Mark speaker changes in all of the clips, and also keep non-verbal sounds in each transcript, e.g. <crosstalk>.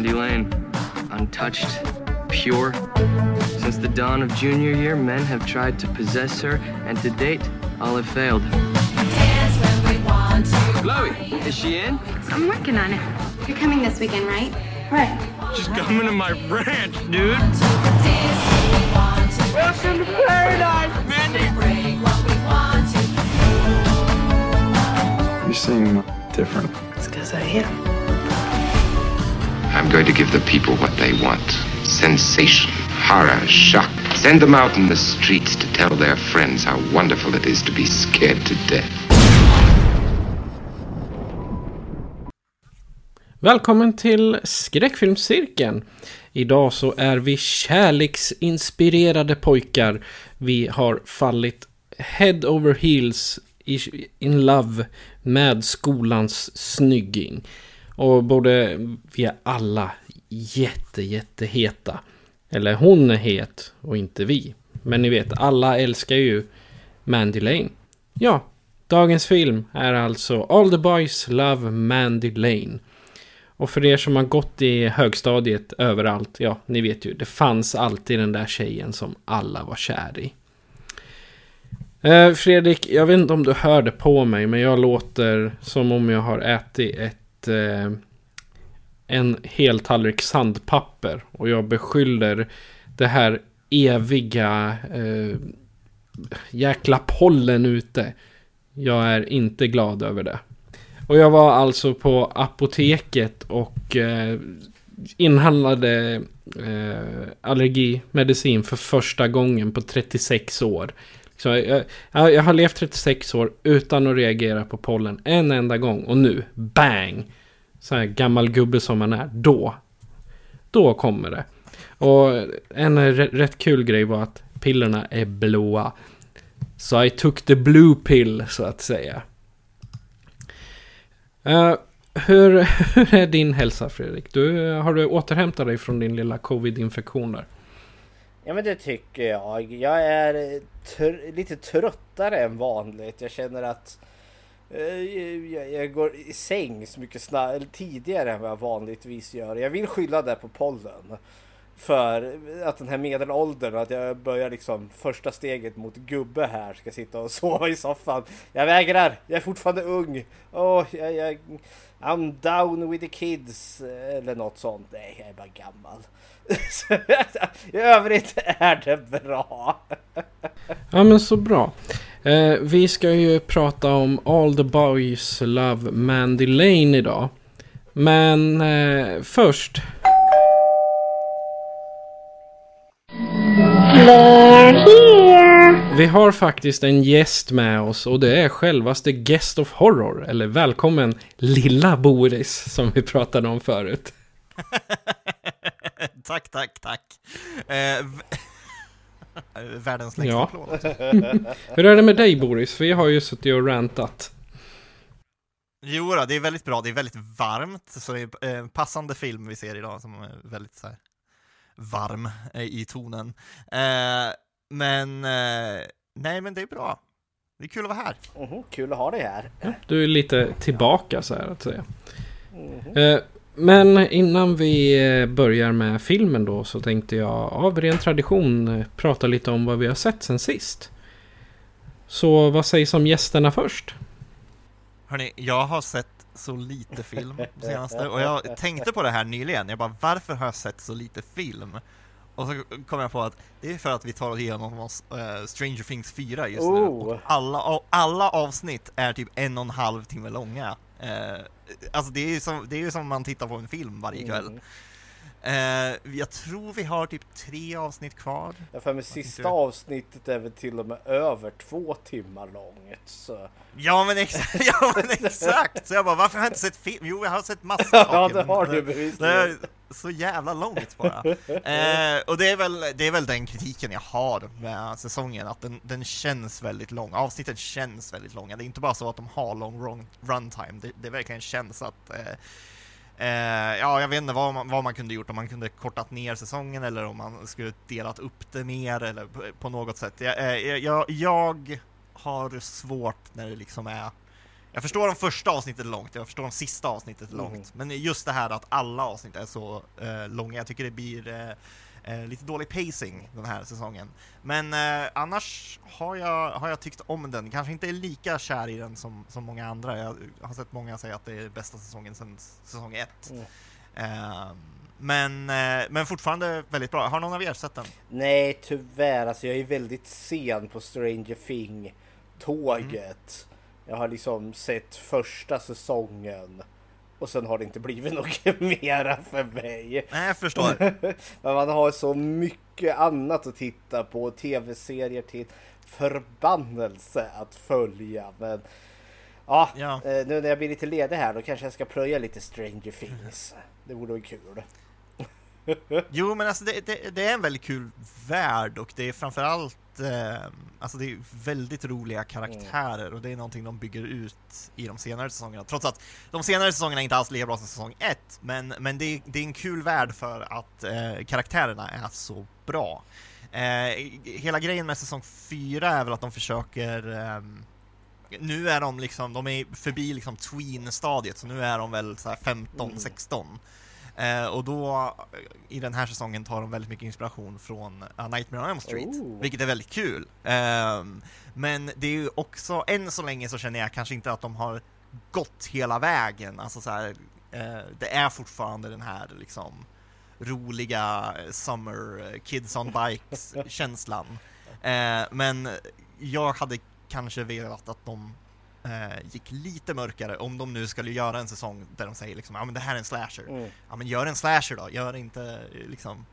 Speaker 1: Mandy Lane, untouched, pure. Since the dawn of junior year, men have tried to possess her, and to date, all have failed. Chloe, is she in?
Speaker 2: I'm working on it. You're coming this weekend, right? Right.
Speaker 1: She's coming to my ranch, dude.
Speaker 3: Welcome to paradise, Mandy.
Speaker 4: You seem different.
Speaker 2: It's because I am.
Speaker 5: I'm going to give the people what they want sensation, horror, shock. Send them out in the streets to tell their friends how wonderful it is to be scared to death.
Speaker 6: Välkommen till Skräckfilmscirkeln. Idag så är vi kärleksinspirerade pojkar. Vi har fallit head over heels in love med skolans snygging. Och både vi är alla jätte, jätteheta. Eller hon är het och inte vi. Men ni vet, alla älskar ju Mandy Lane. Ja, dagens film är alltså All the Boys Love Mandy Lane. Och för er som har gått i högstadiet överallt, ja, ni vet ju, det fanns alltid den där tjejen som alla var kär i. Eh, Fredrik, jag vet inte om du hörde på mig, men jag låter som om jag har ätit ett... Eh, en hel tallrik sandpapper. Och jag beskyller det här eviga... Eh, jäkla pollen ute. Jag är inte glad över det. Och jag var alltså på apoteket och eh, inhandlade eh, allergimedicin för första gången på 36 år. Så jag, jag, jag har levt 36 år utan att reagera på pollen en enda gång. Och nu, bang! Så här gammal gubbe som man är, då. Då kommer det. Och en rätt, kul grej var att pillerna är blåa. Så I took the blue pill, så att säga. Uh, hur, <laughs> hur är din hälsa Fredrik? Du, har du återhämtat dig från din lilla covid-infektion där?
Speaker 7: Ja men det tycker jag. Jag är eh, tr- lite tröttare än vanligt. Jag känner att eh, jag, jag går i säng så mycket tidigare än vad jag vanligtvis gör. Jag vill skylla det på pollen. För att den här medelåldern, att jag börjar liksom första steget mot gubbe här, ska sitta och <laughs> sova i soffan. Jag vägrar, jag är fortfarande ung. Oh, jag, jag, I'm down with the kids, eh, eller något sånt. Nej, jag är bara gammal. <laughs> I övrigt är det bra.
Speaker 6: Ja men så bra. Eh, vi ska ju prata om All the Boys Love Mandy Lane idag. Men eh, först. Vi har faktiskt en gäst med oss och det är självaste Guest of Horror. Eller välkommen lilla Boris som vi pratade om förut. <laughs>
Speaker 8: tack, tack, tack. Eh, <laughs> Världens längsta
Speaker 6: Ja.
Speaker 8: applåd. <laughs>
Speaker 6: Hur är det med dig Boris? Vi har ju suttit och rantat.
Speaker 8: Jo då, det är väldigt bra, det är väldigt varmt, så det är en passande film vi ser idag som är väldigt så här, varm eh, i tonen. Eh, men, eh, nej men det är bra. Det är kul att vara här.
Speaker 7: Mhm, kul att ha dig här.
Speaker 6: Du är lite tillbaka så här att säga. Eh, Men innan vi eh, börjar med filmen då så tänkte jag av ren tradition eh, prata lite om vad vi har sett sen sist. Så vad sägs om gästerna först?
Speaker 8: Hörni, jag har sett så lite film på senaste och jag tänkte på det här nyligen. Jag bara, varför har jag sett så lite film? Och så kom jag på att det är för att vi tar oss igenom oss, eh, Stranger Things 4 just nu.
Speaker 7: Oh.
Speaker 8: Och alla, alla avsnitt är typ en och en halv timme långa. Eh, alltså det är ju som, det är ju som man tittar på en film varje kväll. Eh, jag tror vi har typ tre avsnitt kvar.
Speaker 7: Jag för mig sista avsnittet är väl till och med över två timmar långt. Så.
Speaker 8: Ja men exakt, <laughs> ja men exakt! Så jag bara, varför har jag inte sett film? Jo jag har sett massa <laughs>
Speaker 7: Ja det har du bevisligen
Speaker 8: så jävla långt bara. Eh, och det är, väl, det är väl den kritiken jag har med säsongen, att den, den känns väldigt lång. Avsnitten känns väldigt långa. Det är inte bara så att de har lång run, runtime, det, det verkligen känns att eh, Eh, ja, jag vet inte vad man, vad man kunde gjort, om man kunde kortat ner säsongen eller om man skulle delat upp det mer eller på, på något sätt. Jag, eh, jag, jag har svårt när det liksom är jag förstår om första avsnittet är långt, jag förstår om sista avsnittet är långt, men just det här att alla avsnitt är så eh, långa, jag tycker det blir eh, eh, lite dålig pacing den här säsongen. Men eh, annars har jag, har jag tyckt om den, kanske inte är lika kär i den som, som många andra. Jag har sett många säga att det är bästa säsongen sedan säsong ett.
Speaker 7: Mm.
Speaker 8: Eh, men, eh, men fortfarande väldigt bra. Har någon av er sett den?
Speaker 7: Nej tyvärr, alltså jag är väldigt sen på Stranger Thing tåget. Jag har liksom sett första säsongen och sen har det inte blivit <laughs> något mera för mig.
Speaker 8: Nej, jag förstår. <laughs>
Speaker 7: Men man har så mycket annat att titta på, tv-serier till förbannelse att följa. Men ja,
Speaker 8: Ja.
Speaker 7: eh, nu när jag blir lite ledig här då kanske jag ska plöja lite Stranger Things. <laughs> Det vore väl kul.
Speaker 8: Jo, men alltså det, det, det är en väldigt kul värld och det är framförallt eh, alltså det är väldigt roliga karaktärer och det är någonting de bygger ut i de senare säsongerna. Trots att de senare säsongerna inte alls lika bra som säsong ett, men, men det, är, det är en kul värld för att eh, karaktärerna är så bra. Eh, hela grejen med säsong fyra är väl att de försöker ehm, nu är de liksom, de är förbi liksom tween-stadiet, så nu är de väl så här 15-16. Eh, och då, eh, i den här säsongen, tar de väldigt mycket inspiration från uh, Nightmare on Elm Street,
Speaker 7: Oh.
Speaker 8: vilket är väldigt kul. Ehm, men det är ju också, än så länge så känner jag kanske inte att de har gått hela vägen. Alltså så här, eh, det är fortfarande den här liksom roliga eh, summer eh, kids on bikes känslan. <laughs> Eh, men jag hade kanske velat att de eh, gick lite mörkare om de nu skulle göra en säsong där de säger liksom, ja men det här är en slasher.
Speaker 7: Mm.
Speaker 8: Ja men gör en slasher då, gör inte eh, liksom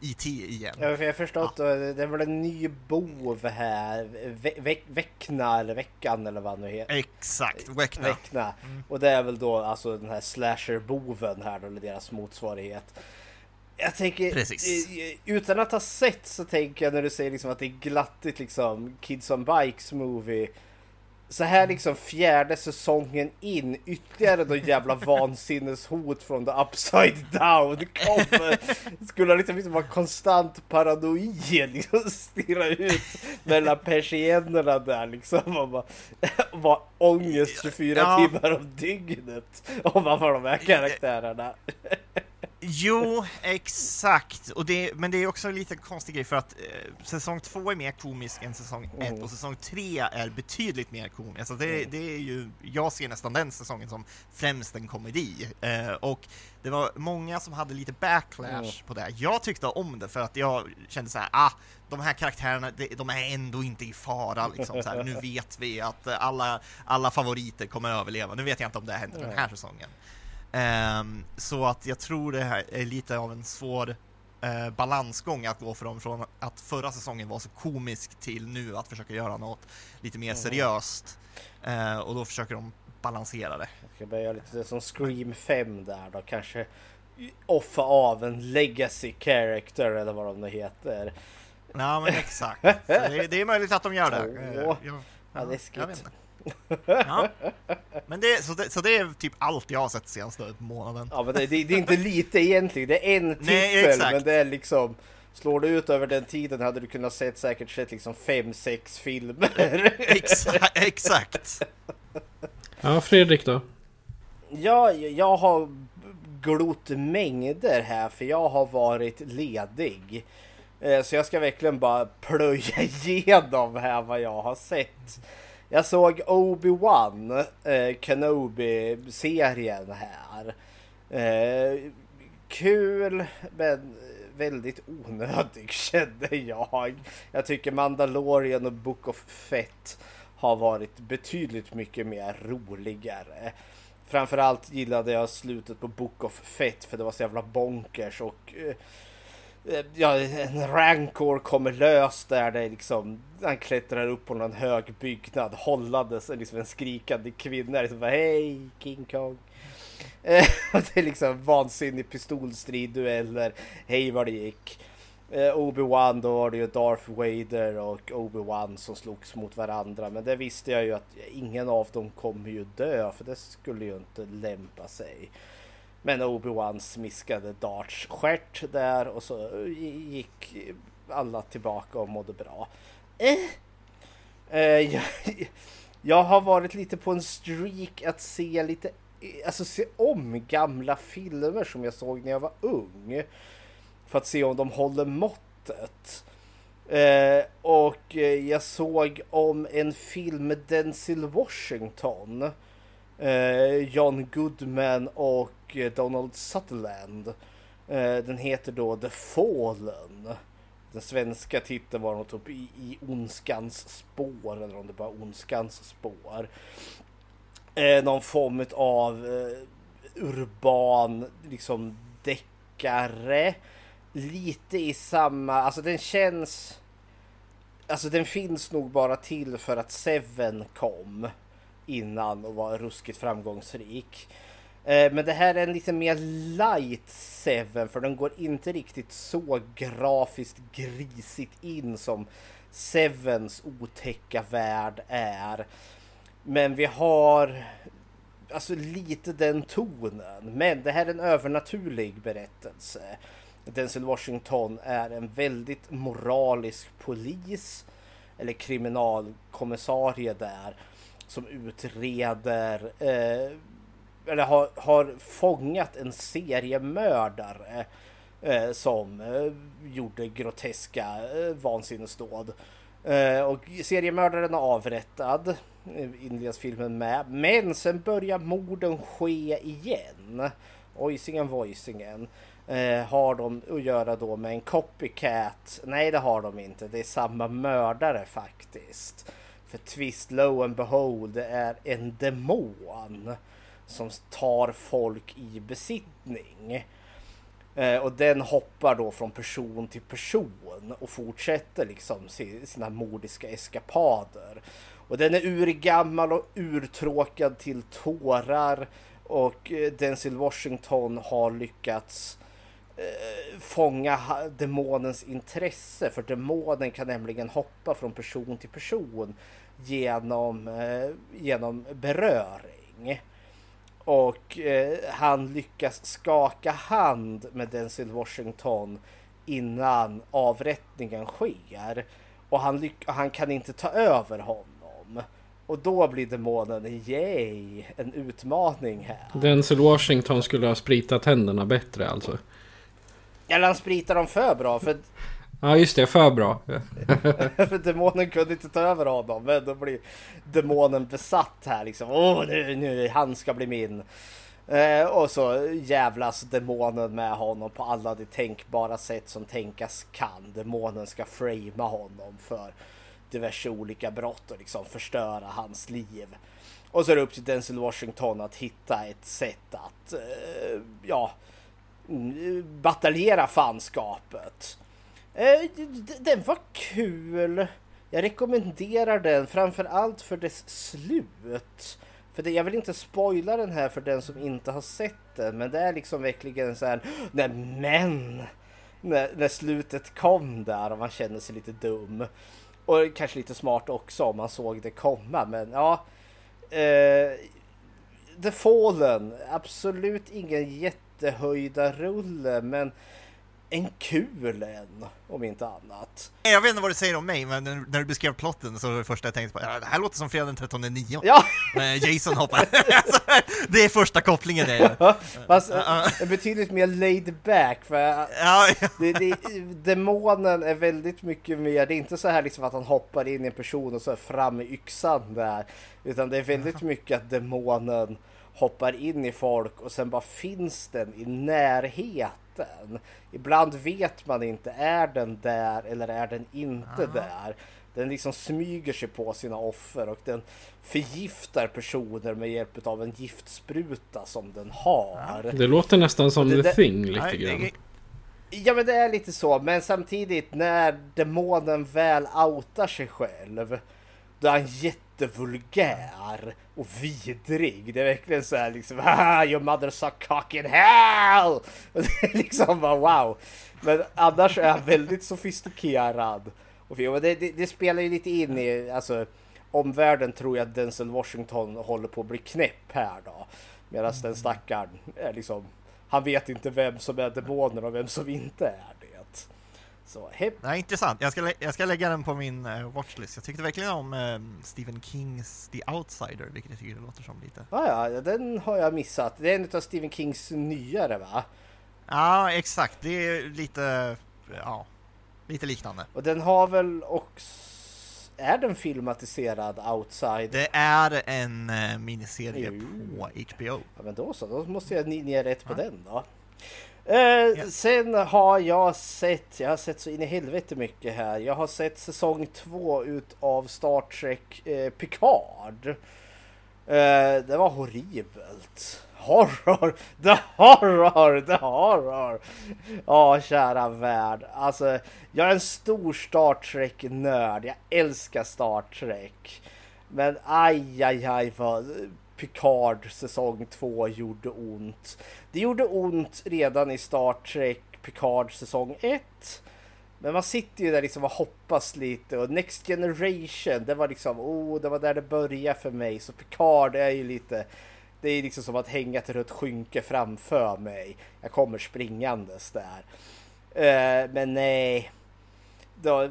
Speaker 8: IT igen.
Speaker 7: Ja, för jag har förstått eh, det är väl en ny bov här. Ve- ve- Väckna eller Veckan eller vad nu heter.
Speaker 8: Exakt, Väckna.
Speaker 7: Väckna. Och det är väl då alltså den här slasher-boven här då, eller deras motsvarighet. Jag tänker,
Speaker 8: Precis.
Speaker 7: eh, utan att ha sett så tänker jag när du säger liksom att det är glattigt liksom Kids on Bikes movie. Så här liksom fjärde säsongen in, ytterligare då jävla vansinneshot från the upside down kommer. Skulle liksom, liksom vara konstant paranoid liksom stirra ut mellan persiennerna där liksom. Och bara, vara ångest 24
Speaker 8: Ja.
Speaker 7: timmar om dygnet. Om man får de här karaktärerna.
Speaker 8: Jo, exakt. Och det, men det är också en liten konstig grej för att eh, säsong två är mer komisk än säsong ett
Speaker 7: Mm.
Speaker 8: och säsong tre är betydligt mer komisk. Alltså det, det är ju, jag ser nästan den säsongen som främst en komedi. Eh, och det var många som hade lite backlash
Speaker 7: Mm.
Speaker 8: på det. Jag tyckte om det för att jag kände så här, ah, de här karaktärerna, de, är ändå inte i fara liksom. Så här, nu <laughs> vet vi att alla, alla favoriter kommer att överleva. Nu vet jag inte om det händer den här säsongen. Ehm, så att jag tror det här är lite av en svår eh, balansgång att gå från, från att förra säsongen var så komisk till nu att försöka göra något lite mer seriöst. Eh, och då försöker de balansera det.
Speaker 7: Jag ska börja göra lite som Scream 5 där då. Kanske offa av en legacy character eller vad de nu heter.
Speaker 8: Ja men exakt. <laughs> Det, det är möjligt att de gör det. Eh,
Speaker 7: Åh.
Speaker 8: jag-
Speaker 7: Ja, läskigt.
Speaker 8: Ja. Men det, så, det, så det är typ allt jag har sett senaste månaden.
Speaker 7: Ja men det, det, det är inte lite egentligen. Det är en titel
Speaker 8: Nej, exakt.
Speaker 7: men det är liksom Slår du ut över den tiden hade du kunnat sett säkert sett liksom 5-6 filmer.
Speaker 8: Exa, exakt.
Speaker 6: Ja, Fredrik då?
Speaker 7: Ja, jag har glott mängder här för jag har varit ledig. Eh, Så jag ska verkligen bara plöja <laughs> igenom här vad jag har sett. Jag såg Obi-Wan eh, Kenobi-serien här. Eh, kul men väldigt onödig <laughs> kände jag. Jag tycker Mandalorian och Book of Fett har varit betydligt mycket mer roligare. Framförallt gillade jag slutet på Book of Fett för det var så jävla bonkers och eh, Eh, ja, en rancor kommer lös där det liksom han klättrar upp på någon hög byggnad hållandes liksom en skrikande kvinna liksom bara hej King Kong. Eh, <laughs> det är liksom vansinnig pistolstrid dueller. Hej vad det gick. Eh, Obi-Wan då var det ju Darth Vader och Obi-Wan som slogs mot varandra. Men det visste jag ju att ingen av dem kommer ju dö för det skulle ju inte lämpa sig. Men Obi-Wan smiskade Darts stjärt där och så eh, gick alla tillbaka och mådde bra. Eh. Eh, <laughs> jag, jag har varit lite på en streak att se lite, eh, alltså se om gamla filmer som jag såg när jag var ung för att se om de håller måttet. Eh, och eh, jag såg om en film med Denzel Washington, eh, Eh, John Goodman och eh, Donald Sutherland. Eh, den heter då The Fallen. Den svenska titeln var något typ i, i ondskans spår eller om det bara ondskans spår. Eh, någon form av eh, urban liksom deckare lite i samma, alltså den känns... Alltså den finns nog bara till för att Seven kom innan och var ruskigt framgångsrik. Eh, men det här är en lite mer light Seven för den går inte riktigt så grafiskt grisigt in som Sevens otäcka värld är. Men vi har alltså lite den tonen. Men det här är en övernaturlig berättelse. Denzel Washington är en väldigt moralisk polis eller kriminalkommissarie där som utreder eh, eller har, har fångat en seriemördare eh, som eh, gjorde groteska eh, vansinnesdåd. Eh, och seriemördaren är avrättad, eh, inleds filmen med, men sen börjar morden ske igen. Oisingen voicingen eh, har de att göra då med en copycat? Nej, det har de inte. Det är samma mördare faktiskt. För twist low and behold, det är en demon som tar folk i besittning. Eh, och den hoppar då från person till person och fortsätter liksom sina mordiska eskapader. Och den är urgammal och urtråkad till tårar och eh, Denzel Washington har lyckats eh, fånga demonens intresse. För demonen kan nämligen hoppa från person till person genom, eh, genom beröring. Och eh, han lyckas skaka hand med Denzel Washington innan avrättningen sker. Och han, han kan inte ta över honom. Och då blir demonen, yay, en utmaning här.
Speaker 6: Denzel Washington skulle ha spritat tänderna bättre alltså.
Speaker 7: Eller han spritar dem för bra. För...
Speaker 6: Ja just det, för bra. <laughs>
Speaker 7: för demonen kunde inte ta över honom. Men då blir demonen besatt här liksom. Åh nu, nu, han ska bli min. Eh, och så jävlas demonen med honom på alla de tänkbara sätt som tänkas kan. Demonen ska framea honom för diverse olika brott och liksom förstöra hans liv. Och så är det upp till Denzel Washington att hitta ett sätt att, eh, ja, bataljera fanskapet. Eh, den var kul. Jag rekommenderar den framförallt för dess slut. För det, jag vill inte spoila den här för den som inte har sett den. Men det är liksom verkligen så här. Nej men! När, när slutet kom där och man känner sig lite dum. Och kanske lite smart också om man såg det komma. Men ja. Eh, The Fallen. Absolut ingen jättehöjda rulle men en kul en, om inte annat.
Speaker 8: Jag vet inte vad du säger om mig, men när du beskrev plotten så var det första jag tänkte på, ja, det här låter som fredag den 13 9.
Speaker 7: Ja! <laughs>
Speaker 8: Jason hoppar. <laughs> det är första kopplingen det
Speaker 7: är. Fast uh, betydligt mer laid back, för ja, ja. Det, det, demonen är väldigt mycket mer, det är inte så här liksom att han hoppar in i en person och så fram med yxan där, utan det är väldigt mycket att demonen hoppar in i folk och sen bara finns den i närheten. Ibland vet man inte, är den där eller är den inte Aha. där? Den liksom smyger sig på sina offer och den förgiftar personer med hjälp av en giftspruta som den har.
Speaker 6: Det låter nästan som
Speaker 7: det,
Speaker 6: The
Speaker 7: det,
Speaker 6: Thing lite nej, grann.
Speaker 7: Ja men det är lite så, men samtidigt när demonen väl outar sig själv då är han jättevulgär och vidrig. Det är verkligen så här liksom ah, your mother suck cock in hell! Och det är liksom bara wow. Men annars är han väldigt sofistikerad. Och det, det, det spelar ju lite in i, alltså omvärlden tror jag att Denzel Washington håller på att bli knäpp här då. Medan den stackaren är liksom, han vet inte vem som är demonen och vem som inte är. Så, hepp.
Speaker 8: Nej, intressant. Jag ska, jag ska lägga den på min uh, watchlist. Jag tyckte verkligen om uh, Stephen Kings The Outsider, vilket jag tycker det låter som lite.
Speaker 7: Ah, ja, den har jag missat. Det är en av Stephen Kings nyare va?
Speaker 8: Ja, exakt. Det är lite, ja, lite liknande.
Speaker 7: Och den har väl också är den filmatiserad Outside?
Speaker 8: Det är en uh, miniserie jo. på HBO.
Speaker 7: Ja, men då så, då måste jag ge rätt på ja. den då. Eh, yeah. Sen har jag sett, jag har sett så in i helvete mycket här. Jag har sett säsong två utav Star Trek eh, Picard. Eh, det var horribelt. Horror, <laughs> the horror, the horror. Ja, kära värld. Alltså, jag är en stor Star Trek-nörd. Jag älskar Star Trek. Men aj, aj, aj vad Picard säsong 2 gjorde ont. Det gjorde ont redan i Star Trek Picard säsong 1. Men man sitter ju där liksom och hoppas lite och Next Generation, det var liksom, oh, det var där det började för mig. Så Picard är ju lite, det är liksom som att hänga ett rött skynke framför mig. Jag kommer springandes där. Uh, men nej. Då,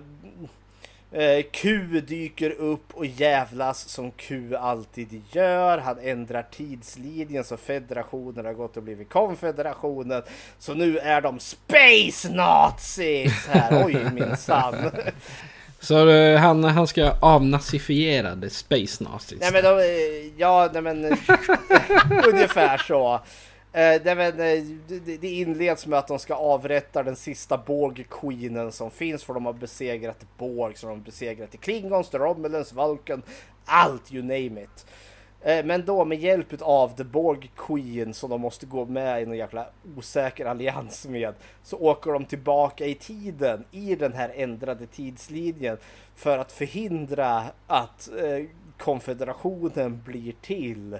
Speaker 7: Eh, Q dyker upp och jävlas som Q alltid gör. Han ändrar tidslinjen så federationen har gått och blivit konfederationen. Så nu är de Space Nazis här. <laughs> Oj minsann.
Speaker 6: Så uh, han, han ska avnazifiera det Space Nazis?
Speaker 7: Nej men de, eh, ja nej men <laughs> ungefär så. Eh, eh, det, det, inleds med att de ska avrätta den sista Borg-queenen som finns för de har besegrat Borg, så de har besegrat Klingons, The Romulans, Vulcan, allt you name it. Eh, men då med hjälp av The Borg Queen som de måste gå med i någon jäkla osäker allians med så åker de tillbaka i tiden i den här ändrade tidslinjen för att förhindra att konfederationen blir till.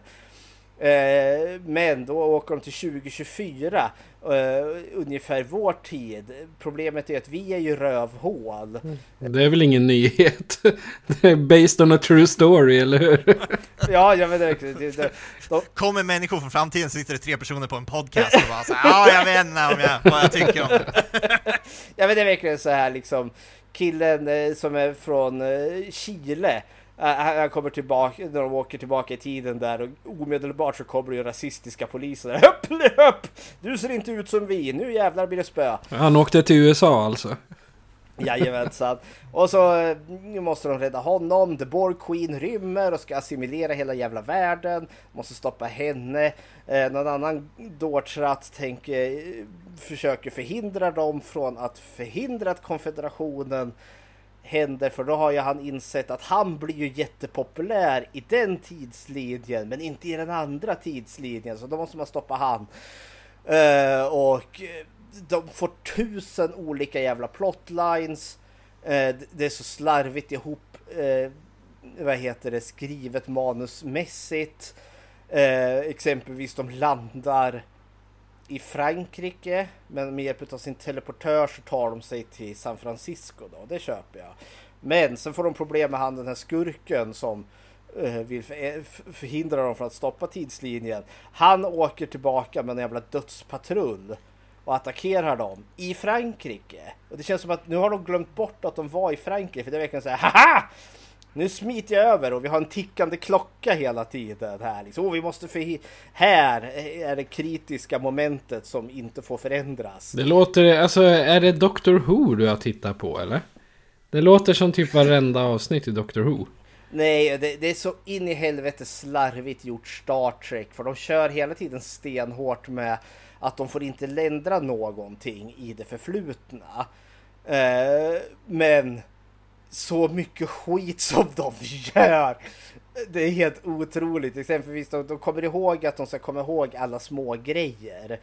Speaker 7: Eh, men då åker de till 2024, uh, eh, ungefär vår tid. Problemet är att vi är ju rövhål.
Speaker 6: Det är väl ingen nyhet? <laughs> Det är based on a true story, eller hur? <laughs>
Speaker 7: ja, jag vet inte. Det, det,
Speaker 8: de... Kommer människor från framtiden så sitter det tre personer på en podcast och bara så ja, jag vet inte om jag, vad jag tycker om det. <laughs>
Speaker 7: ja, men det är verkligen så här liksom, killen eh, som är från Chile han kommer tillbaka, när de åker tillbaka i tiden där och omedelbart så kommer det ju rasistiska poliser. Höpp, <laughs> höpp! Du ser inte ut som vi, nu jävlar blir det spö.
Speaker 6: Han åkte till USA alltså?
Speaker 7: Jajamensan. Och så nu måste de rädda honom. The Borg Queen rymmer och ska assimilera hela jävla världen. Måste stoppa henne. Eh, någon annan dårtratt tänker, försöker förhindra dem från att förhindra att konfederationen händer för då har ju han insett att han blir ju jättepopulär i den tidslinjen men inte i den andra tidslinjen så då måste man stoppa han. Uh, och eh, de får tusen olika jävla plotlines. Uh, det är så slarvigt ihop uh, vad heter det skrivet manusmässigt. exempelvis de landar i Frankrike. Men med hjälp av sin teleportör så tar de sig till San Francisco då. Det köper jag. Men sen får de problem med han den här skurken som eh, vill eh, förhindra dem från att stoppa tidslinjen. Han åker tillbaka med en jävla dödspatrull och attackerar dem i Frankrike. Och det känns som att nu har de glömt bort att de var i Frankrike. För det är verkligen så här, haha! Nu smiter jag över och vi har en tickande klocka hela tiden här. Liksom. Och vi måste för här är det kritiska momentet som inte får förändras.
Speaker 6: Det låter, alltså är det Doctor Who du har tittat på eller? Det låter som typ varenda avsnitt i Doctor Who.
Speaker 7: Nej, det, det, är så in i helvete slarvigt gjort Star Trek. För de kör hela tiden stenhårt med att de får inte ländra någonting i det förflutna. Eh, men så mycket skit som de gör. Det är helt otroligt. Exempelvis de, de kommer ihåg att de ska komma ihåg alla små grejer.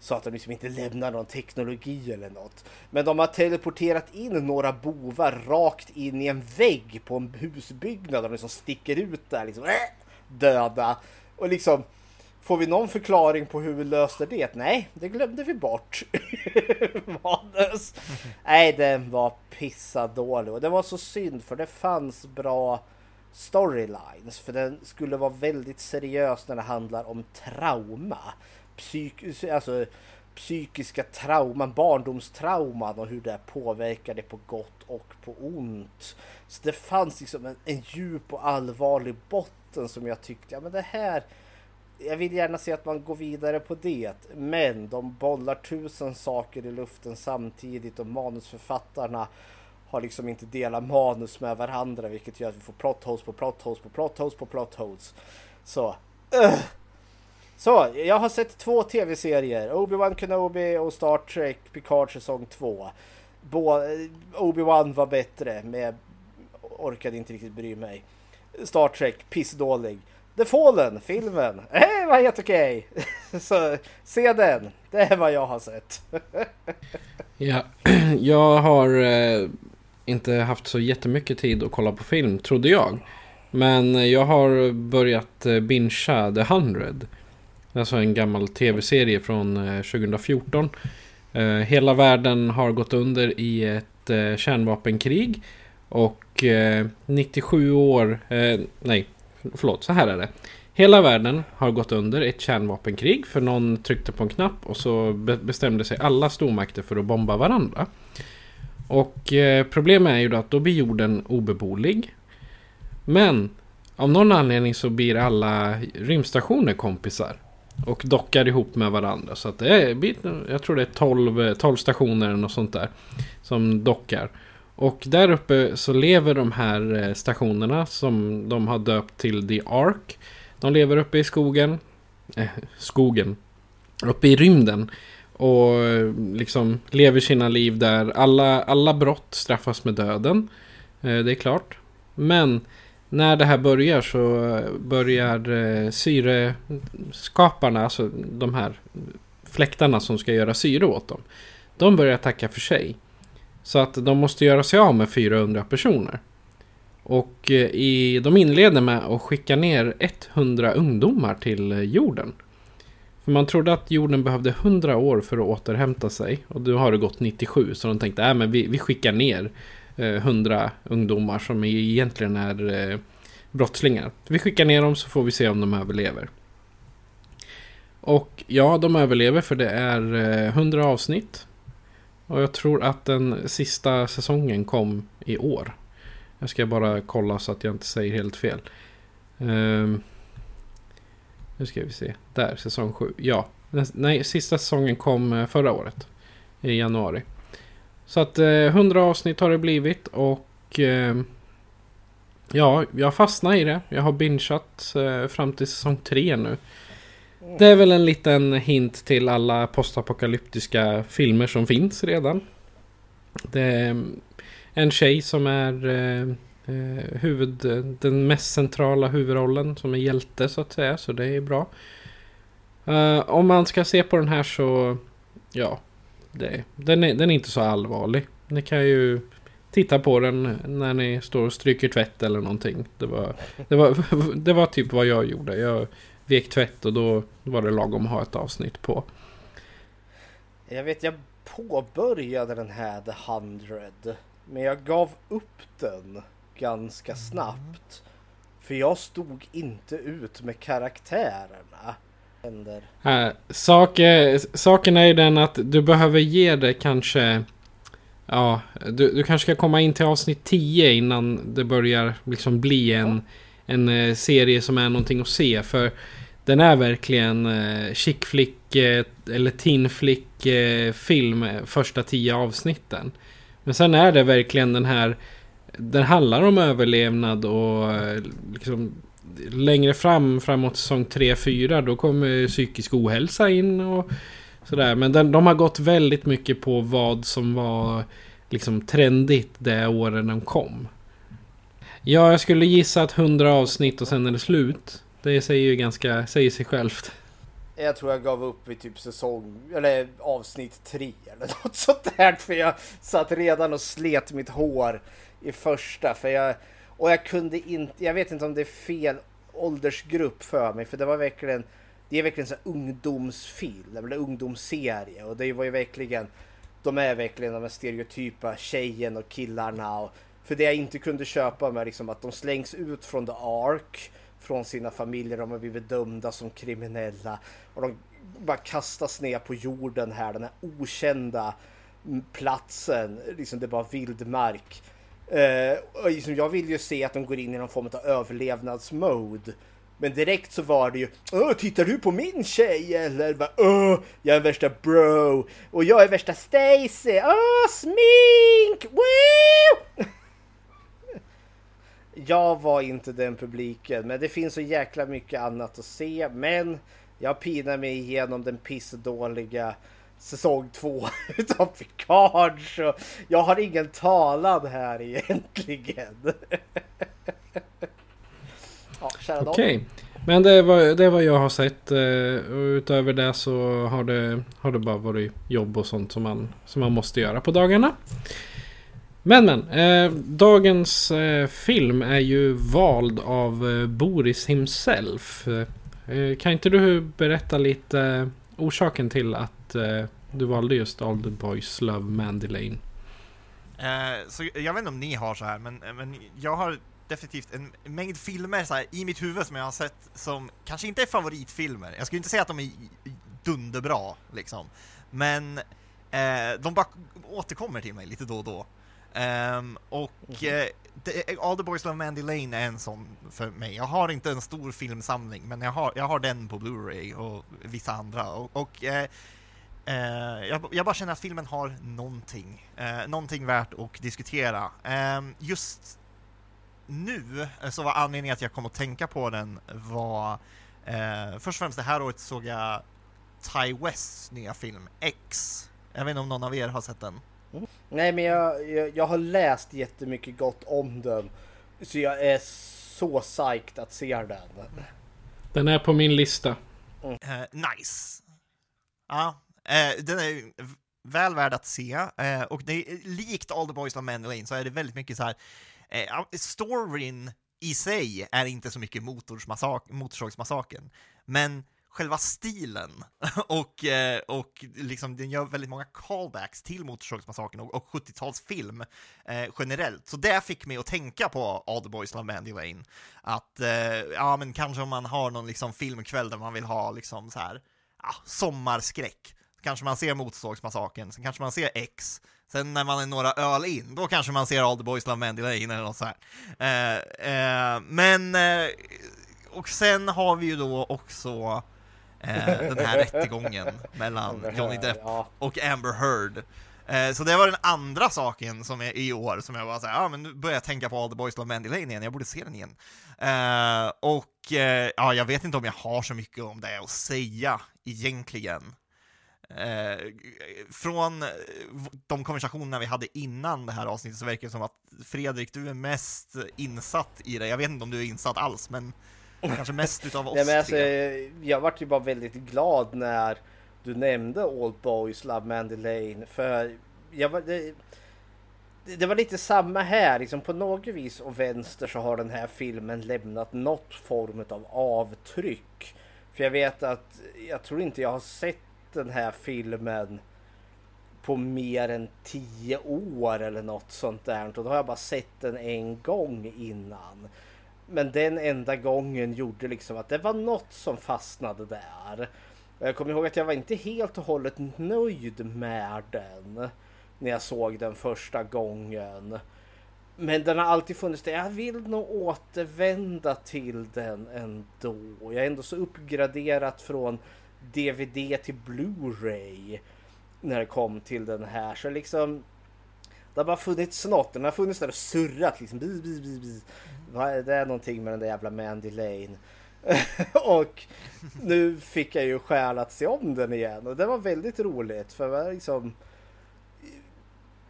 Speaker 7: Så att de liksom inte lämnar någon teknologi eller något. Men de har teleporterat in några bovar rakt in i en vägg på en husbyggnad. Och liksom sticker ut där liksom. Äh, döda. Och liksom Får vi någon förklaring på hur vi löste det? Nej, det glömde vi bort. <laughs> Manus. Nej, den var pissadålig och det var så synd för det fanns bra storylines för den skulle vara väldigt seriös när det handlar om trauma. Psyk alltså psykiska trauman, barndomstrauman och hur det påverkar det på gott och på ont. Så det fanns liksom en, en djup och allvarlig botten som jag tyckte, ja men det här jag vill gärna se att man går vidare på det, men de bollar tusen saker i luften samtidigt och manusförfattarna har liksom inte delat manus med varandra vilket gör att vi får plot holes på plot holes på plot holes på plot holes. Så, uh. Så, jag har sett två tv-serier. Obi-Wan Kenobi och Star Trek Picard säsong 2. Eh, Obi-Wan var bättre, men jag orkade inte riktigt bry mig. Star Trek, pissdålig. The Fallen, filmen. Det var helt okej. Okay. Så se den. Det är vad jag har sett. <laughs>
Speaker 6: ja, <clears throat> jag har eh, inte haft så jättemycket tid att kolla på film, trodde jag. Men jag har börjat eh, The 100. Alltså en gammal tv-serie från 2014. Eh, eh, hela världen har gått under i ett eh, kärnvapenkrig. Och eh, 97 år, eh, nej Förlåt, så här är det. Hela världen har gått under ett kärnvapenkrig för någon tryckte på en knapp och så bestämde sig alla stormakter för att bomba varandra. Och eh, problemet är ju då att då blir jorden obeboelig. Men av någon anledning så blir alla rymdstationer kompisar. Och dockar ihop med varandra. Så att det är, jag tror det är 12, 12 eh, stationer eller något sånt där. Som dockar. Och där uppe så lever de här eh, stationerna som de har döpt till The Ark. De lever uppe i skogen. Eh, skogen. Uppe i rymden. Och eh, liksom lever sina liv där. Alla, alla brott straffas med döden. Eh, det är klart. Men när det här börjar så börjar eh, syreskaparna, alltså de här fläktarna som ska göra syre åt dem. De börjar tacka för sig. Så att de måste göra sig av med 400 personer. Och eh, i, de inleder med att skicka ner 100 ungdomar till eh, jorden. För man trodde att jorden behövde 100 år för att återhämta sig. Och nu har det gått 97 så de tänkte att men vi, vi skickar ner eh, 100 ungdomar som egentligen är brottslingar. Vi skickar ner dem så får vi se om de överlever. Och ja, de överlever för det är 100 avsnitt. Och jag tror att den sista säsongen kom i år. Jag ska bara kolla så att jag inte säger helt fel. Um, nu ska vi se. Där, säsong 7. Ja, nej, sista säsongen kom eh, förra året. I januari. Så att eh, 100 avsnitt har det blivit och eh, ja, jag fastnar i det. Jag har bingeat eh, fram till säsong 3 nu. Det är väl en liten hint till alla postapokalyptiska filmer som finns redan. Det är mm, en tjej som är eh, eh, huvud, den mest centrala huvudrollen som är hjälte så att säga. Så det är bra. Uh, om man ska se på den här så ja, det, den, är, den är inte så allvarlig. Ni kan ju titta på den när ni står och stryker tvätt eller någonting. Det var, det var, <laughs> det var typ vad jag gjorde. Jag vek tvätt och då var det lagom att ha ett avsnitt på.
Speaker 7: Jag vet, jag påbörjade den här The 100 men jag gav upp den ganska snabbt. För jag stod inte ut med karaktärerna.
Speaker 6: Äh, sak, saken är ju den att du behöver ge det kanske... Ja, du, du kanske ska komma in till avsnitt 10 innan det börjar liksom bli en, en eh, serie som är någonting att se. För den är verkligen eh, chick flick eh, eller teen flick eh, film eh, första tio avsnitten. Men sen är det verkligen den här Den handlar om överlevnad och eh, liksom Längre fram framåt säsong 3-4 då kommer psykisk ohälsa in och Sådär men den, de har gått väldigt mycket på vad som var liksom trendigt det året de kom. Ja, jag skulle gissa att 100 avsnitt och sen är det slut. Det säger ju ganska, säger sig självt.
Speaker 7: Jag tror jag gav upp vid typ säsong, eller avsnitt tre eller <laughs> något sånt där. För jag satt redan och slet mitt hår i första. För jag, och jag kunde inte, jag vet inte om det är fel åldersgrupp för mig. För det var verkligen, det är verkligen en ungdomsfilm, eller ungdomsserie. Och det var ju verkligen, de är verkligen de här stereotypa tjejen och killarna. Och, för det jag inte kunde köpa med liksom att de slängs ut från The Ark från sina familjer. De har blivit dömda som kriminella och de bara kastas ner på jorden här, den här okända platsen. Liksom det är bara vildmark. Eh, och liksom jag vill ju se att de går in i någon form av överlevnadsmode. Men direkt så var det ju Åh, tittar du på min tjej eller? Åh, jag är värsta bro och jag är värsta Stacy. Åh, smink! Woo! Jag var inte den publiken, men det finns så jäkla mycket annat att se. Men jag pinar mig igenom den pissdåliga säsong två <laughs> utav Picard. Så jag har ingen talan här <laughs> egentligen.
Speaker 6: ja, Okej, okay. men det var det var jag har sett. Eh, och utöver det så har det, har det bara varit jobb och sånt som man, som man måste göra på dagarna. Men men, eh, dagens eh, film är ju vald av eh, Boris himself. Eh, kan inte du berätta lite eh, orsaken till att eh, du valde just All the Boys Love Mandy Lane?
Speaker 8: Eh, så jag vet inte om ni har så här, men, eh, men jag har definitivt en mängd filmer så här, i mitt huvud som jag har sett som kanske inte är favoritfilmer. Jag skulle inte säga att de är dunderbra, liksom. Men de bara återkommer till mig lite då och då. Um, och mm-hmm. uh, All the Boys Love Mandy Lane är en sån för mig. Jag har inte en stor filmsamling, men jag har, jag har den på Blu-ray och vissa andra. Och, och uh, uh, jag, jag, bara känner att filmen har någonting, uh, någonting värt att diskutera. Um, just nu så var anledningen att jag kom att tänka på den var först och främst det här året såg jag Ty Wests nya film X. Jag vet inte om någon av er har sett den?
Speaker 7: Nej men jag, jag, jag, har läst jättemycket gott om den. Så jag är så psyched att se den.
Speaker 6: Den är på min lista.
Speaker 8: Mm. Uh, nice. Ja, uh, den är väl värd att se. Uh, och det är likt All the Boys of Mandalane så är det väldigt mycket så här. storyn i sig är inte så mycket Motorsågsmassakern, men själva stilen <laughs> och, eh, och liksom den gör väldigt många callbacks till Motorsågsmassakern och, och 70-talsfilm eh, generellt. Så det fick mig att tänka på All the Boys Love Mandy Lane. Att, eh, ja men kanske om man har någon liksom filmkväll där man vill ha liksom så här, ja, sommarskräck. Kanske man ser Motorsågsmassakern, sen kanske man ser X, Sen när man är några öl in, då kanske man ser All the Boys Love Mandy Lane eller något så här. Eh, eh, men, eh, och sen har vi ju då också den här <laughs> rättegången mellan Johnny Depp och Amber Heard. Eh, så det var den andra saken som är i år som jag var såhär, ja men nu börjar jag tänka på All the Boys Love Mandy Lane igen, jag borde se den igen. Eh, och eh, ja, jag vet inte om jag har så mycket om det att säga egentligen. Eh, från de konversationerna vi hade innan det här avsnittet så verkar det som att Fredrik, du är mest insatt i det. Jag vet inte om du är insatt alls, men Kanske mest utav oss
Speaker 7: Nej, men alltså, Jag vart ju bara väldigt glad när du nämnde Old Boys Love Mandy Lane. För jag var, det, det var lite samma här. Liksom på något vis och vänster så har den här filmen lämnat något form av avtryck. För jag vet att jag tror inte jag har sett den här filmen på mer än tio år eller något sånt där. Och då har jag bara sett den en gång innan. Men den enda gången gjorde liksom att det var något som fastnade där. Jag kommer ihåg att jag var inte helt och hållet nöjd med den när jag såg den första gången. Men den har alltid funnits där. Jag vill nog återvända till den ändå. Jag är ändå så uppgraderat från DVD till Blu-ray när det kom till den här. Så liksom det har bara funnits något. Den har funnits där och surrat liksom. Bi, bi, bi, bi. Det är någonting med den där jävla Mandy Lane. <laughs> och nu fick jag ju skäl att se om den igen och det var väldigt roligt för liksom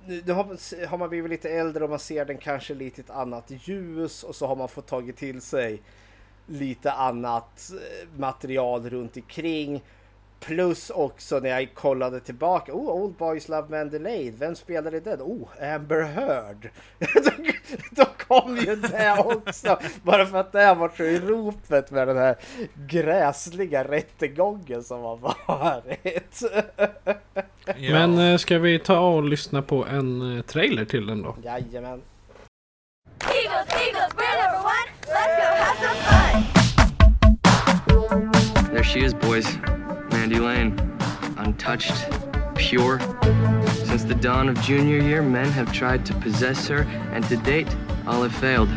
Speaker 7: nu har, har man blivit lite äldre och man ser den kanske lite i ett annat ljus och så har man fått tagit till sig lite annat eh, material runt omkring. Plus också när jag kollade tillbaka. Oh, Old Boys Love Mandalay. Vem spelade den? Oh, Amber Heard. <laughs> då, då kom ju det också. Bara för att det varit så i ropet med den här gräsliga rättegången som har varit. <laughs>
Speaker 6: ja. Men eh, ska vi ta och lyssna på en eh, trailer till den då?
Speaker 7: Jajamän.
Speaker 3: Eagles, Eagles, we're number one. Let's go have some fun.
Speaker 1: There she is, boys. Mandy Lane. Untouched, pure. Since the dawn of junior year, men have tried to possess her, and to date, all have failed.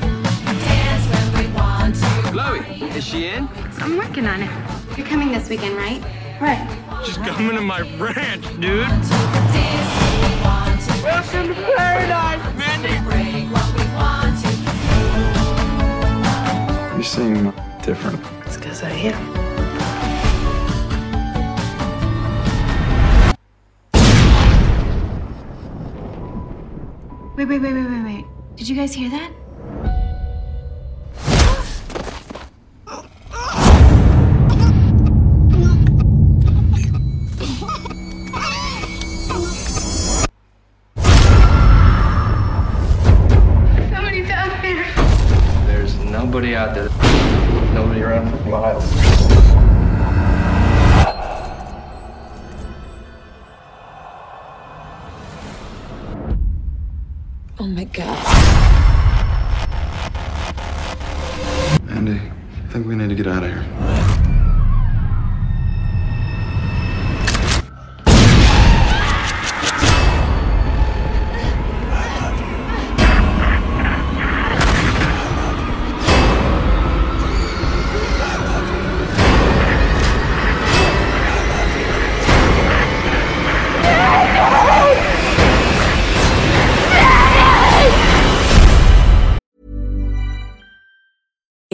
Speaker 1: Chloe, is she in?
Speaker 2: I'm working on it. You're coming this weekend, right? Right.
Speaker 3: She's coming to my ranch, dude. Welcome to paradise, Mandy.
Speaker 4: You seem different.
Speaker 2: It's because I am. Wait, wait, wait, wait, wait, wait. Did you guys hear that? There.
Speaker 1: There's nobody out there. Nobody around for miles.
Speaker 2: Oh my god.
Speaker 4: Andy, I think we need to get out of here.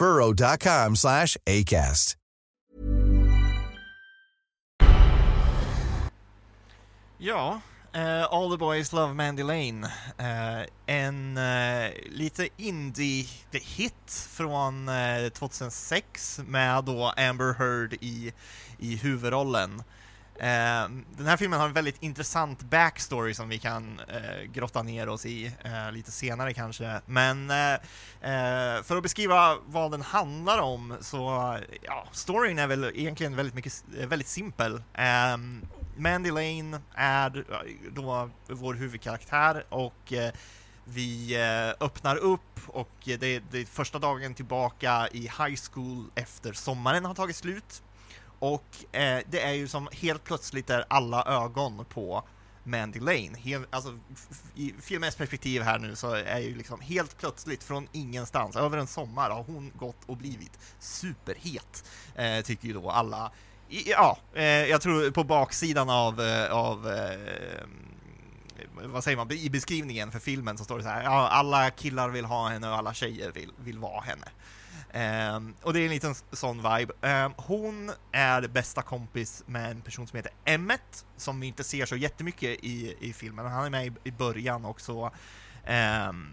Speaker 9: burrow.com slash ACAST.
Speaker 8: Ja, uh, All the Boys Love Mandy Lane. Uh, en uh, lite indie-hit från 2006 med då Amber Heard i, i huvudrollen. Ehm, den här filmen har en väldigt intressant backstory som vi kan eh, grotta ner oss i eh, lite senare kanske. Men eh, eh för att beskriva vad den handlar om så, ja, storyn är väl egentligen väldigt mycket, eh, väldigt simpel. Ehm, Mandy Lane är eh, då vår huvudkaraktär och eh, vi öppnar upp och det, det är första dagen tillbaka i high school efter sommaren har tagit slut. Och eh, det är ju som helt plötsligt är alla ögon på Mandy Lane. Hel, alltså, I filmens perspektiv här nu så är ju liksom helt plötsligt från ingenstans, över en sommar har hon gått och blivit superhet, eh, tycker ju då alla. I, ja, eh, jag tror på baksidan av, eh, av eh, vad säger man, i beskrivningen för filmen så står det så här, ja, alla killar vill ha henne och alla tjejer vill, vill vara henne. Um, och det är en liten sån vibe. Um, hon är bästa kompis med en person som heter Emmet, som vi inte ser så jättemycket i, i filmen. Han är med i, i början också. Um,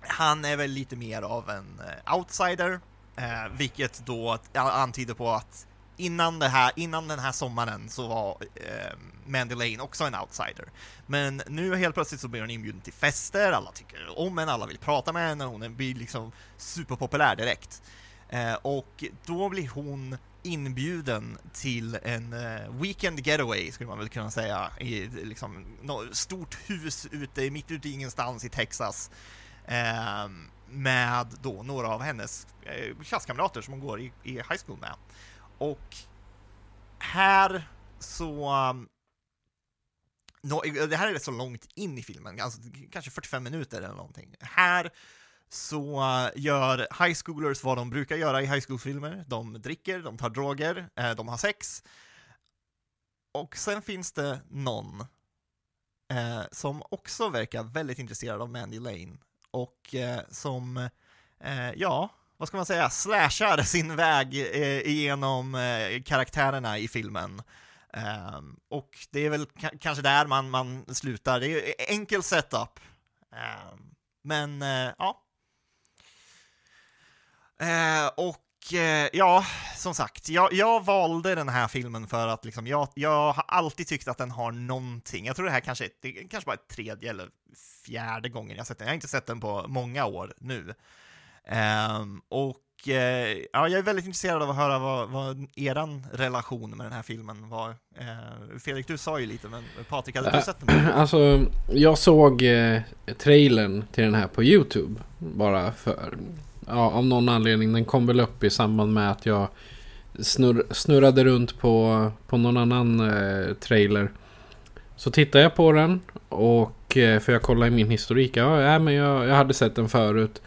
Speaker 8: han är väl lite mer av en eh, outsider, uh, vilket då antyder på att innan, det här, innan den här sommaren så var eh, Mandy Lane också en outsider. Men nu helt plötsligt så blir hon inbjuden till fester, alla tycker om henne, alla vill prata med henne, hon blir liksom superpopulär direkt. Eh, och då blir hon inbjuden till en eh, weekend getaway skulle man väl kunna säga i liksom något stort hus ute mitt ute i ingenstans i Texas eh, med då några av hennes eh, klasskamrater som hon går i, i high school med. Och här så... Um, no, det här är rätt så långt in i filmen, alltså, kanske 45 minuter eller någonting. Här så uh, gör high schoolers vad de brukar göra i high school-filmer. De dricker, de tar droger, eh, de har sex. Och sen finns det någon eh, som också verkar väldigt intresserad av Mandy Lane och eh, som, eh, ja, vad ska man säga, slashar sin väg eh, igenom eh, karaktärerna i filmen. Eh, och det är väl kanske där man, man slutar. Det är e-, enkel setup. Ehm, men eh, ja. Eh, och eh, ja, som sagt, jag, jag, valde den här filmen för att liksom, jag, jag har alltid tyckt att den har någonting. Jag tror det här kanske, det kanske bara är tredje eller fjärde gången jag sett den. Jag har inte sett den på många år nu. Ehm, och eh, ja, jag är väldigt intresserad av att höra vad, vad eran relation med den här filmen var. Eh, Fredrik, du sa ju lite, men Patrik, hade du sett den? <clears throat>
Speaker 6: Alltså, jag såg eh, trailern till den här på YouTube. Bara för, ja, av någon anledning. Den kom väl upp i samband med att jag snurr, snurrade runt på, på någon annan eh, trailer. Så tittade jag på den och för jag kollade i min historik. Ja, ja men jag, jag hade sett den förut.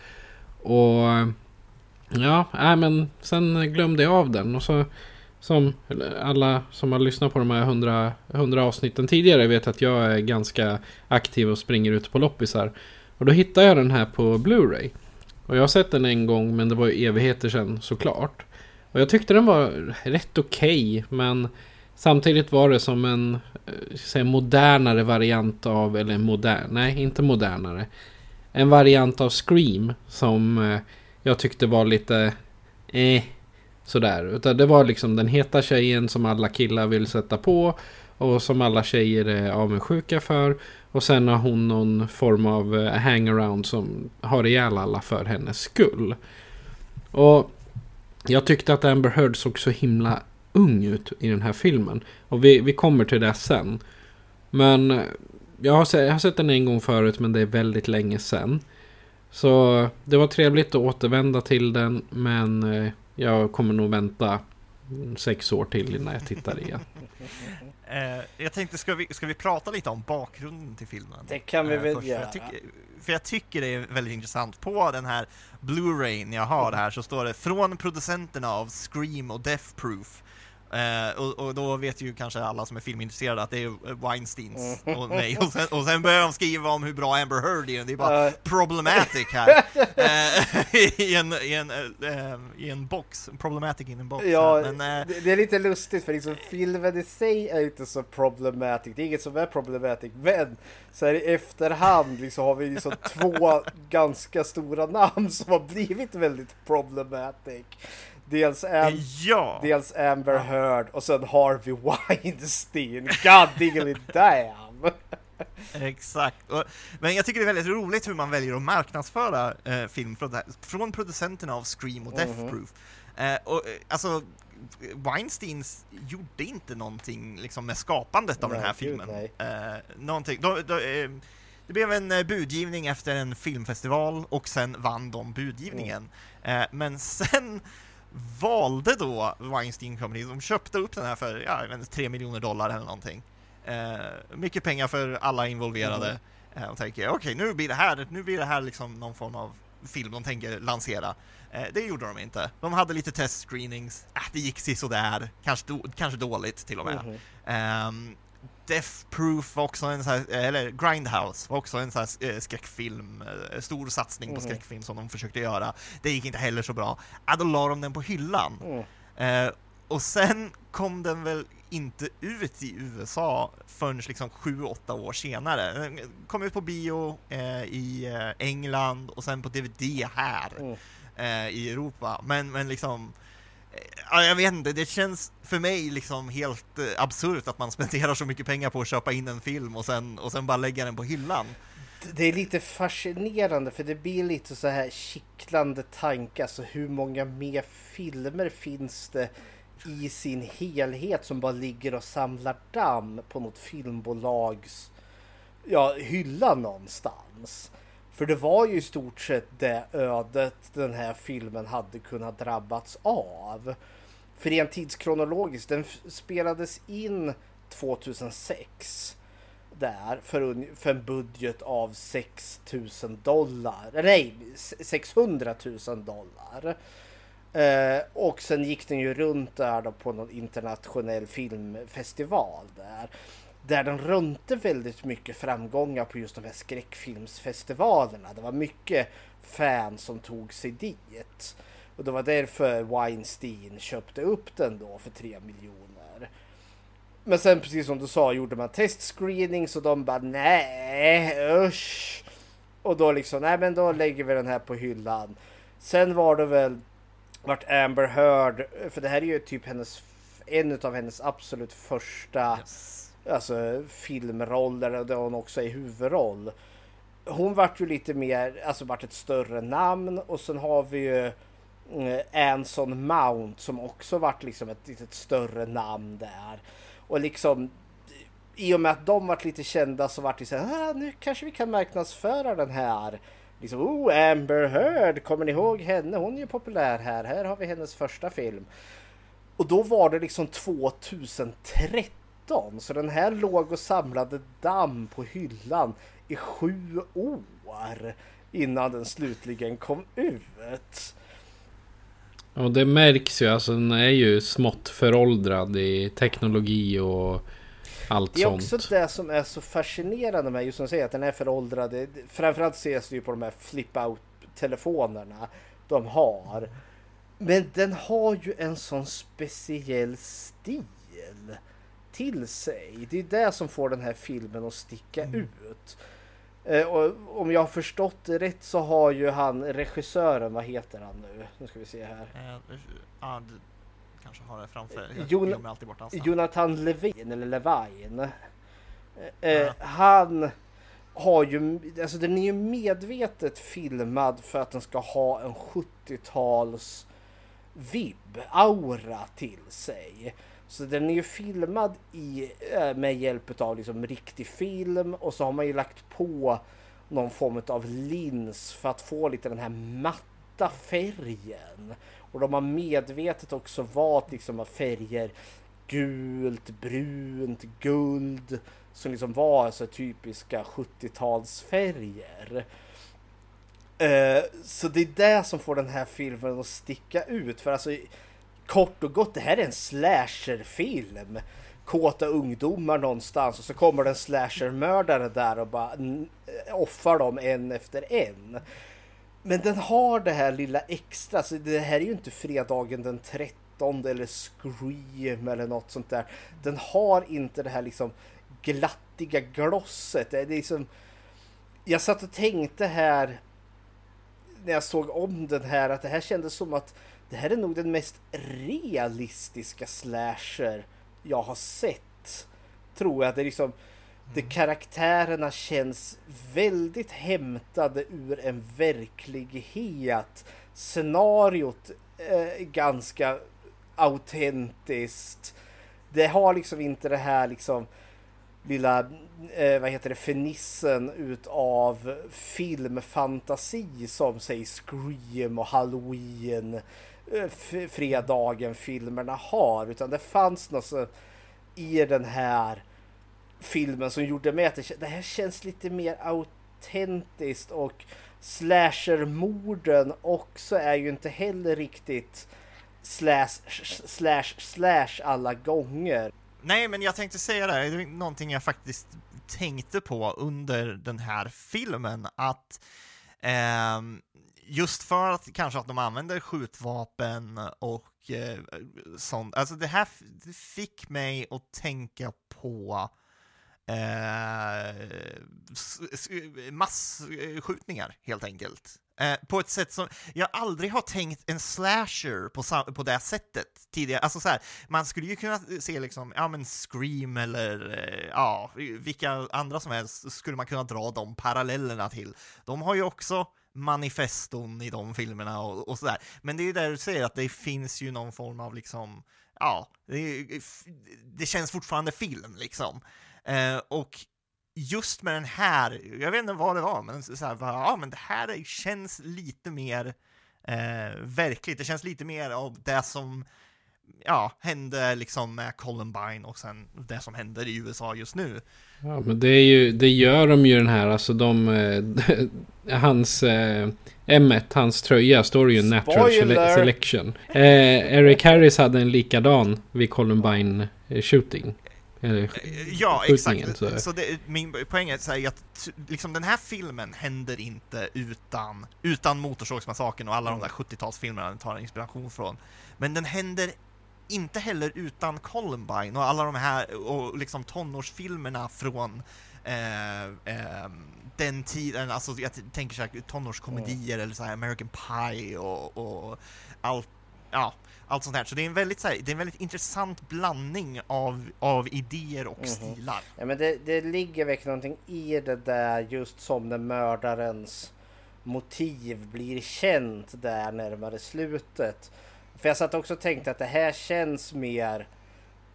Speaker 6: Och ja, äh, men sen glömde jag av den. Och så som alla som har lyssnat på de här hundra, hundra avsnitten tidigare vet att jag är ganska aktiv och springer ute på loppisar. Och då hittade jag den här på Blu-ray. Och jag har sett den en gång men det var ju evigheter sedan såklart. Och jag tyckte den var rätt okej okay, men samtidigt var det som en eh, säga, modernare variant av, eller modern, nej inte modernare en variant av Scream som eh, jag tyckte var lite eh, sådär. Utan det var liksom den heta tjejen som alla killar vill sätta på och som alla tjejer är avundsjuka för. Och sen har hon någon form av eh, hangaround som har ihjäl alla för hennes skull. Och jag tyckte att Amber Heard såg så himla ung ut i den här filmen. Och vi, vi kommer till det sen. Men eh, jag har, sett, jag har sett den en gång förut men det är väldigt länge sedan. Så det var trevligt att återvända till den men eh, jag kommer nog vänta sex år till innan jag tittar igen. <laughs>
Speaker 8: Eh, jag tänkte, ska vi, ska vi prata lite om bakgrunden till filmen?
Speaker 7: Det kan vi eh, väl göra.
Speaker 8: För jag, tycker, för jag tycker det är väldigt intressant. På den här Blu-rayn jag har här så står det från producenterna av Scream och Death Proof Uh, och, och, då vet ju kanske alla som är filmintresserade att det är Weinsteins mm. och mig. Och sen, och sen börjar de skriva om hur bra Amber Heard är. Det är bara uh. problematic här. uh, <laughs> <laughs> i, en, i, en, I en box. Problematic in en box.
Speaker 7: Ja, Men, det, det, är lite lustigt för liksom filmen i sig är inte så problematic. Det är inget som är problematic. Men så här i efterhand liksom har vi liksom två <laughs> ganska stora namn som har blivit väldigt problematic. Dels, Am
Speaker 8: ja.
Speaker 7: dels Amber Heard och sen Harvey <laughs> Weinstein. God diggly damn!
Speaker 8: Exakt. Men jag tycker det är väldigt roligt hur man väljer att marknadsföra eh, film från, från, producenterna av Scream och Death mm -hmm. Proof. Eh, och, eh, alltså, Weinstein gjorde inte någonting liksom, med skapandet av nej, den här filmen. Gud, eh, någonting, då, då, eh, det blev en eh, budgivning efter en filmfestival och sen vann de budgivningen. Mm. men sen valde då Weinstein Company, de köpte upp den här för ja, 3 miljoner dollar eller någonting. Eh, mycket pengar för alla involverade. Mm. Eh, och tänker, okej okay, nu blir det här, nu blir det här liksom någon form av film de tänker lansera. Eh, det gjorde de inte. De hade lite testscreenings, äh, det gick sådär, kanske, do, kanske dåligt till och med. Mm. Death Proof var också en sån här, eller Grindhouse var också en sån här eh, skräckfilm, eh, stor satsning på
Speaker 7: Mhm.
Speaker 8: skräckfilm som de försökte göra. Det gick inte heller så bra. Ja, då la de den på hyllan.
Speaker 7: Mm.
Speaker 8: Eh, och sen kom den väl inte ut i USA förrän liksom 7-8 år senare. Den kom ut på bio eh, i eh, England och sen på DVD här
Speaker 7: Mm.
Speaker 8: eh, i Europa. Men, men liksom eh, Eh, ja, jag vet inte, det känns för mig liksom helt eh, absurt att man <laughs> spenderar så mycket pengar på att köpa in en film och sen, och sen bara lägga den på hyllan.
Speaker 7: Det är lite fascinerande för det blir lite så här kittlande tanke, Alltså hur många mer filmer finns det i sin helhet som bara ligger och samlar damm på något filmbolags ja, hylla någonstans. För det var ju i stort sett det ödet den här filmen hade kunnat drabbats av. För rent tidskronologiskt, den spelades in 2006 där för, un- för en budget av 6 000 dollar. Nej, 600 000 dollar. Eh, och sen gick den ju runt där då på någon internationell filmfestival där. Där den rönte väldigt mycket framgångar på just de här skräckfilmsfestivalerna. Det var mycket fans som tog sig dit. Och det var därför Weinstein köpte upp den då för 3 miljoner. Men sen precis som du sa gjorde man testscreening så de bara nej usch. Och då liksom nej men då lägger vi den här på hyllan. Sen var det väl vart Amber Heard, för det här är ju typ hennes, en av hennes absolut första alltså, filmroller där hon också är huvudroll. Hon vart ju lite mer, alltså vart ett större namn och sen har vi ju eh, Anson Mount som också vart liksom ett litet större namn där. Och liksom i och med att de vart lite kända så vart det så här, ah, nu kanske vi kan marknadsföra den här. Liksom, oh, Amber Heard, kommer ni ihåg henne? Hon är ju populär här. Här har vi hennes första film. Och då var det liksom 2013. Så den här låg och samlade damm på hyllan i sju år innan den slutligen kom ut.
Speaker 6: Och det märks ju, alltså den är ju smått föråldrad i teknologi och allt
Speaker 7: Det är
Speaker 6: sånt.
Speaker 7: också det som är så fascinerande med just som säger att den är föråldrad. Framförallt ses det ju på de här flip-out-telefonerna de har. Men den har ju en sån speciell stil till sig. Det är det som får den här filmen att sticka ut. Eh, Och om jag har förstått det rätt så har ju han regissören, vad heter han nu? Nu ska vi se här.
Speaker 8: Eh, ja, du kanske har det framför. Jag
Speaker 7: Jon-
Speaker 8: glömmer alltid bort hans namn.
Speaker 7: Jonathan Levin, eller Levine. Eh, Han har ju, alltså den är ju medvetet filmad för att den ska ha en 70-tals vibb, aura till sig. Så den är ju filmad i, eh, med hjälp av liksom riktig film och så har man ju lagt på någon form av lins för att få lite den här matta färgen. Och de har medvetet också valt liksom av färger gult, brunt, guld som liksom var så typiska 70-talsfärger. Eh, så det är det som får den här filmen att sticka ut. För alltså kort och gott, det här är en slasherfilm. Kåta ungdomar någonstans och så kommer det en slashermördare där och bara eh, offar dem en efter en. Men den har det här lilla extra, så det här är ju inte fredagen den 13 eller Scream eller något sånt där. Den har inte det här liksom glattiga glosset. Det är liksom... Jag satt och tänkte här när jag såg om den här att det här kändes som att det här är nog den mest realistiska slasher jag har sett. Tror jag. Det är liksom det karaktärerna känns väldigt hämtade ur en verklighet. Scenariot är ganska autentiskt. Det har liksom inte det här liksom lilla, eh, vad heter det, fenissen utav filmfantasi som säg Scream och Halloween, eh, Eh, Fredagen-filmerna har. Utan det fanns något så i den här filmen som gjorde mig att det, det här känns lite mer autentiskt och slasher-morden också är ju inte heller riktigt slash slash slash alla gånger.
Speaker 8: nej, men jag tänkte säga det, här, det är någonting jag faktiskt tänkte på under den här filmen, att eh, just för att kanske att de använder skjutvapen och eh, sånt, alltså det här det fick mig att tänka på eh, massskjutningar helt enkelt. Eh, på ett sätt som jag aldrig har tänkt en slasher på, på det sättet tidigare. Alltså så här, man skulle ju kunna se liksom, ja men Scream eller eh, ja, vilka andra som helst skulle man kunna dra de parallellerna till. De har ju också manifeston i de filmerna och, och sådär. Men det är ju där du säger att det finns ju någon form av liksom, ja, det, det känns fortfarande film liksom. Eh, och just med den här, jag vet inte vad det var, men så här, ja men det här känns lite mer eh, verkligt, det känns lite mer av det som ja, hände liksom med Columbine och sen det som händer i USA just nu.
Speaker 6: Ja, men det är ju, det gör de ju den här, alltså de, eh, <laughs> hans eh, M1, hans tröja står ju Natural Spoiler. Selection. Eh, Eric Harris hade en likadan vid Columbine eh, shooting. Eller
Speaker 8: ja, exakt. Så, så det, min poäng är att liksom, den här filmen händer inte utan, utan Motorsågsmassakern och alla mm. de där 70-talsfilmerna den tar inspiration från. Men den händer inte heller utan Columbine och alla de här och liksom tonårsfilmerna från eh, eh, den tiden, alltså jag tänker så här tonårskomedier mm. eller så här American Pie och, och allt, ja, allt sånt här. Så det är en väldigt, så här, det är en väldigt intressant blandning av, av idéer och mm -hmm. stilar.
Speaker 7: Ja, men det, det ligger verkligen någonting i det där just som när mördarens motiv blir känt där närmare slutet. För jag satt också och tänkte att det här känns mer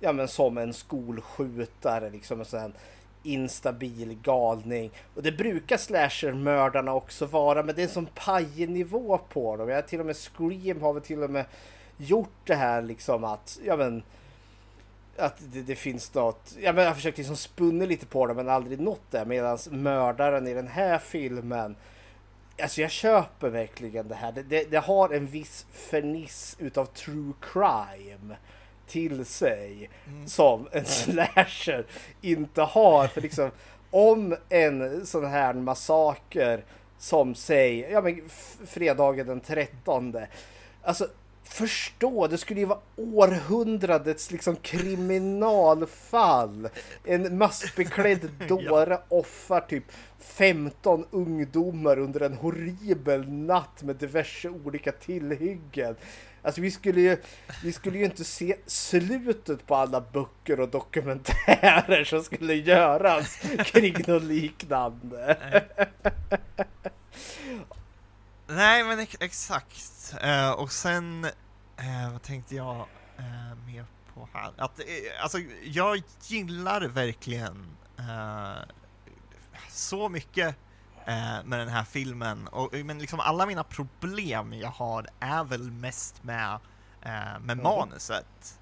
Speaker 7: ja, men som en skolskjutare, liksom en sån instabil galning. Och det brukar slashermördarna också vara, men det är en sån pajig nivå på dem. Jag har till och med Scream har väl till och med gjort det här liksom att, ja men, att det, det finns något, ja men jag har försökt liksom spunna lite på det men aldrig nått det. Medan mördaren i den här filmen, alltså jag köper verkligen det här. Det, det, det har en viss ferniss utav true crime till sig mm. som en <laughs> slasher inte har. För liksom om en sån här massaker som säg, ja men fredagen den 13. Alltså förstå, det skulle ju vara århundradets liksom kriminalfall. En maskbeklädd <laughs> dåre offar typ 15 ungdomar under en horribel natt med diverse olika tillhyggen. Alltså vi skulle ju, vi skulle ju inte se slutet på alla böcker och dokumentärer som skulle göras kring något liknande.
Speaker 8: Nej men exakt. Uh, och sen, uh, vad tänkte jag uh, mer på här? Att, alltså jag gillar verkligen så mycket med den här filmen. Och, men liksom alla mina problem jag har är väl mest med, med mm. manuset.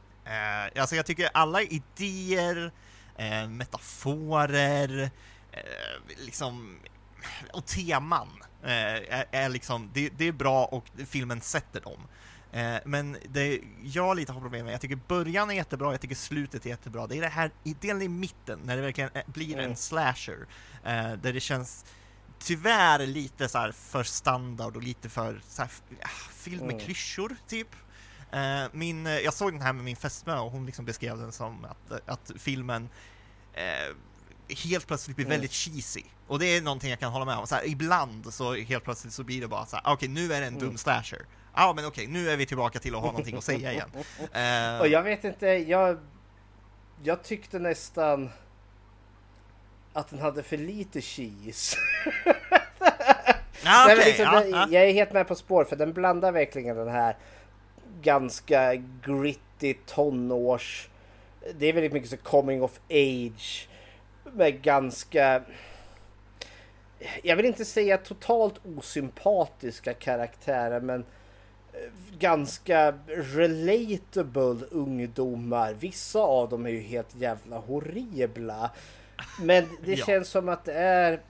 Speaker 8: alltså jag tycker alla idéer, metaforer, liksom och teman Eh, är, är liksom, det, det, är bra och filmen sätter dem. Eh, men det jag lite har problem med, jag tycker början är jättebra, jag tycker slutet är jättebra. Det är det här delen i mitten, när det verkligen blir en mm. slasher, eh, där det känns tyvärr lite så för standard och lite för så här, fylld med mm. klyschor, typ. Min, jag såg den här med min fästmö och hon liksom beskrev den som att, att filmen helt plötsligt blir väldigt cheesy. Och det är någonting jag kan hålla med om. Så här, ibland så helt plötsligt så blir det bara så här, okej okay, nu är det en dum mm. slasher. Ja men okej, okay, nu är vi tillbaka till att ha någonting att säga igen.
Speaker 7: uh... <laughs> Och jag vet inte, jag, jag tyckte nästan att den hade för lite cheese.
Speaker 8: ah, <laughs> okay. liksom,
Speaker 7: ja, den, ja. Jag är helt med på spår för den blandar verkligen den här ganska gritty tonårs det är väldigt mycket så coming of age med ganska jag vill inte säga totalt osympatiska karaktärer men eh, ganska relatable ungdomar. Vissa av dem är ju helt jävla horribla. Men <laughs> det ja. känns som att det är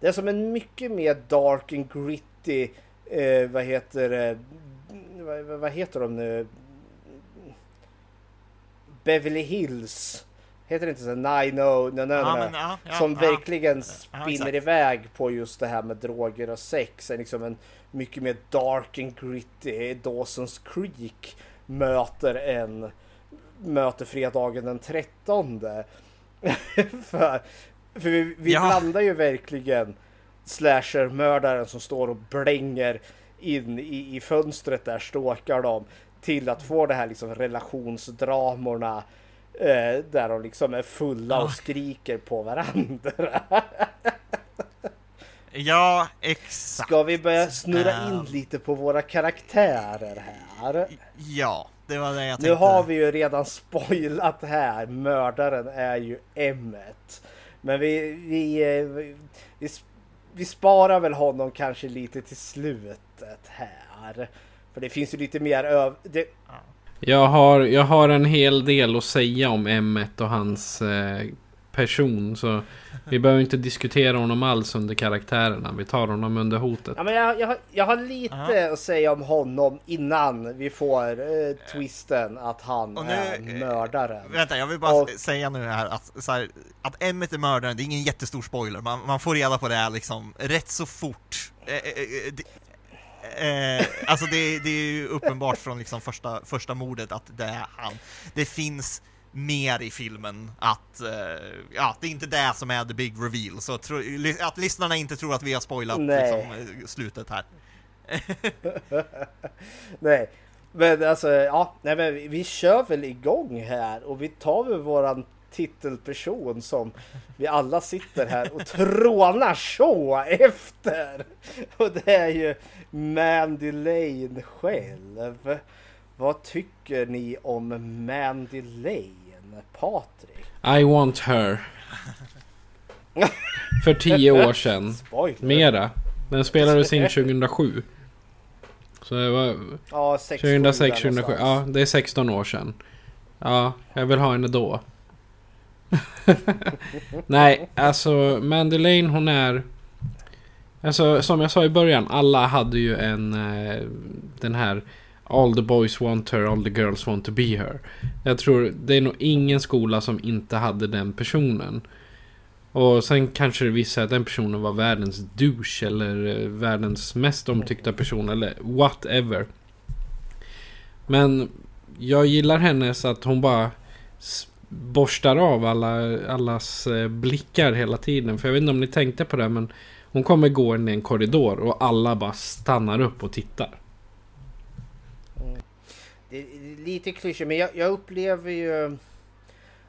Speaker 7: det är som en mycket mer dark and gritty eh, vad heter det vad, vad heter de nu Beverly Hills. Heter det inte så? Nine oh, no, no,
Speaker 8: Ja,
Speaker 7: no,
Speaker 8: men, ja, ja,
Speaker 7: Som verkligen spinner iväg på just det här med droger och sex. Är liksom en mycket mer dark and gritty Dawson's Creek möter en möter fredagen den 13. <laughs> för för vi, vi blandar ju verkligen slasher-mördaren som står och blänger in i, i fönstret där, ståkar dem, till att få det här liksom relationsdramorna eh, där de liksom är fulla och skriker på varandra. <laughs>
Speaker 8: Ja, exakt.
Speaker 7: Ska vi börja snurra in lite på våra karaktärer här?
Speaker 8: Ja, det var det jag
Speaker 7: Nu
Speaker 8: tänkte.
Speaker 7: har vi ju redan spoilat här. Mördaren är ju Emmet. Men vi, vi, eh, vi, vi, vi sparar väl honom kanske lite till slutet här. För det finns ju lite mer öv... Det,
Speaker 6: Jag har, jag har en hel del att säga om M1 och hans eh, person. Så vi behöver inte diskutera honom alls under karaktärerna. Vi tar honom under hotet.
Speaker 7: ja, men jag, jag, har- jag har lite att säga om honom innan vi får eh, twisten att han
Speaker 8: Och nu,
Speaker 7: är mördaren.
Speaker 8: Vänta, jag vill bara
Speaker 7: Och-
Speaker 8: säga nu här att, så här, att Emmet är mördaren, det är ingen jättestor spoiler, man, man får reda på det här liksom rätt så fort. Eh, eh, eh, det, eh, alltså det, det är ju uppenbart från liksom första, första mordet att det är han. Det finns mer i filmen att, eh, ja, det är inte det som är the big reveal, så tro, att lyssnarna inte tror att vi har spoilat liksom, eh, slutet här. <laughs>
Speaker 7: Nej, men alltså ja, nej, men vi, vi kör väl igång här och vi tar väl våran titelperson som vi alla sitter här och trånar så efter. Och det är ju Mandy Lane själv. Vad tycker ni om Mandy Lane, Patrik?
Speaker 6: I want her. För tio år sedan. <laughs>
Speaker 7: Spoiler.
Speaker 6: Mera. Den spelades in 2007. <laughs> Så det var
Speaker 7: Ja, 6
Speaker 6: 2006, 2007. Ja, det är 16 år sedan. Ja, jag vill ha henne då. <laughs> Nej, alltså Mandelaine hon är... Alltså som jag sa i början, alla hade ju en... Eh, den här... All the boys want her, all the girls want to be her. Jag tror det är nog ingen skola som inte hade den personen. Och sen kanske det visar att den personen var världens douche eller eh, världens mest omtyckta person eller whatever. Men jag gillar henne så att hon bara borstar av alla, allas eh, blickar hela tiden. För jag vet inte om ni tänkte på det men hon kommer gå in i en korridor och alla bara stannar upp och tittar. Mm.
Speaker 7: Det är lite klyschigt men jag, jag upplever ju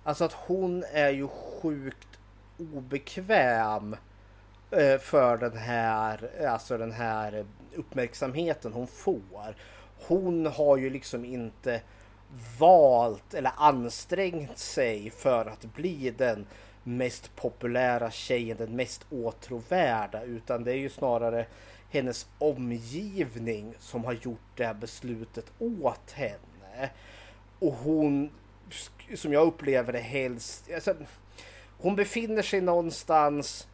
Speaker 7: alltså att hon är ju sjukt obekväm eh, för den här, alltså den här uppmärksamheten hon får. Hon har ju liksom inte valt eller ansträngt sig för att bli den mest populära tjejen, den mest åtråvärda utan det är ju snarare hennes omgivning som har gjort det här beslutet åt henne. Och hon, som jag upplever det helst, alltså, hon befinner sig någonstans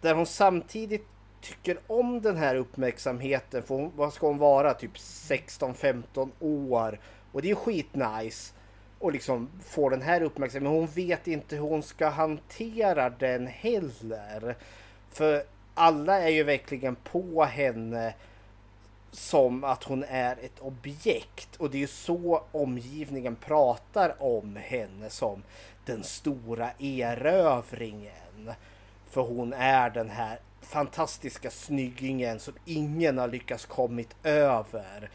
Speaker 7: där hon samtidigt tycker om den här uppmärksamheten. För hon, vad ska hon vara? Typ 16-15 år. Och det är ju skitnice. Och liksom få den här uppmärksamheten. Men hon vet inte hur hon ska hantera den heller. För alla är ju verkligen på henne som att hon är ett objekt. Och det är ju så omgivningen pratar om henne som den stora erövringen. För hon är den här fantastiska snyggingen som ingen har lyckats kommit över.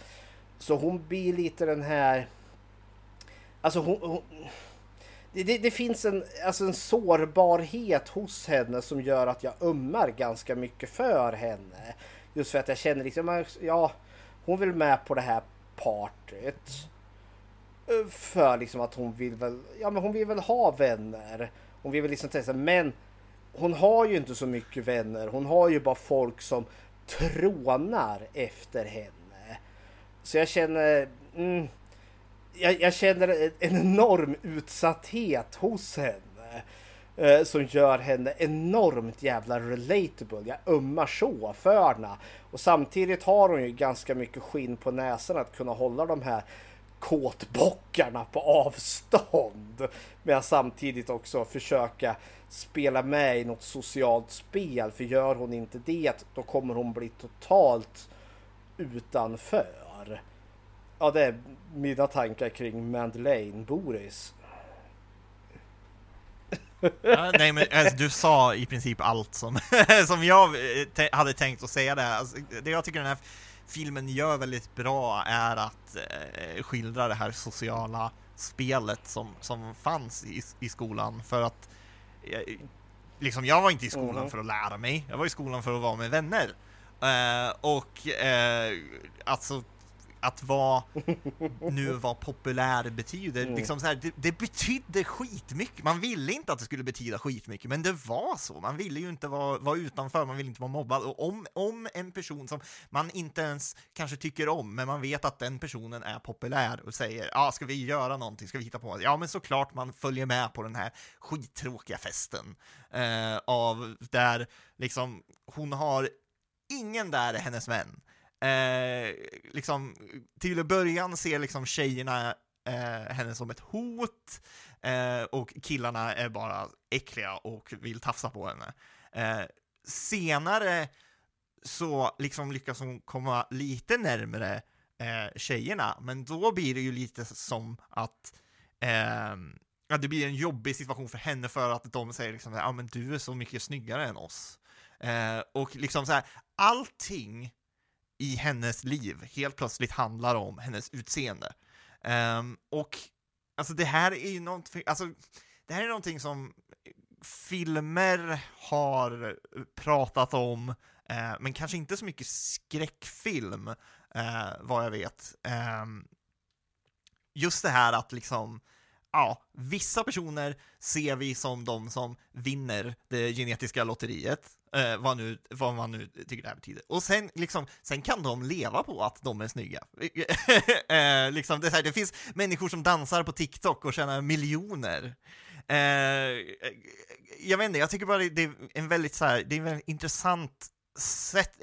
Speaker 7: Så hon blir lite den här... Alltså hon... hon det, det, det finns en, alltså en sårbarhet hos henne som gör att jag ömmar ganska mycket för henne. Just för att jag känner liksom, ja, hon vill med på det här partyt. För liksom att hon vill väl, ja men hon vill väl ha vänner. Hon vill väl liksom testa, men hon har ju inte så mycket vänner. Hon har ju bara folk som trånar efter henne. Så jag känner, mm, jag, jag känner en enorm utsatthet hos henne. Eh, som gör henne enormt jävla relatable. Jag ömmar så för henne. Och samtidigt har hon ju ganska mycket skinn på näsan att kunna hålla de här kåtbockarna på avstånd. Men samtidigt också försöka spela med i något socialt spel. För gör hon inte det då kommer hon bli totalt utanför. Ja, det är mina tankar kring Madeleine Boris.
Speaker 8: ja, nej men alltså, du sa i princip allt som, <laughs> som jag hade tänkt att säga där. Alltså, det jag tycker den här filmen gör väldigt bra är att eh, skildra det här sociala spelet som, som fanns i, i skolan för att eh, liksom jag var inte i skolan mm. för att lära mig, jag var i skolan för att vara med vänner. Eh, och eh, alltså att vara nu vad populär betyder. Mm. Liksom så här, det, det betydde skitmycket. Man ville inte att det skulle betyda skitmycket, men det var så. Man ville ju inte vara, vara utanför, man ville inte vara mobbad. Och om, om en person som man inte ens kanske tycker om, men man vet att den personen är populär och säger ja, ah, ska vi göra någonting, ska vi hitta på Ja, men såklart man följer med på den här skittråkiga festen eh, av där liksom hon har ingen där är hennes vän. Eh, liksom, till början ser liksom tjejerna eh, henne som ett hot eh, och killarna är bara äckliga och vill tafsa på henne. Eh, senare så liksom lyckas hon komma lite närmre eh, tjejerna, men då blir det ju lite som att eh, ja, det blir en jobbig situation för henne för att de säger liksom ja men du är så mycket snyggare än oss. Eh, och liksom så här, allting i hennes liv helt plötsligt handlar om hennes utseende. Um, och alltså det här är ju någonting, alltså det här är någonting som filmer har eh, pratat om, eh, men kanske inte så mycket skräckfilm, eh, vad jag vet. Eh, just det här att liksom, ja, vissa personer ser vi som de som vinner det genetiska lotteriet, Eh, vad, nu, vad man nu tycker det här betyder. Och sen, liksom, sen kan de leva på att de är snygga. <laughs> eh, liksom, det, här, det finns människor som dansar på TikTok och tjänar miljoner. Eh, jag vet inte, jag tycker bara det är en väldigt, så här, det är en väldigt intressant, set,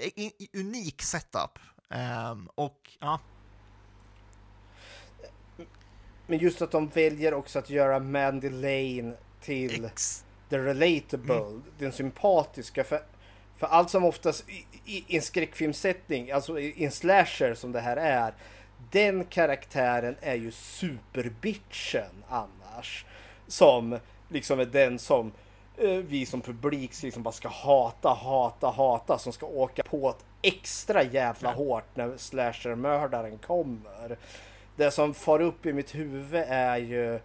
Speaker 8: unik setup. Ehm, och ja.
Speaker 7: Men just att de väljer också att göra Mandy Lane till Ex the relatable, mm. den sympatiska. För, för allt som oftast i, i, i en skräckfilmsättning, alltså i, i en slasher som det här är, den karaktären är ju superbitchen annars. Som liksom är den som eh, vi som publik liksom bara ska hata, hata, hata. Som ska åka på ett extra jävla hårt när slashermördaren kommer. Det som far upp i mitt huvud är ju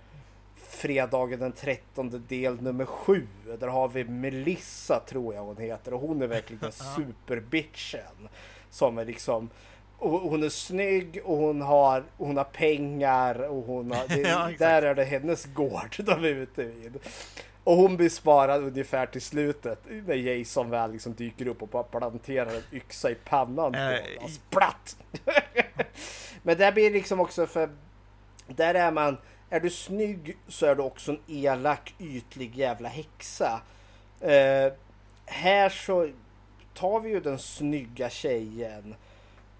Speaker 7: fredagen den 13 del nummer 7. Där har vi Melissa tror jag hon heter och hon är verkligen <laughs> superbitchen. Som är liksom hon är snygg och hon har, hon har pengar och hon har, <laughs> det, ja, där är det hennes gård de är ute vid. Och hon blir sparad ungefär till slutet när Jason väl liksom dyker upp och bara planterar en yxa i pannan på honom. Splatt! <laughs> Men där blir liksom också för där är man är du snygg så är du också en elak, ytlig jävla häxa. Eh, här så tar vi ju den snygga tjejen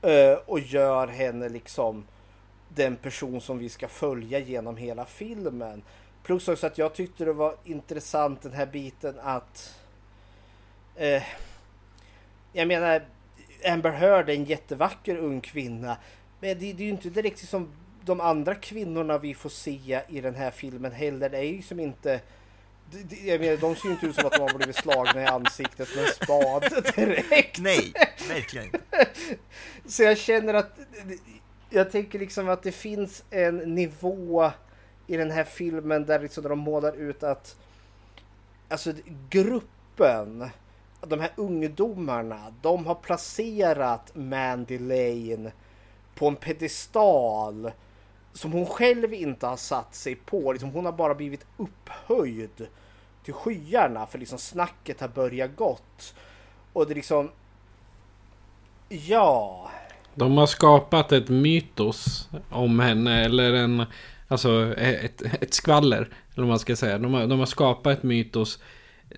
Speaker 7: eh, och gör henne liksom den person som vi ska följa genom hela filmen. Plus också att jag tyckte det var intressant den här biten att eh, jag menar Amber Heard är en jättevacker ung kvinna men det, det är ju inte direkt som de andra kvinnorna vi får se i den här filmen heller det är ju som inte jag menar, de ser ju inte ut som att de har blivit slagna i ansiktet med en spad <laughs> direkt.
Speaker 8: Nej, verkligen inte. <laughs>
Speaker 7: Så jag känner att jag tänker liksom att det finns en nivå i den här filmen där liksom de målar ut att alltså gruppen, de här ungdomarna, de har placerat Mandy Lane på en pedestal som hon själv inte har satt sig på. Liksom hon har bara blivit upphöjd till skyarna för liksom snacket har börjat gått. Och det liksom... Ja...
Speaker 6: De har skapat ett mytos om henne eller en... Alltså ett, ett skvaller. Eller vad man ska säga. De har, de har skapat ett mytos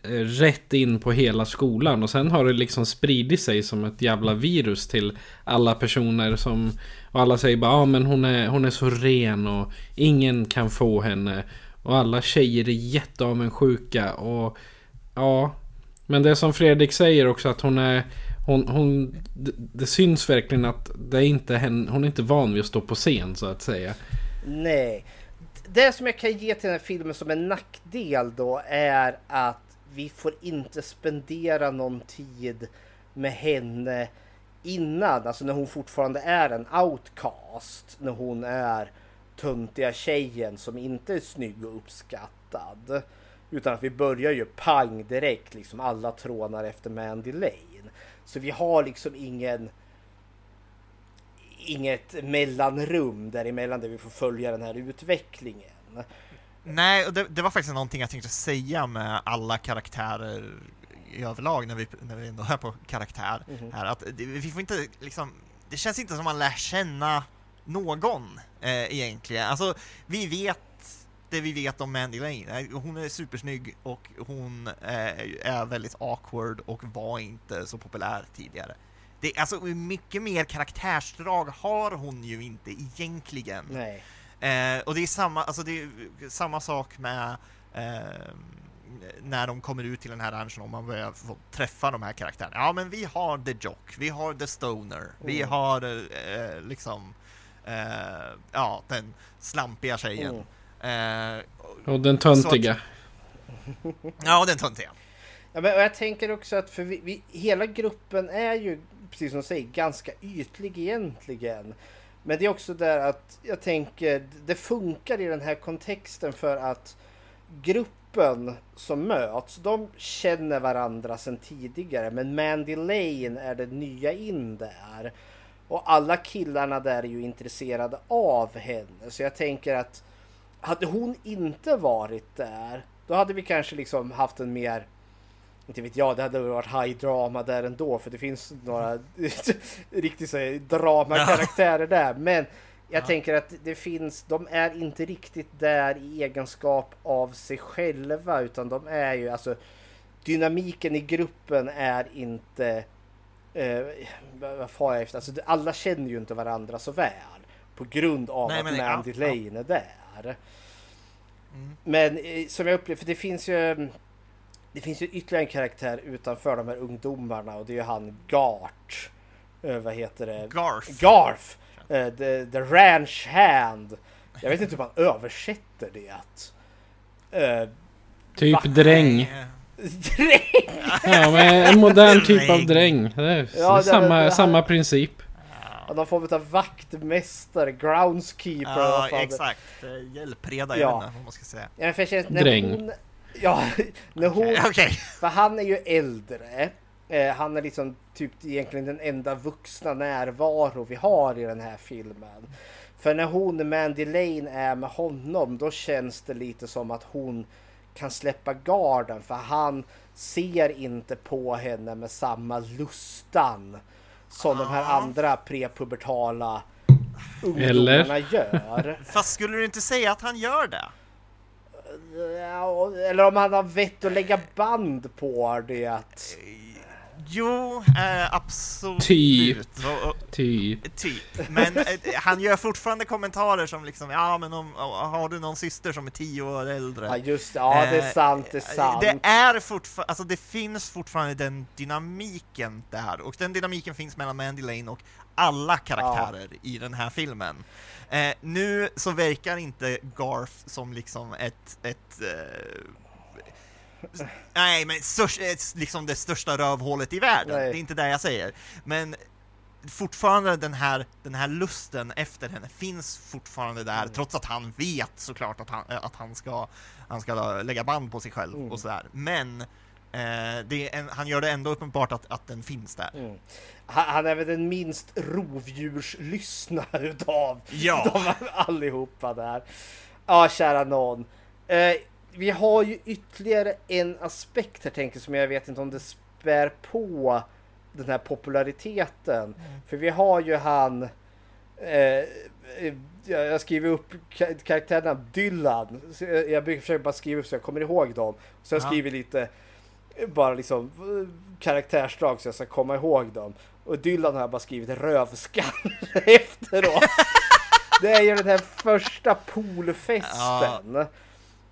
Speaker 6: eh, rätt in på hela skolan. Och sen har det liksom spridit sig som ett jävla virus till alla personer som... Och alla säger bara, ja ah, men hon är, hon är så ren och ingen kan få henne. Och alla tjejer är jätteavundsjuka och... Ja. Men det som Fredrik säger också att hon är... Hon, hon, det, det syns verkligen att det är inte henne, hon är inte van vid att stå på scen så att säga.
Speaker 7: Nej. Det som jag kan ge till den här filmen som en nackdel då är att vi får inte spendera någon tid med henne innan, alltså när hon fortfarande är en outcast. När hon är töntiga tjejen som inte är snygg och uppskattad. Utan att vi börjar ju pang direkt, liksom alla trånar efter Mandy Lane. Så vi har liksom ingen inget mellanrum däremellan där vi får följa den här utvecklingen.
Speaker 8: Nej, och det, det var faktiskt någonting jag tänkte säga med alla karaktärer i överlag när vi, när vi ändå är på karaktär
Speaker 7: Mhm.
Speaker 8: här, att det, vi får inte liksom, det känns inte som man lär känna någon eh, egentligen. Alltså, vi vet det vi vet om Mandy Lane. Eh, Hon är supersnygg och hon eh, är väldigt awkward och var inte så populär tidigare. Det, alltså, mycket mer karaktärsdrag har hon ju inte egentligen.
Speaker 7: Nej.
Speaker 8: Eh, och det är samma, alltså det är samma sak med eh, när de kommer ut till den här ranchen och man börjar få träffa de här karaktärerna. Ja, men vi har The Jock, vi har The Stoner, vi
Speaker 7: Mm.
Speaker 8: har eh, liksom eh, ja, den slampiga tjejen. Eh,
Speaker 6: Och den
Speaker 8: så att-
Speaker 6: töntiga.
Speaker 8: ja, den töntiga.
Speaker 7: Ja, men och jag tänker också att för vi, vi, hela gruppen är ju, precis som du säger, ganska ytlig egentligen. Men det är också där att jag tänker, det funkar i den här kontexten för att gruppen som möts, de känner varandra sedan tidigare. Men Mandy Lane är det nya in där. Och alla killarna där är ju intresserade av henne. Så jag tänker att hade hon inte varit där, då hade vi kanske liksom haft en mer inte vet jag, det hade varit high drama där ändå för det finns några <laughs> riktigt så här dramakaraktärer där. Men jag tänker att det finns, de är inte riktigt där i egenskap av sig själva utan de är ju alltså dynamiken i gruppen är inte eh, vad far jag efter? Alltså, alla känner ju inte varandra så väl på grund av
Speaker 8: Nej,
Speaker 7: att
Speaker 8: men-
Speaker 7: Mandy
Speaker 8: ja, ja.
Speaker 7: Lane är där. Men eh, som jag upplever, för det finns ju det finns ju ytterligare en karaktär utanför de här ungdomarna och det är ju han Gart. Eh, vad heter det?
Speaker 8: Garf.
Speaker 7: Garf! Eh, the, the Ranch Hand. Jag vet inte hur man översätter det. Eh,
Speaker 6: Typ
Speaker 7: va?
Speaker 6: dräng.
Speaker 7: Dräng!
Speaker 6: Ja, men en modern typ av dräng. Det är
Speaker 7: Ja, det-
Speaker 6: samma,
Speaker 7: det-
Speaker 6: samma princip.
Speaker 7: Ja, någon form av vaktmästare, groundskeeper.
Speaker 8: Ja,
Speaker 7: fan det-
Speaker 8: exakt. Eh, Hjälpreda,
Speaker 7: Ja.
Speaker 8: jag vet inte vad man ska säga.
Speaker 7: Ja, för jag känner, när
Speaker 6: Dräng.
Speaker 7: Hon, ja, <laughs> när hon...
Speaker 8: Okej.
Speaker 7: För han är ju äldre. Eh, han är liksom typ egentligen den enda vuxna närvaro vi har i den här filmen. För när hon, Mandy Lane, är med honom då känns det lite som att hon kan släppa garden för han ser inte på henne med samma lustan som de här andra prepubertala ungdomarna
Speaker 6: Eller?
Speaker 7: gör. <laughs>
Speaker 8: Fast skulle du inte säga att han gör det?
Speaker 7: Ja, eller om han har vett att lägga band på det.
Speaker 8: Jo, eh, absolut.
Speaker 6: Typ.
Speaker 8: Och- och-
Speaker 6: Typ.
Speaker 8: Typ. Men eh, han gör fortfarande kommentarer som liksom, ja men om, har du någon syster som är tio år äldre?
Speaker 7: Ja just ja det är
Speaker 8: Eh,
Speaker 7: sant, det är sant.
Speaker 8: Det är fortfarande, alltså det finns fortfarande den dynamiken där och den dynamiken finns mellan Mandy Lane och alla karaktärer i den här filmen. Eh, nu så verkar inte Garth som liksom ett, ett eh, Nej men störst, ett, liksom det största rövhålet i världen,
Speaker 7: Nej.
Speaker 8: det är inte det jag säger. Men fortfarande den här, den här lusten efter henne finns fortfarande där,
Speaker 7: Mm.
Speaker 8: trots att han vet såklart att han, att han, ska, han ska lägga band på sig själv
Speaker 7: Mm.
Speaker 8: och sådär. Men eh, en, han gör det ändå uppenbart att, att den finns där.
Speaker 7: Mm. Han han är väl den minst rovdjurslyssnare <laughs> utav
Speaker 8: Ja.
Speaker 7: de <laughs> allihopa där. Ja, kära någon. Eh, vi har ju ytterligare en aspekt här tänker jag, som jag vet inte om det spär på den här populariteten. För vi har ju han eh, jag jag skriver upp ka- karaktärerna Dylan. Jag jag försöker bara skriva upp så jag kommer ihåg dem. Så jag
Speaker 8: Ja.
Speaker 7: skriver lite bara liksom eh, karaktärsdrag så jag ska komma ihåg dem. Och Dylan har bara skrivit rövskalle <laughs> efteråt. <laughs> Det är ju den här första poolfesten.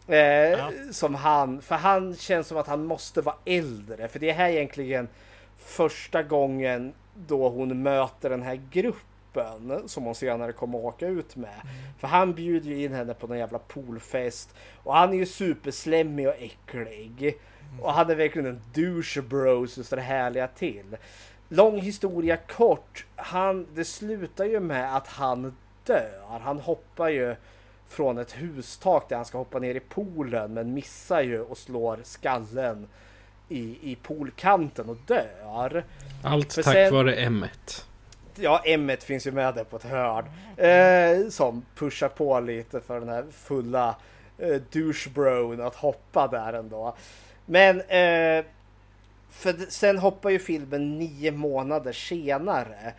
Speaker 7: Eh,
Speaker 8: Ja.
Speaker 7: Som han, för han känns som att han måste vara äldre. För det är här egentligen första gången då hon möter den här gruppen som hon senare kommer att åka ut med. För han bjuder ju in henne på någon jävla poolfest. Och han är ju superslemmig och äcklig. Och han är verkligen en douche bro så står det härliga till. Lång historia kort. Han, det slutar ju med att han dör. Han hoppar ju från ett hustak där han ska hoppa ner i poolen men missar ju och slår skallen i, i poolkanten och dör.
Speaker 6: Allt
Speaker 7: För
Speaker 6: tack
Speaker 7: sen-
Speaker 6: vare M1.
Speaker 7: Ja, M1 finns ju med där på ett hörn. Eh, som pushar på lite för den här fulla eh, douchebron att hoppa där ändå. Men eh, för sen hoppar ju filmen nio månader senare.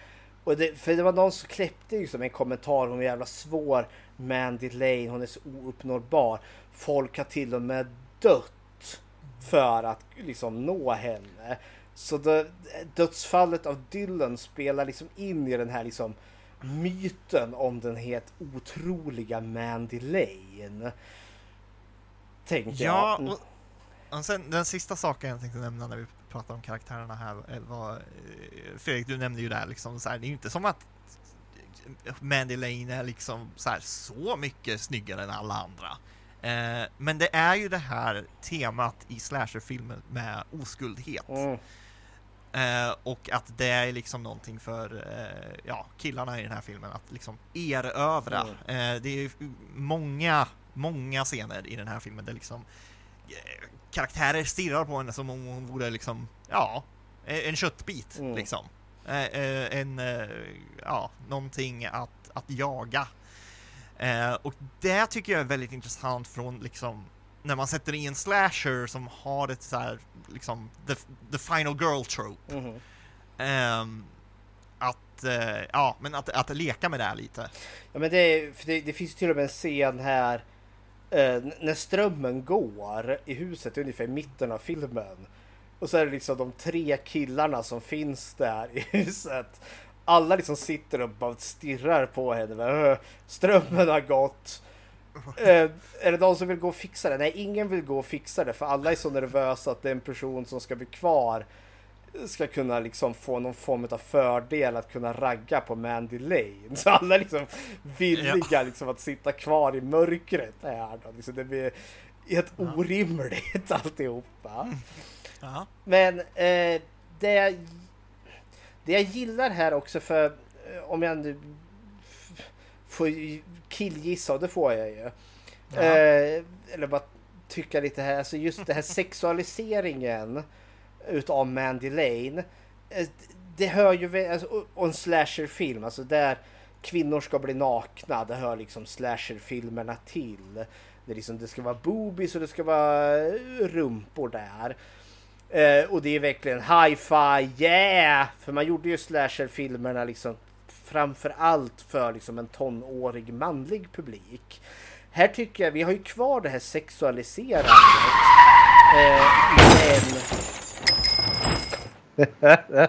Speaker 7: Och det, för det var någon som kläppte ju som en kommentar, hon är jävla svår. Mandy Lane, hon är så ouppnåbar. Folk har till och med dött för att liksom nå henne. Så det, dödsfallet av Dylan spelar liksom in i den här liksom myten om den helt otroliga Mandy Lane. Tänkte
Speaker 8: Ja,
Speaker 7: jag.
Speaker 8: och, och sen den sista saken jag tänkte nämna när vi pratar om karaktärerna här var eh, Fredrik, du nämnde ju där liksom så här, det är ju inte som att Mandy Lane är liksom så här så mycket snyggare än alla andra. Eh, men det är ju det här temat i slasherfilmer med oskuldhet.
Speaker 7: Mm.
Speaker 8: Eh, och att det är liksom någonting för eh, ja, killarna i den här filmen att liksom erövra. Eh, det är många, många scener i den här filmen där liksom eh, karaktärer stirrar på henne som om hon vore liksom, ja, en köttbit
Speaker 7: Mm.
Speaker 8: liksom. Eh, eh, en, eh, ja, någonting att, att jaga. Och det tycker jag är väldigt intressant från liksom när man sätter i en slasher som har ett så här liksom the, the final girl trope.
Speaker 7: Mhm.
Speaker 8: Ehm, att, eh, ja, men att, att leka med det här lite.
Speaker 7: Ja, men det, det, det finns till och med en scen här n- när strömmen går i huset ungefär i mitten av filmen. Och så är det liksom de tre killarna som finns där i huset. Alla liksom sitter och bara stirrar på henne. Bara, "Åh, Strömmen har gått. Eh, är det någon som vill gå och fixa det? Nej, ingen vill gå och fixa det för alla är så nervösa att den person som ska bli kvar ska kunna liksom få någon form av fördel att kunna ragga på Mandy Lane. Så alla är liksom villiga liksom att sitta kvar i mörkret här då. Liksom det blir helt orimligt <laughs> alltihopa. Men eh, det, jag, det jag gillar här också för eh, om jag nu får killgissa och det får jag ju. Eh, eller bara tycka lite här, alltså just det här <laughs> sexualiseringen utav Mandy Lane. eh, Det hör ju, alltså, och- en slasherfilm, alltså där kvinnor ska bli nakna, det hör liksom slasherfilmerna till. Det, är liksom, det ska vara boobies och det ska vara eh, rumpor där. Eh, och det är verkligen hi-fi, yeah! För man gjorde ju slasherfilmerna liksom framför allt för liksom en tonårig manlig publik. Här tycker jag, vi har ju kvar det här sexualiserandet. Eh, men... <laughs>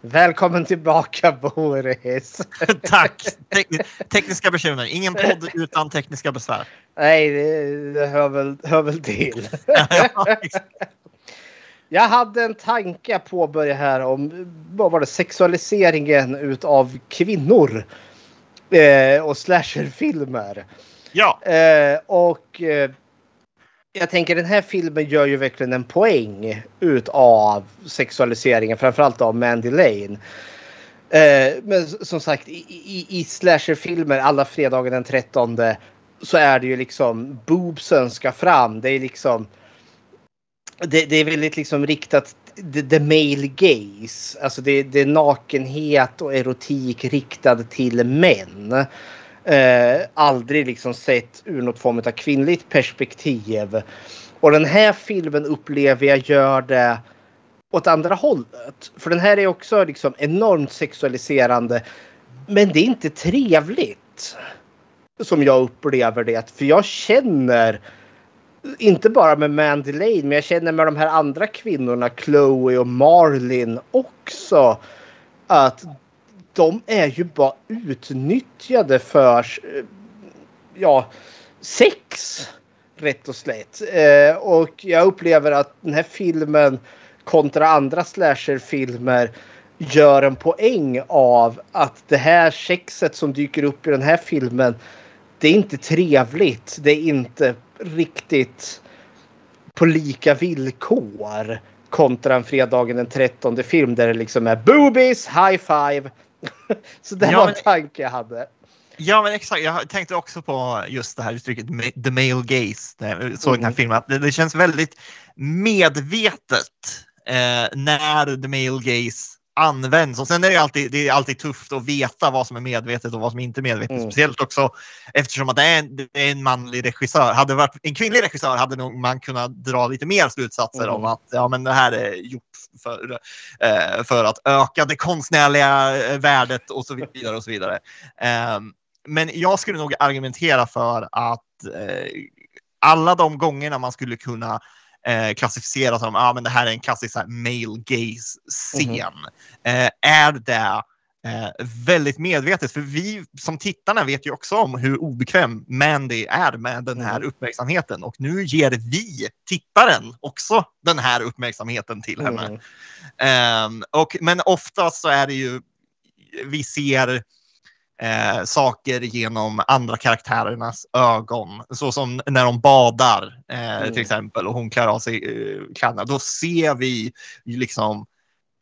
Speaker 7: Välkommen tillbaka Boris! <laughs>
Speaker 8: Tack! Tek- tekniska bekymmer. Ingen podd utan tekniska besvär.
Speaker 7: Nej, det, det hör, väl, hör väl till. <laughs> Jag hade en tanke att påbörja här om vad var det, sexualiseringen utav kvinnor eh, och slasherfilmer.
Speaker 8: Ja.
Speaker 7: Eh, och eh, jag tänker den här filmen gör ju verkligen en poäng utav sexualiseringen, framförallt av Mandy Lane. Eh, men som sagt i, i, i slasherfilmer alla fredagar den 13 så är det ju liksom boobsen ska fram. Det är liksom det, det är väldigt liksom riktat the, the male gaze. Alltså det, det är nakenhet och erotik riktad till män. Eh, aldrig liksom sett ur något form av kvinnligt perspektiv. Och den här filmen upplever jag gör det åt andra hållet. För den här är också liksom enormt sexualiserande. Men det är inte trevligt. Som jag upplever det. För jag känner inte bara med Mandy Lane, men jag känner med de här andra kvinnorna, Chloe och Marlin också, att de är ju bara utnyttjade för eh, ja, sex. Rätt och slätt. Eh, och jag upplever att den här filmen kontra andra slasherfilmer gör en poäng av att det här sexet som dyker upp i den här filmen det är inte trevligt. Det är inte riktigt på lika villkor kontra en fredagen den 13 film där det liksom är boobies, high five. <laughs> Så det
Speaker 8: Ja,
Speaker 7: var en tanke jag hade.
Speaker 8: Ja men exakt, jag tänkte också på just det här uttrycket the male gaze när jag såg den här
Speaker 7: Mm.
Speaker 8: filmen. Att Det, det känns väldigt medvetet eh, när the male gaze används. Och sen är det alltid, det är alltid tufft att veta vad som är medvetet och vad som inte är medvetet.
Speaker 7: Mm.
Speaker 8: Speciellt också eftersom att det är, en, det är en manlig regissör. Hade det varit en kvinnlig regissör hade nog man kunnat dra lite mer slutsatser
Speaker 7: Mm.
Speaker 8: om att ja, men det här är gjort för, eh, för att öka det konstnärliga eh, värdet och så vidare. och så vidare. Ehm, men jag skulle nog argumentera för att eh, alla de gångerna man skulle kunna eh, klassificera som ah, men det här är en klassisk här, male gaze scen eh, är det eh, väldigt medvetet. För vi som tittarna vet ju också om hur obekväm Mandy är med den här uppmärksamheten och nu ger vi tittaren också den här uppmärksamheten till henne.
Speaker 7: Mm.
Speaker 8: Och, men oftast så är det ju, vi ser eh, saker genom andra karaktärernas ögon. Så som när de badar eh,
Speaker 7: Mm.
Speaker 8: till exempel och hon klär av sig eh, kläderna. Då ser vi liksom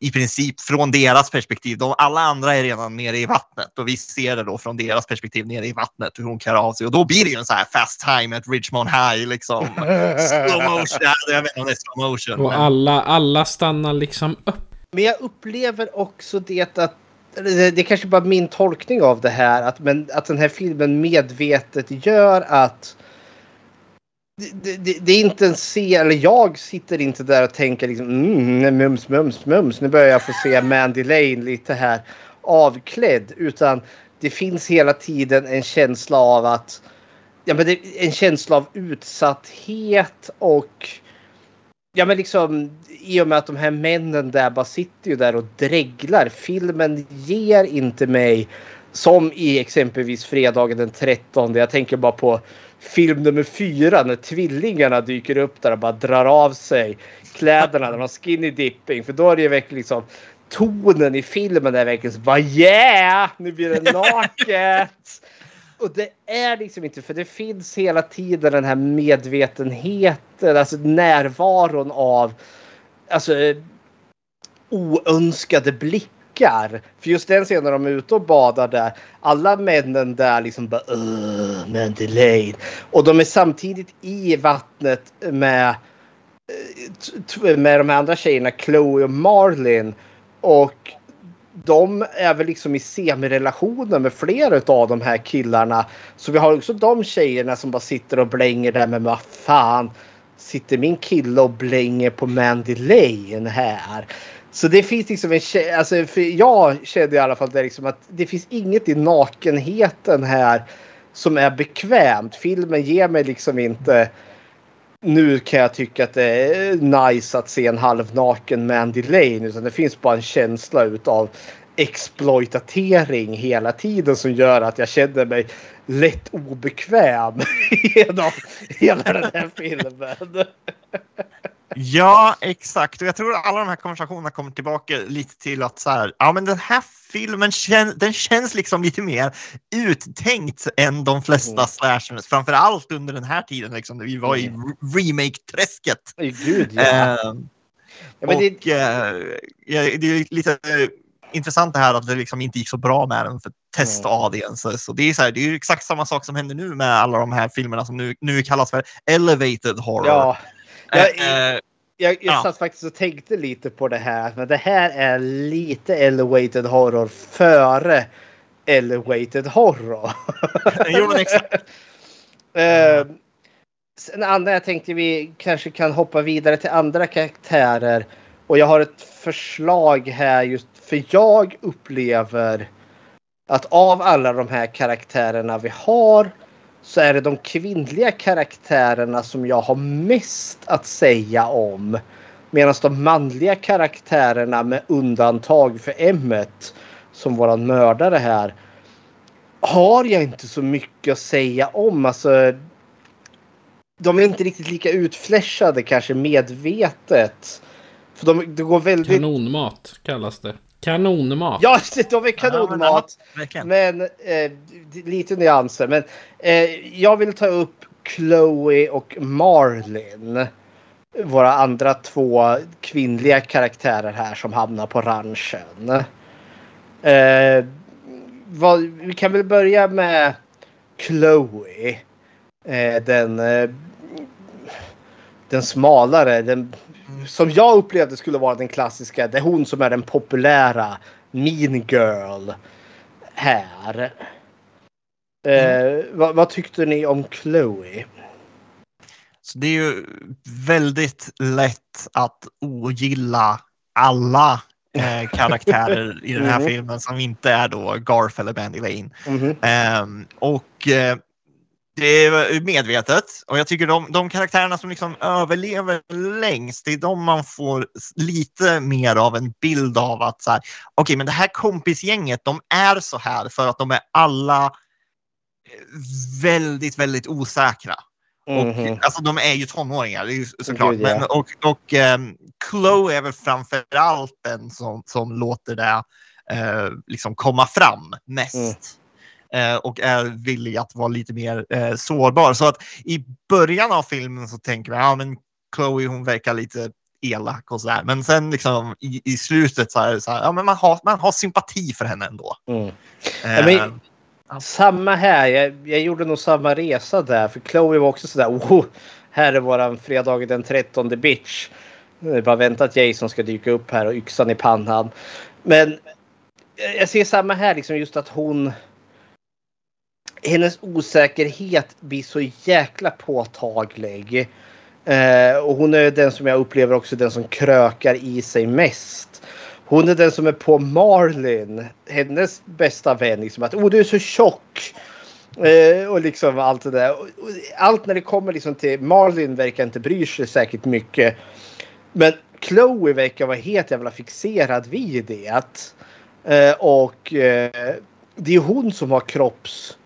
Speaker 8: i princip från deras perspektiv. De, alla andra är redan nere i vattnet och vi ser det då från deras perspektiv nere i vattnet hur hon klär av sig och då blir det ju en så här fast time at Richmond High liksom. <laughs> Slow motion, ja, jag vet inte om det är slow motion.
Speaker 6: Och
Speaker 8: men-
Speaker 6: alla, alla stannar liksom upp.
Speaker 7: Men jag upplever också det att det, det kanske bara min tolkning av det här att, men, att den här filmen medvetet gör att det, det, det är inte en se eller jag sitter inte där och tänker liksom mm, mums, mums, mums. Nu börjar jag få se Mandy Lane lite här avklädd. Utan det finns hela tiden en känsla av att ja, men det, en känsla av utsatthet och Ja men liksom i och med att de här männen där bara sitter ju där och dreglar. Filmen ger inte mig som i exempelvis fredagen den 13. Jag tänker bara på film nummer fyra när tvillingarna dyker upp där och bara drar av sig kläderna de har skinny dipping. För då är det ju verkligen liksom tonen i filmen är verkligen så bara yeah! Nu blir det <laughs> naket! Och det är liksom inte för det finns hela tiden den här medvetenheten, alltså närvaron av alltså oönskade blickar. För just den scenen när de är ute och badar där, alla männen där liksom bara "Ugh, Madeleine. Och de är samtidigt i vattnet med, eh, med de andra tjejerna, Chloe och Marlin. Och de är väl liksom i semirelationer med flera av de här killarna. Så vi har också de tjejerna som bara sitter och blänger där med vad fan sitter min kille och blänger på Mandy Lane här. Så det finns liksom en tjej, alltså för jag kände i alla fall det liksom att det finns inget i nakenheten här som är bekvämt. Filmen ger mig liksom inte nu kan jag tycka att det är nice att se en halvnaken Mandy Lane. Utan det finns bara en känsla utav exploitatering hela tiden som gör att jag känner mig lätt obekväm <laughs> genom hela den här filmen.
Speaker 8: Ja, exakt. Och jag tror att alla de här konversationerna kommer tillbaka lite till att så här, ja men den här filmen kän, den känns liksom lite mer uttänkt än de flesta
Speaker 7: Mm.
Speaker 8: slashers. Framför allt under den här tiden liksom, när vi var i re- remake-träsket.
Speaker 7: Gud ja. Ja men det,
Speaker 8: och eh, ja, det är lite eh, intressant det här att det liksom inte gick så bra med den för test
Speaker 7: Mm.
Speaker 8: audiences. Så det är så här, det är ju exakt samma sak som händer nu med alla de här filmerna som nu, nu kallas för elevated horror.
Speaker 7: ja.
Speaker 8: Eh,
Speaker 7: Jag,
Speaker 8: eh,
Speaker 7: jag, jag
Speaker 8: ja.
Speaker 7: satt faktiskt och tänkte lite på det här. Men det här är lite elevated horror före elevated horror. <laughs>
Speaker 8: jo, men exakt. <laughs>
Speaker 7: Eh, sen andra jag tänkte vi kanske kan hoppa vidare till andra karaktärer. Och jag har ett förslag här just för jag upplever att av alla de här karaktärerna vi har så är det de kvinnliga karaktärerna som jag har mest att säga om. Medan de manliga karaktärerna med undantag för Emmet som våran mördare här har jag inte så mycket att säga om. Alltså, de är inte riktigt lika utfläschade kanske medvetet. För de, det går väldigt...
Speaker 6: Kanonmat kallas det. Kanonmat.
Speaker 7: Ja, <laughs> de är kanonmat. Ja, men eh, lite nyanser. Men eh, jag vill ta upp Chloe och Marlin. Våra andra två kvinnliga karaktärer här som hamnar på ranchen. Eh, vad, vi kan väl börja med Chloe. Eh, den, eh, den smalare, den som jag upplevde skulle vara den klassiska. Det är hon som är den populära mean girl här. Mm. vad, vad, tyckte ni om Chloe?
Speaker 8: Så det är ju väldigt lätt att ogilla alla eh, karaktärer i den här mm. filmen som inte är då Garth eller Bandy Lane. Mm. Eh, och eh, det är medvetet och jag tycker de, de karaktärerna som liksom överlever längst, det är de man får lite mer av en bild av att så här, okay, men det här kompisgänget, de är så här för att de är alla väldigt, väldigt osäkra. Mm -hmm. och, alltså de är ju tonåringar, det är ju såklart. Gud, ja. Men, och och um, Chloe är väl framför allt den som, som låter det uh, liksom komma fram mest. Eh, och är villig att vara lite mer eh, sårbar. Så att i början av filmen så tänker man, ja men Chloe hon verkar lite elak och sådär. Men sen liksom i, i slutet så är det så här, ja men man har, man har sympati för henne ändå. Mm.
Speaker 7: Eh, men, samma här, jag, jag gjorde nog samma resa där. För Chloe var också sådär, oh, här är våran fredag den 13 bitch. Bara vänta att Jason ska dyka upp här och yxan i pannan. Men jag ser samma här, liksom just att hon hennes osäkerhet blir så jäkla påtaglig. Eh, och hon är den som jag upplever också den som krökar i sig mest. Hon är den som är på Marlin, hennes bästa vän. Liksom att oh, du är så tjock. Eh, och liksom allt det där. Allt när det kommer liksom till Marlin verkar inte bry sig säkert mycket. Men Chloe verkar vara helt jävla fixerad vid det. Eh, och eh, det är hon som har kropps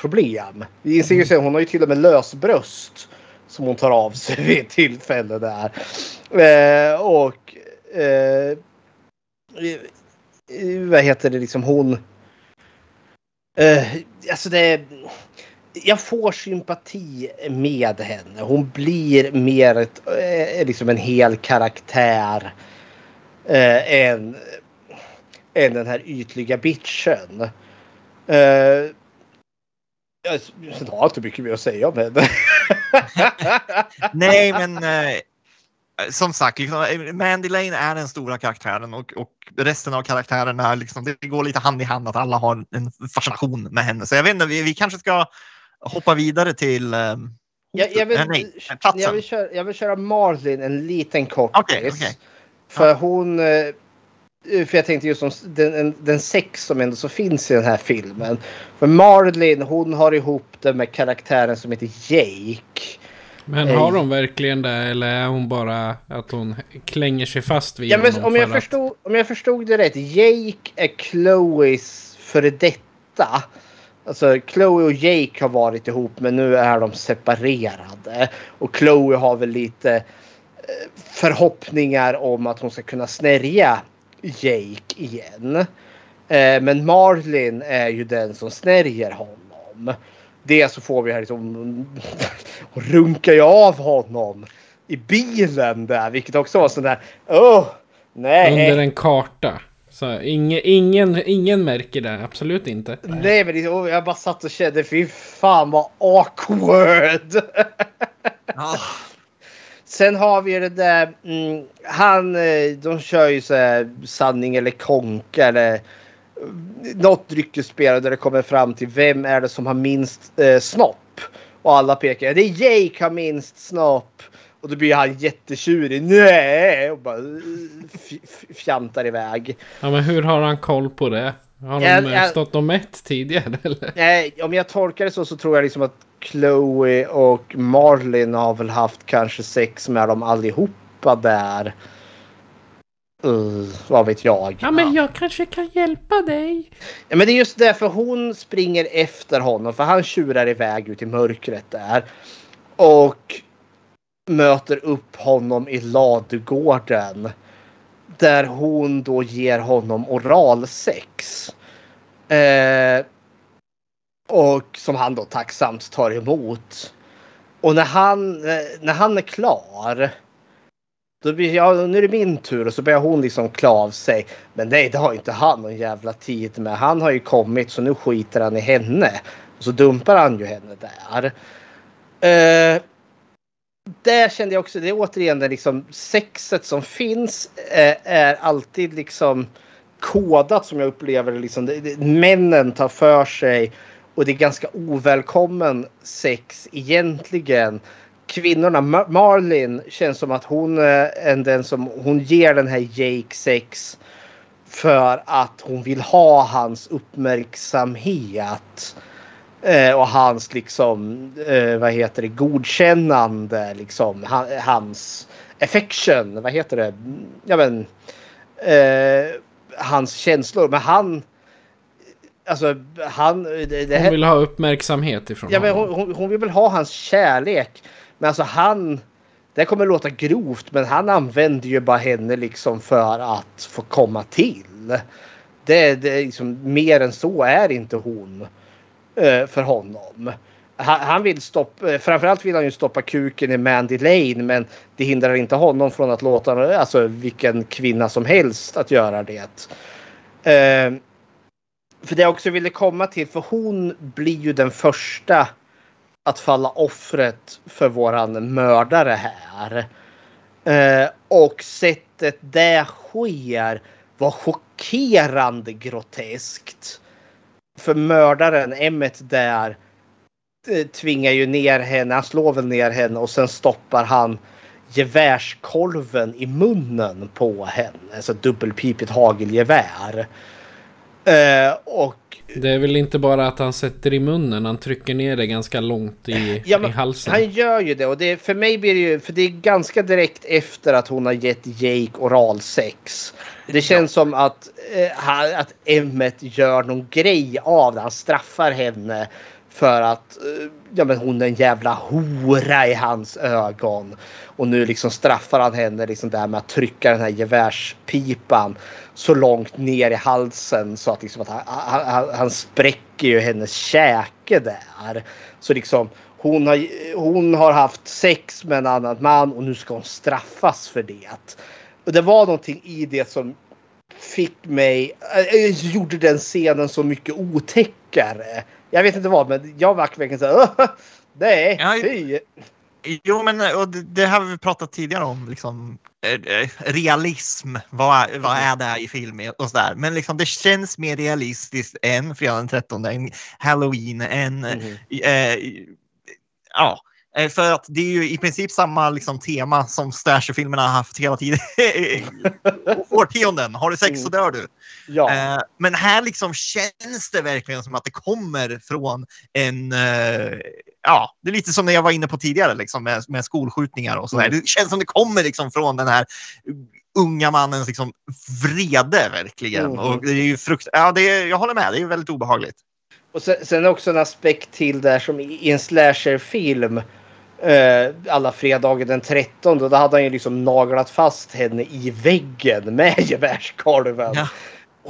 Speaker 7: problem. Vi inser ju sen, hon har ju till och med lösbröst som hon tar av sig <laughs> vid ett tillfälle där. Eh, och eh, vad heter det liksom hon. Eh, alltså det. Jag får sympati med henne. Hon blir mer ett, eh, liksom en hel karaktär eh, än, än den här ytliga bitchen. Eh, jag har inte mycket mer att säga om henne. <laughs>
Speaker 8: Nej, men eh, som sagt, liksom, Mandy Lane är den stora karaktären och, och resten av karaktärerna, liksom, det går lite hand i hand att alla har en fascination med henne. Så jag vet inte, vi, vi kanske ska hoppa vidare till eh,
Speaker 7: jag, jag, vill, nej, jag, vill köra, jag vill köra Marlin en liten kortis.
Speaker 8: Okay, okay.
Speaker 7: För ja. hon eh, Eh, för jag tänkte just om den, den sex som ändå så finns i den här filmen. För Marlin hon har ihop det med karaktären som heter Jake.
Speaker 6: Men har hon verkligen det eller är hon bara att hon klänger sig fast vid
Speaker 7: ja, men om, jag förstod, om jag förstod det rätt. Jake är Chloes före detta. Alltså Chloe och Jake har varit ihop men nu är de separerade. Och Chloe har väl lite eh, förhoppningar om att hon ska kunna snärja Jake igen. Eh, men Marlin är ju den som snärjer honom. Det så får vi här liksom <laughs> runkar ju av honom i bilen där, vilket också var sån där. Oh, nej.
Speaker 6: Under en karta. Så ingen, ingen, ingen märker det, absolut inte.
Speaker 7: Nej, men det, jag bara satt och kände, fy fan vad awkward. oh. Sen har vi det där. Mm, han, eh, de kör ju så här sanning eller konka eller mm, något dryckesspel där det kommer fram till vem är det som har minst eh, snopp. Och alla pekar. Det är Jake har minst snopp. Och då blir han jättetjurig. Nej! Och bara eh, fjantar iväg.
Speaker 6: Ja men hur har han koll på det? Har de jag, jag, stått om ett tidigare <laughs> eller?
Speaker 7: Nej, om jag tolkar det så så tror jag liksom att Chloe och Marlin har väl haft kanske sex med dem allihopa där. Uh, vad vet jag.
Speaker 6: Ja, men jag kanske kan hjälpa dig.
Speaker 7: Ja, men det är just därför hon springer efter honom för han tjurar iväg ut i mörkret där. Och möter upp honom i ladugården. Där hon då ger honom oralsex. Eh, och som han då tacksamt tar emot. Och när han, eh, när han är klar. Då blir jag, nu är det min tur och så börjar hon liksom klä av sig. Men nej, det har inte han någon jävla tid med. Han har ju kommit så nu skiter han i henne. Och så dumpar han ju henne där. Eh, där kände jag också, det är återigen det liksom sexet som finns eh, är alltid liksom kodat som jag upplever det. Liksom, det, männen tar för sig och det är ganska ovälkommen sex egentligen. Kvinnorna, Mar Marlin känns som att hon eh, är den som hon ger den här Jake sex för att hon vill ha hans uppmärksamhet. Eh, och hans liksom, eh, vad heter det, godkännande liksom. Ha, hans affection, vad heter det? Ja men. Eh, hans känslor. Men han. Alltså han. Det, det
Speaker 6: hon vill ha uppmärksamhet ifrån
Speaker 7: ja, honom. Men hon, hon, vill väl ha hans kärlek. Men alltså han. Det kommer låta grovt men han använder ju bara henne liksom för att få komma till. Det, det liksom, mer än så är inte hon Eh, för honom. Han, han, vill stoppa, eh, framförallt vill han ju stoppa kuken i Mandy Lane men det hindrar inte honom från att låta alltså, vilken kvinna som helst att göra det. Eh, för det jag också ville komma till, för hon blir ju den första att falla offret för våran mördare här. Eh, och sättet det sker var chockerande groteskt. För mördaren, Emmet där, tvingar ju ner henne, han slår väl ner henne och sen stoppar han gevärskolven i munnen på henne. Alltså dubbelpipigt hagelgevär. Uh, och...
Speaker 6: Det är väl inte bara att han sätter i munnen, han trycker ner det ganska långt i, ja, i halsen.
Speaker 7: Han gör ju det och det, för mig blir det ju, för det är ganska direkt efter att hon har gett Jake oralsex. Det känns ja. som att, eh, att Emmet gör någon grej av det, han straffar henne för att eh, ja, men hon är en jävla hora i hans ögon. Och nu liksom straffar han henne liksom där med att trycka den här gevärspipan så långt ner i halsen så att, liksom att han, han, han spräcker ju hennes käke där. Så liksom hon har, hon har haft sex med en annan man och nu ska hon straffas för det. Och det var någonting i det som fick mig, äh, gjorde den scenen så mycket otäckare jag vet inte vad, men jag var verkligen så här. Nej, ja, fy.
Speaker 8: Jo, men och det, det har vi pratat tidigare om. Liksom, eh, eh, realism. Vad, vad är det i film och sådär. Men liksom, det känns mer realistiskt än Fredag den 13, än Halloween, än mm. eh, ja, Eh, för att det är ju i princip samma liksom, tema som slasherfilmerna har haft hela tiden. <laughs> <laughs> Årtionden. Har du sex så dör du.
Speaker 7: Ja.
Speaker 8: Eh, men här liksom känns det verkligen som att det kommer från en... Eh, ja, det är lite som när jag var inne på tidigare liksom, med, med skolskjutningar och sådär. Mm. Det känns som det kommer liksom från den här unga mannens liksom, vrede verkligen. Mm. Och det är ju frukt... Ja, det är, jag håller med. Det är väldigt obehagligt.
Speaker 7: Och sen, sen också en aspekt till där som i en slasherfilm Uh, alla fredagar den 13 då hade han ju liksom naglat fast henne i väggen med <laughs> gevärskolven. Ja.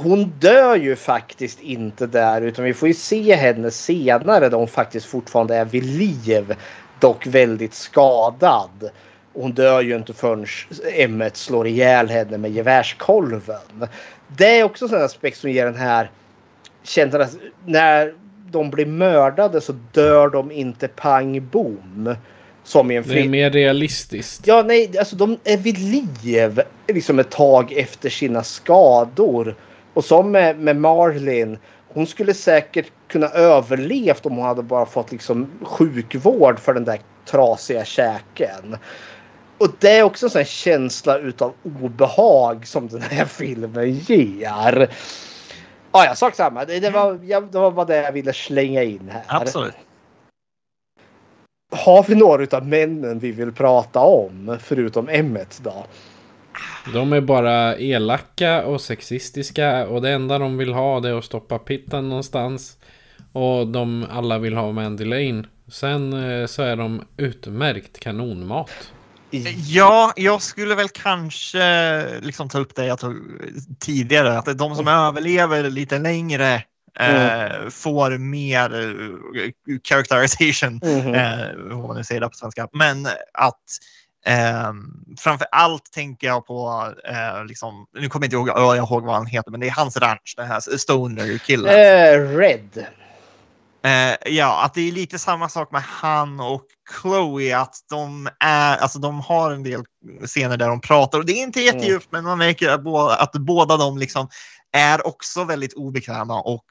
Speaker 7: Hon dör ju faktiskt inte där utan vi får ju se henne senare då hon faktiskt fortfarande är vid liv. Dock väldigt skadad. hon dör ju inte förrän Emmet slår ihjäl henne med gevärskolven. Det är också en aspekt som ger den här känslan att när de blir mördade så dör de inte pang bom. Som i en
Speaker 6: fri... Det är mer realistiskt.
Speaker 7: Ja, nej, alltså de är vid liv liksom ett tag efter sina skador. Och som med, med Marlin, hon skulle säkert kunna överlevt om hon hade bara fått liksom sjukvård för den där trasiga käken. Och det är också en sån känsla utav obehag som den här <laughs> filmen ger. Ja, jag sak samma. Det, det, var, jag, det var bara det jag ville slänga in här.
Speaker 8: Absolut.
Speaker 7: har vi några av männen vi vill prata om förutom Emmet då?
Speaker 6: De är bara elaka och sexistiska och det enda de vill ha det är att stoppa pitten någonstans. Och de alla vill ha Mandy Lane. Sen eh, så är de utmärkt kanonmat.
Speaker 8: Ja, jag skulle väl kanske liksom ta upp det jag tog tidigare, att de som överlever lite längre eh, får mer eh, characterization,
Speaker 7: Mhm.
Speaker 8: eh, vad man nu säger det på svenska. Men att eh, framför allt tänker jag på, eh, liksom, nu kommer jag inte ihåg, jag ihåg vad han heter, men det är hans ranch, den här Stoner-killen.
Speaker 7: Eh, Red.
Speaker 8: Eh, ja, att det är lite samma sak med han och Chloe, att de är, alltså de har en del scener där de pratar och det är inte jättedjupt, men man märker att, båda, att båda de liksom är också väldigt obekväma och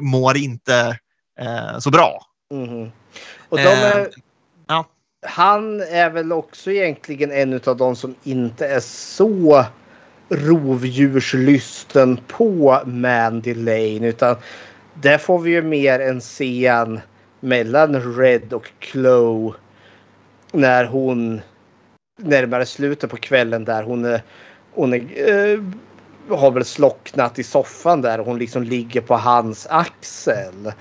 Speaker 8: mår inte eh, så bra.
Speaker 7: Mhm. Och de är,
Speaker 8: Eh, ja.
Speaker 7: Han är väl också egentligen en av de som inte är så rovdjurslysten på Mandy Lane. Utan där får vi ju mer en scen mellan Red och Chloe. När hon närmare slutet på kvällen där hon är, hon är, eh, har väl slocknat i soffan där och hon liksom ligger på hans axel.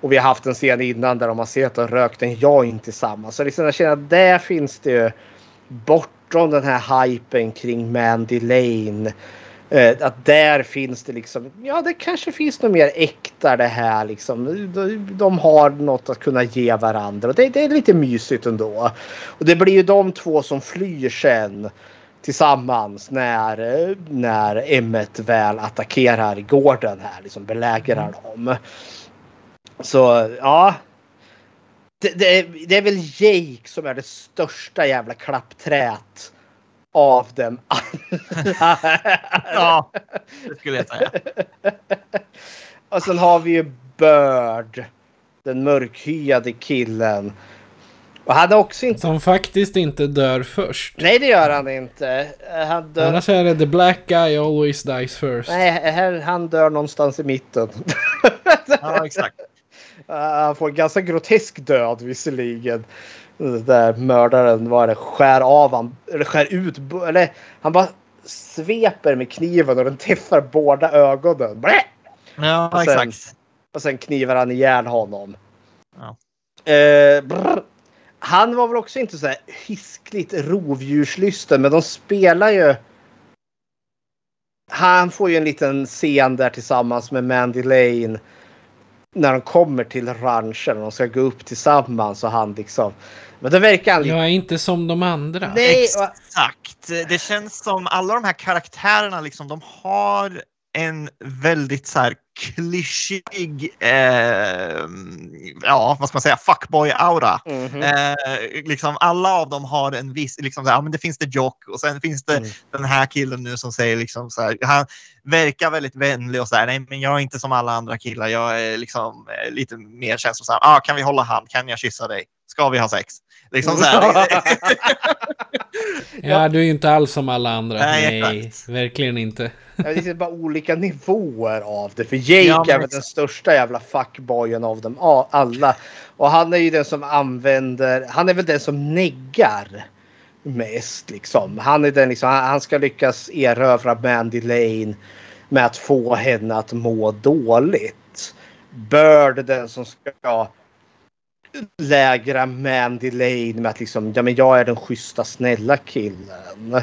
Speaker 7: Och vi har haft en scen innan där de har sett och rökt en joint tillsammans. Så liksom jag känner att där finns det ju bortom den här hypen kring Mandy Lane. Eh, att där finns det liksom, ja det kanske finns något mer äkta det här liksom. De, de har något att kunna ge varandra. Och det, det är lite mysigt ändå. Och det blir ju de två som flyr sen tillsammans när, när Emmet väl attackerar gården här, liksom belägrar dem. Så ja. Det, det, är, det är väl Jake som är det största jävla klappträt av dem alla. <laughs>
Speaker 8: ja, det skulle jag säga. <laughs>
Speaker 7: Och sen har vi ju Bird. Den mörkhyade killen. Och han är också inte...
Speaker 6: Som faktiskt inte dör först.
Speaker 7: Nej det gör han inte. Han dör...
Speaker 6: Annars är det the black guy always dies first.
Speaker 7: Nej, här, han dör någonstans i mitten.
Speaker 8: Ja, exakt.
Speaker 7: Han får en ganska grotesk död visserligen. Där mördaren var det, skär av han, eller skär ut, eller han bara sveper med kniven och den träffar båda ögonen. Blä!
Speaker 8: Ja,
Speaker 7: Och sen-
Speaker 8: exakt.
Speaker 7: Och sen knivar han ihjäl honom.
Speaker 8: Ja.
Speaker 7: Eh, han var väl också inte så här hiskligt rovdjurslysten men de spelar ju. Han får ju en liten scen där tillsammans med Mandy Lane. När de kommer till ranchen och de ska gå upp tillsammans och han liksom. Men det verkar han.
Speaker 6: Jag är inte som de andra.
Speaker 7: Nej,
Speaker 8: Exakt. Det känns som alla de här karaktärerna, liksom, de har en väldigt så här klyschig, eh, ja vad ska man säga, fuckboy-aura.
Speaker 7: Mhm.
Speaker 8: Eh, liksom alla av dem har en viss, liksom så här, ja, men det finns det Jock och sen finns det
Speaker 7: Mm.
Speaker 8: den här killen nu som säger liksom så här, han verkar väldigt vänlig och så här, nej men jag är inte som alla andra killar, jag är liksom eh, lite mer känslosam. Ah, kan vi hålla hand? Kan jag kyssa dig? Ska vi ha sex? Liksom så här. <laughs> <laughs>
Speaker 6: Ja, du är ju inte alls som alla andra.
Speaker 8: Nej,
Speaker 6: Nej, verkligen inte.
Speaker 7: Ja, Det är bara olika nivåer av det. För Jake
Speaker 8: Ja, men
Speaker 7: är väl den största jävla fuckboyen av dem alla. Och han är ju den som använder, han är väl den som neggar mest liksom. Han är den liksom, han ska lyckas erövra Mandy Lane med att få henne att må dåligt. Bird den som ska lägra Mandy Lane med att liksom, ja men jag är den schyssta snälla killen.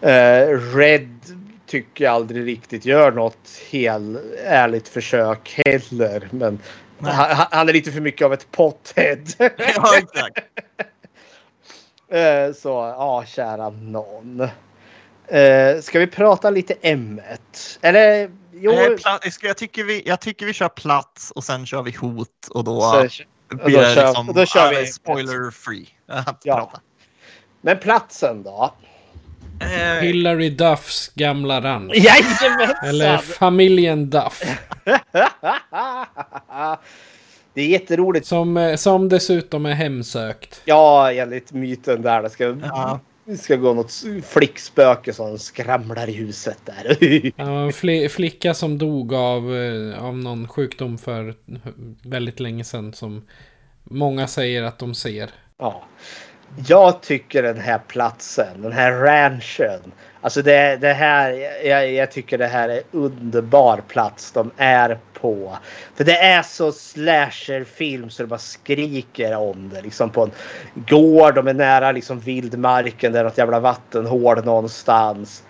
Speaker 7: Eh, Red tycker jag aldrig riktigt gör något hel ärligt försök heller. Men han, han- är lite för mycket av ett pothead. <laughs>
Speaker 8: ja, exakt.
Speaker 7: Eh, Så ja, kära någon. Eh, Ska vi prata lite ämnet? Eller jo.
Speaker 8: Jag, jag, tycker vi, jag tycker vi kör platt och sen kör vi hot och då
Speaker 7: Så-
Speaker 8: blir
Speaker 7: då
Speaker 8: det
Speaker 7: kör-
Speaker 8: liksom
Speaker 7: och då kör vi-
Speaker 8: spoiler free. <laughs> att
Speaker 7: Ja.
Speaker 8: prata.
Speaker 7: Men platsen då?
Speaker 8: Eh,
Speaker 6: Hillary Duffs gamla ranch. <laughs>
Speaker 7: Jajamensan!
Speaker 6: Eller familjen Duff. <laughs>
Speaker 7: Det är jätteroligt.
Speaker 6: Som, eh, som dessutom är hemsökt.
Speaker 7: Ja, enligt myten där. Det ska,
Speaker 8: Ja.
Speaker 7: Det ska gå något flickspöke som skramlar i huset där. <laughs>
Speaker 6: Ja, en fli- flicka som dog av, eh, av någon sjukdom för väldigt länge sedan. Som många säger att de ser.
Speaker 7: Ja. Jag tycker den här platsen, den här ranchen. Alltså det, det här, jag, jag tycker det här är underbar plats de är på. För det är så slasherfilm så det bara skriker om det. Liksom på en gård, de är nära liksom vildmarken, det är något jävla vattenhål någonstans.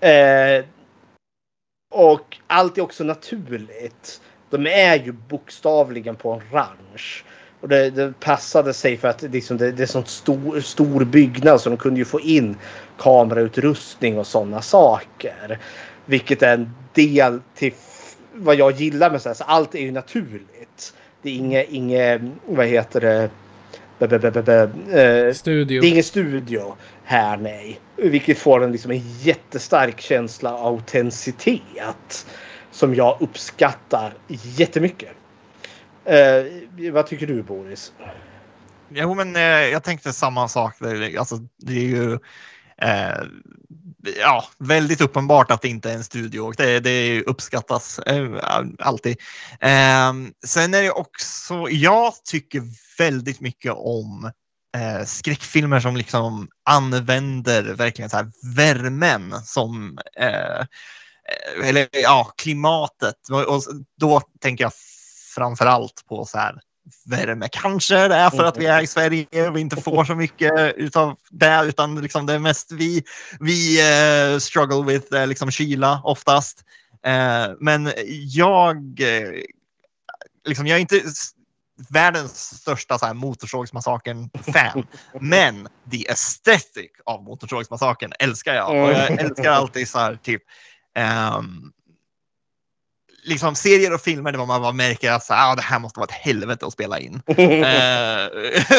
Speaker 7: Eh, och allt är också naturligt. De är ju bokstavligen på en ranch. Och det, det passade sig för att liksom det, det är sån stor, stor byggnad så de kunde ju få in kamerautrustning och sådana saker. Vilket är en del till vad jag gillar med så här. Så allt är ju naturligt. Det är inget, inget vad heter det? Be, be, be,
Speaker 6: Studio.
Speaker 7: Det är ingen studio här nej. Vilket får en, liksom, en jättestark känsla av autenticitet. Som jag uppskattar jättemycket. Eh, vad tycker du Boris?
Speaker 8: Jo, men eh, jag tänkte samma sak. där. Alltså, det är ju eh, ja, väldigt uppenbart att det inte är en studio och det, det uppskattas eh, alltid. Eh, sen är det också, jag tycker väldigt mycket om eh, skräckfilmer som liksom använder verkligen så här värmen som eh, eh eller ja, klimatet. Och då tänker jag framför allt på så här värme. Kanske det är för att vi är i Sverige och vi inte får så mycket utav det, utan liksom det är mest vi, vi uh, struggle with uh, liksom kyla oftast. Uh, men jag, liksom, jag är inte världens största så här, Motorsågsmassakern-fan, men the aesthetic av Motorsågsmassakern älskar jag. Och jag älskar alltid så här, typ, um, liksom serier och filmer där man bara märker att så, ah, det här måste vara ett helvete att spela in. <laughs> eh, <laughs>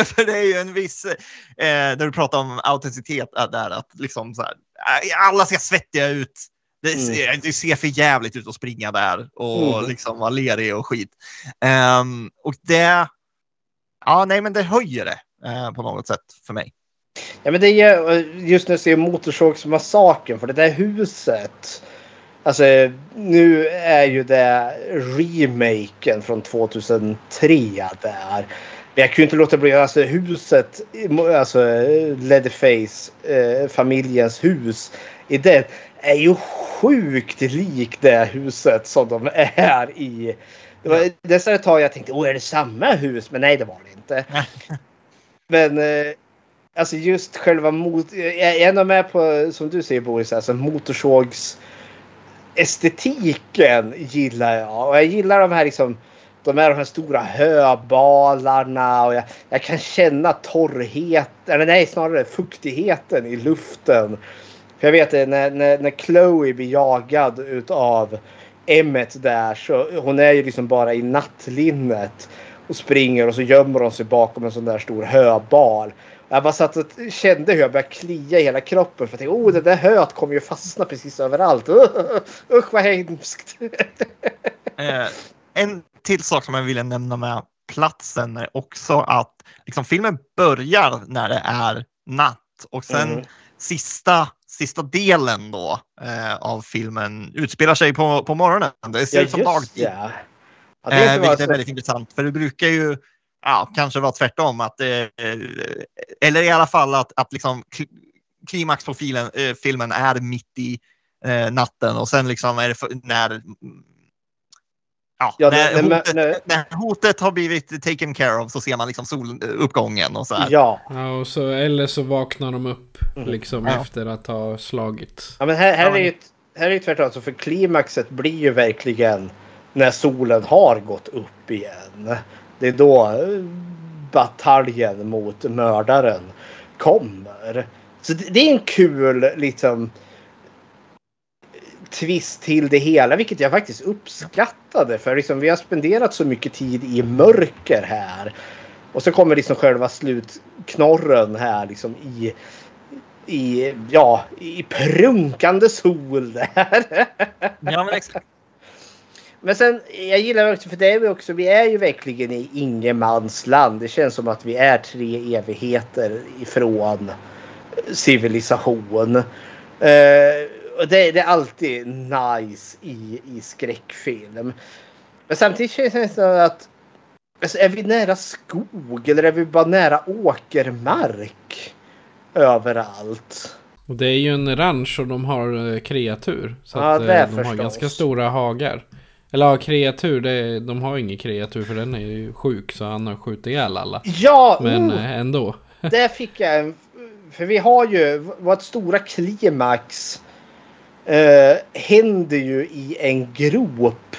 Speaker 8: för det är ju en viss, eh, när du pratar om autenticitet där, att liksom så här, alla ser svettiga ut. Det ser, mm. det ser för jävligt ut att springa där och mm. liksom vara lerig och skit. Um, och det, ja nej men det höjer det på något sätt för mig.
Speaker 7: Ja men det är just jag ser Motorsågsmassakern för det där huset Alltså nu är ju det remaken från 2003 där. Men jag kunde inte låta bli, alltså huset, alltså Leatherface, eh, familjens hus i den är ju sjukt lik det huset som de är i. Det var nästan ett tag jag tänkte, åh är det samma hus? Men nej det var det inte. <laughs> Men eh, alltså just själva mot, jag är ändå med på, som du säger Boris, alltså motorsågs estetiken gillar jag. Och jag gillar de här liksom de här, de här stora höbalarna och jag, jag kan känna torrheten, eller nej snarare fuktigheten i luften. För jag vet när, när, när Chloe blir jagad utav Emmet där så hon är ju liksom bara i nattlinnet och springer och så gömmer hon sig bakom en sån där stor höbal. Jag bara satt och kände hur jag började klia i hela kroppen. För jag tänkte, oh det där höet kommer ju fastna precis överallt. <laughs> Usch vad hemskt. <laughs>
Speaker 8: eh, en till sak som jag ville nämna med platsen är också att liksom, filmen börjar när det är natt och sen mm. sista, sista delen då eh, av filmen utspelar sig på, på morgonen. Det ser ja, ut som dagtid. Ja. Ja, eh, vilket är väldigt intressant för det brukar ju ja, kanske var tvärtom. Att, eh, eller i alla fall att, att liksom klimax på filen, eh, filmen är mitt i eh, natten och sen liksom är det för, när Ja, ja när, det, hotet, när, när, hotet, har blivit taken care of så ser man liksom soluppgången och så här.
Speaker 6: Ja. ja och så, eller så vaknar de upp mm. liksom ja. efter att ha slagit.
Speaker 7: Ja men här, här, är, ju, här är ju tvärtom. Alltså för klimaxet blir ju verkligen när solen har gått upp igen. Det är då bataljen mot mördaren kommer. Så det är en kul liksom twist till det hela, vilket jag faktiskt uppskattade. För liksom, vi har spenderat så mycket tid i mörker här. Och så kommer liksom själva slutknorren här liksom i, i, ja, i prunkande sol där.
Speaker 8: Ja, men exakt.
Speaker 7: Men sen, jag gillar också, för det är vi också, vi är ju verkligen i ingenmansland. Det känns som att vi är tre evigheter ifrån civilisation. Uh, och det, det, är alltid nice i, i skräckfilm. Men samtidigt känns det som att Alltså, är vi nära skog eller är vi bara nära åkermark? Överallt.
Speaker 6: Och det är ju en ranch och de har eh, kreatur. Så
Speaker 7: Ja,
Speaker 6: att, eh, de har ganska stora hagar. Eller ja, kreatur, det de har ingen kreatur för den är ju sjuk så han har skjutit ihjäl alla.
Speaker 7: Ja!
Speaker 6: Men eh, ändå. <laughs>
Speaker 7: där fick jag. För vi har ju... Vårt stora klimax eh, händer ju i en grop.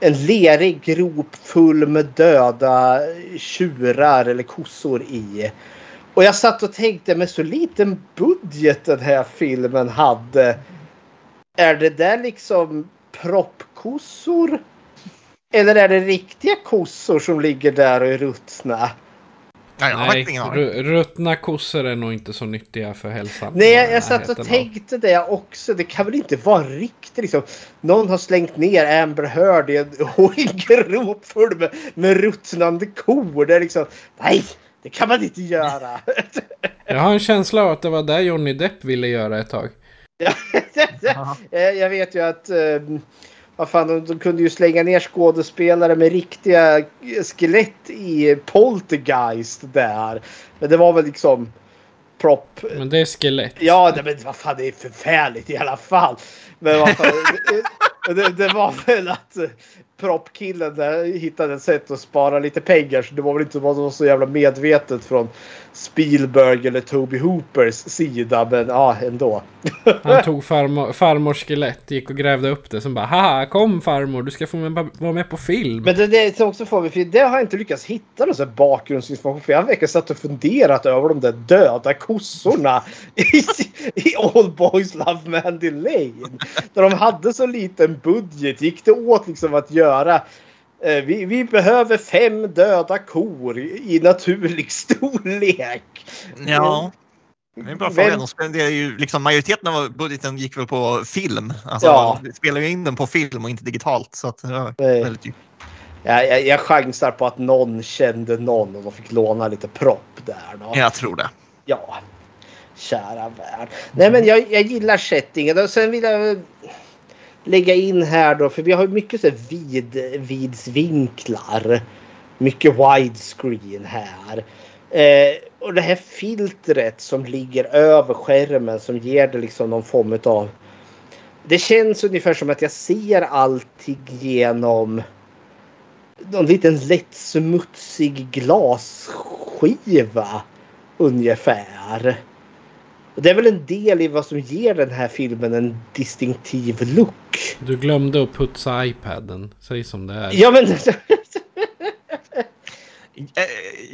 Speaker 7: En lerig grop full med döda tjurar eller kossor i. Och jag satt och tänkte med så liten budget den här filmen hade. Är det där liksom proppkossor? Eller är det riktiga kossor som ligger där och är ruttna?
Speaker 8: Ja, jag har
Speaker 6: Nej,
Speaker 8: faktiskt ingen aning.
Speaker 6: ru- ruttna kossor är nog inte så nyttiga för hälsan.
Speaker 7: Nej, jag, satt och tänkte det också. Det kan väl inte vara riktigt liksom. Någon har slängt ner Amber Heard i en, <laughs> i en grop full med, med ruttnande kor. Det är liksom, nej, det kan man inte göra. <laughs>
Speaker 6: Jag har en känsla av att det var där Johnny Depp ville göra ett tag. <laughs>
Speaker 7: Eh, jag vet ju att eh, vad fan, de, de kunde ju slänga ner skådespelare med riktiga skelett i Poltergeist där. Men det var väl liksom prop.
Speaker 6: Men det är skelett.
Speaker 7: Ja, det, men vad fan det är förfärligt i alla fall. Men vad fan, <laughs> det, det, var väl att proppkillen där hittade ett sätt att spara lite pengar. Så det var väl inte var så jävla medvetet från Spielberg eller Toby Hoopers sida. Men ja, ändå. <laughs>
Speaker 6: Han tog farmor, farmors skelett, gick och grävde upp det. Som bara haha kom farmor, du ska få med, vara med på film.
Speaker 7: Men det, det som också mig, för det har jag inte lyckats hitta någon sån bakgrundsinformation. För jag har verkligen satt och funderat över de där döda kossorna <laughs> i, i All Boys Love Mandy Lane. Där de hade så liten budget gick det åt liksom att göra eh, vi, vi behöver fem döda kor i, naturlig <laughs> storlek.
Speaker 8: Ja. Det är en bra
Speaker 7: Vem-
Speaker 8: fråga. De spenderar ju, liksom, majoriteten av budgeten gick väl på film. Alltså,
Speaker 7: Ja.
Speaker 8: De spelar ju in den på film och inte digitalt. Så att,
Speaker 7: Nej.
Speaker 8: väldigt.
Speaker 7: Jag, jag, jag chansar på att någon kände någon och de fick låna lite propp där. Då.
Speaker 8: Jag tror det.
Speaker 7: Ja, kära värld. Nej men jag, jag gillar settingen och sen vill jag lägga in här då för vi har mycket så här vid, vidsvinklar. Mycket widescreen här. Eh, och det här filtret som ligger över skärmen som ger det liksom någon form av... Det känns ungefär som att jag ser allting genom någon liten lätt smutsig glasskiva ungefär. Och det är väl en del i vad som ger den här filmen en distinktiv look.
Speaker 6: Du glömde att putsa iPaden. Säg som det är.
Speaker 7: Ja men...
Speaker 8: Eh,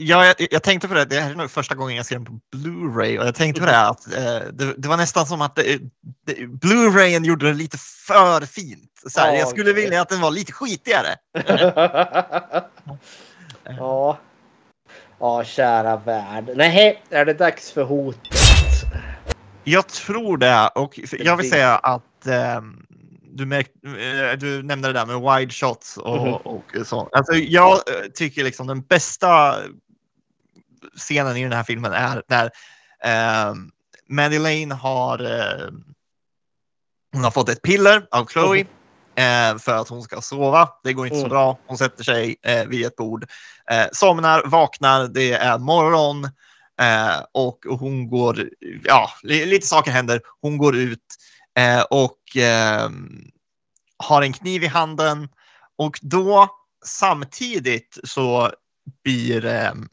Speaker 8: Ja, jag, jag tänkte på det. Det här är nog första gången jag ser den på Blu-ray och jag tänkte på det att eh, det, det var nästan som att det, det, Blu-rayen gjorde det lite för fint. Så här,
Speaker 7: Ja,
Speaker 8: jag skulle
Speaker 7: okej.
Speaker 8: vilja att den var lite skitigare. <laughs>
Speaker 7: ja. Ja, kära värld. Nej, är det dags för
Speaker 8: Jag tror det och jag vill säga att ehm, du, märk, eh, du nämnde det där med wide shots och,
Speaker 7: Mhm.
Speaker 8: och så. Alltså, jag eh, tycker liksom den bästa scenen i den här filmen är när um, Mandy Lane har, eh, hon har fått ett piller av Chloe eh, för att hon ska sova. Det går inte så
Speaker 7: Mm.
Speaker 8: bra. Hon sätter sig eh, vid ett bord, eh, somnar, vaknar, det är morgon eh, och hon går, ja, li- lite saker händer. Hon går ut eh, och ehm, har en kniv i handen och då samtidigt så blir, ehm,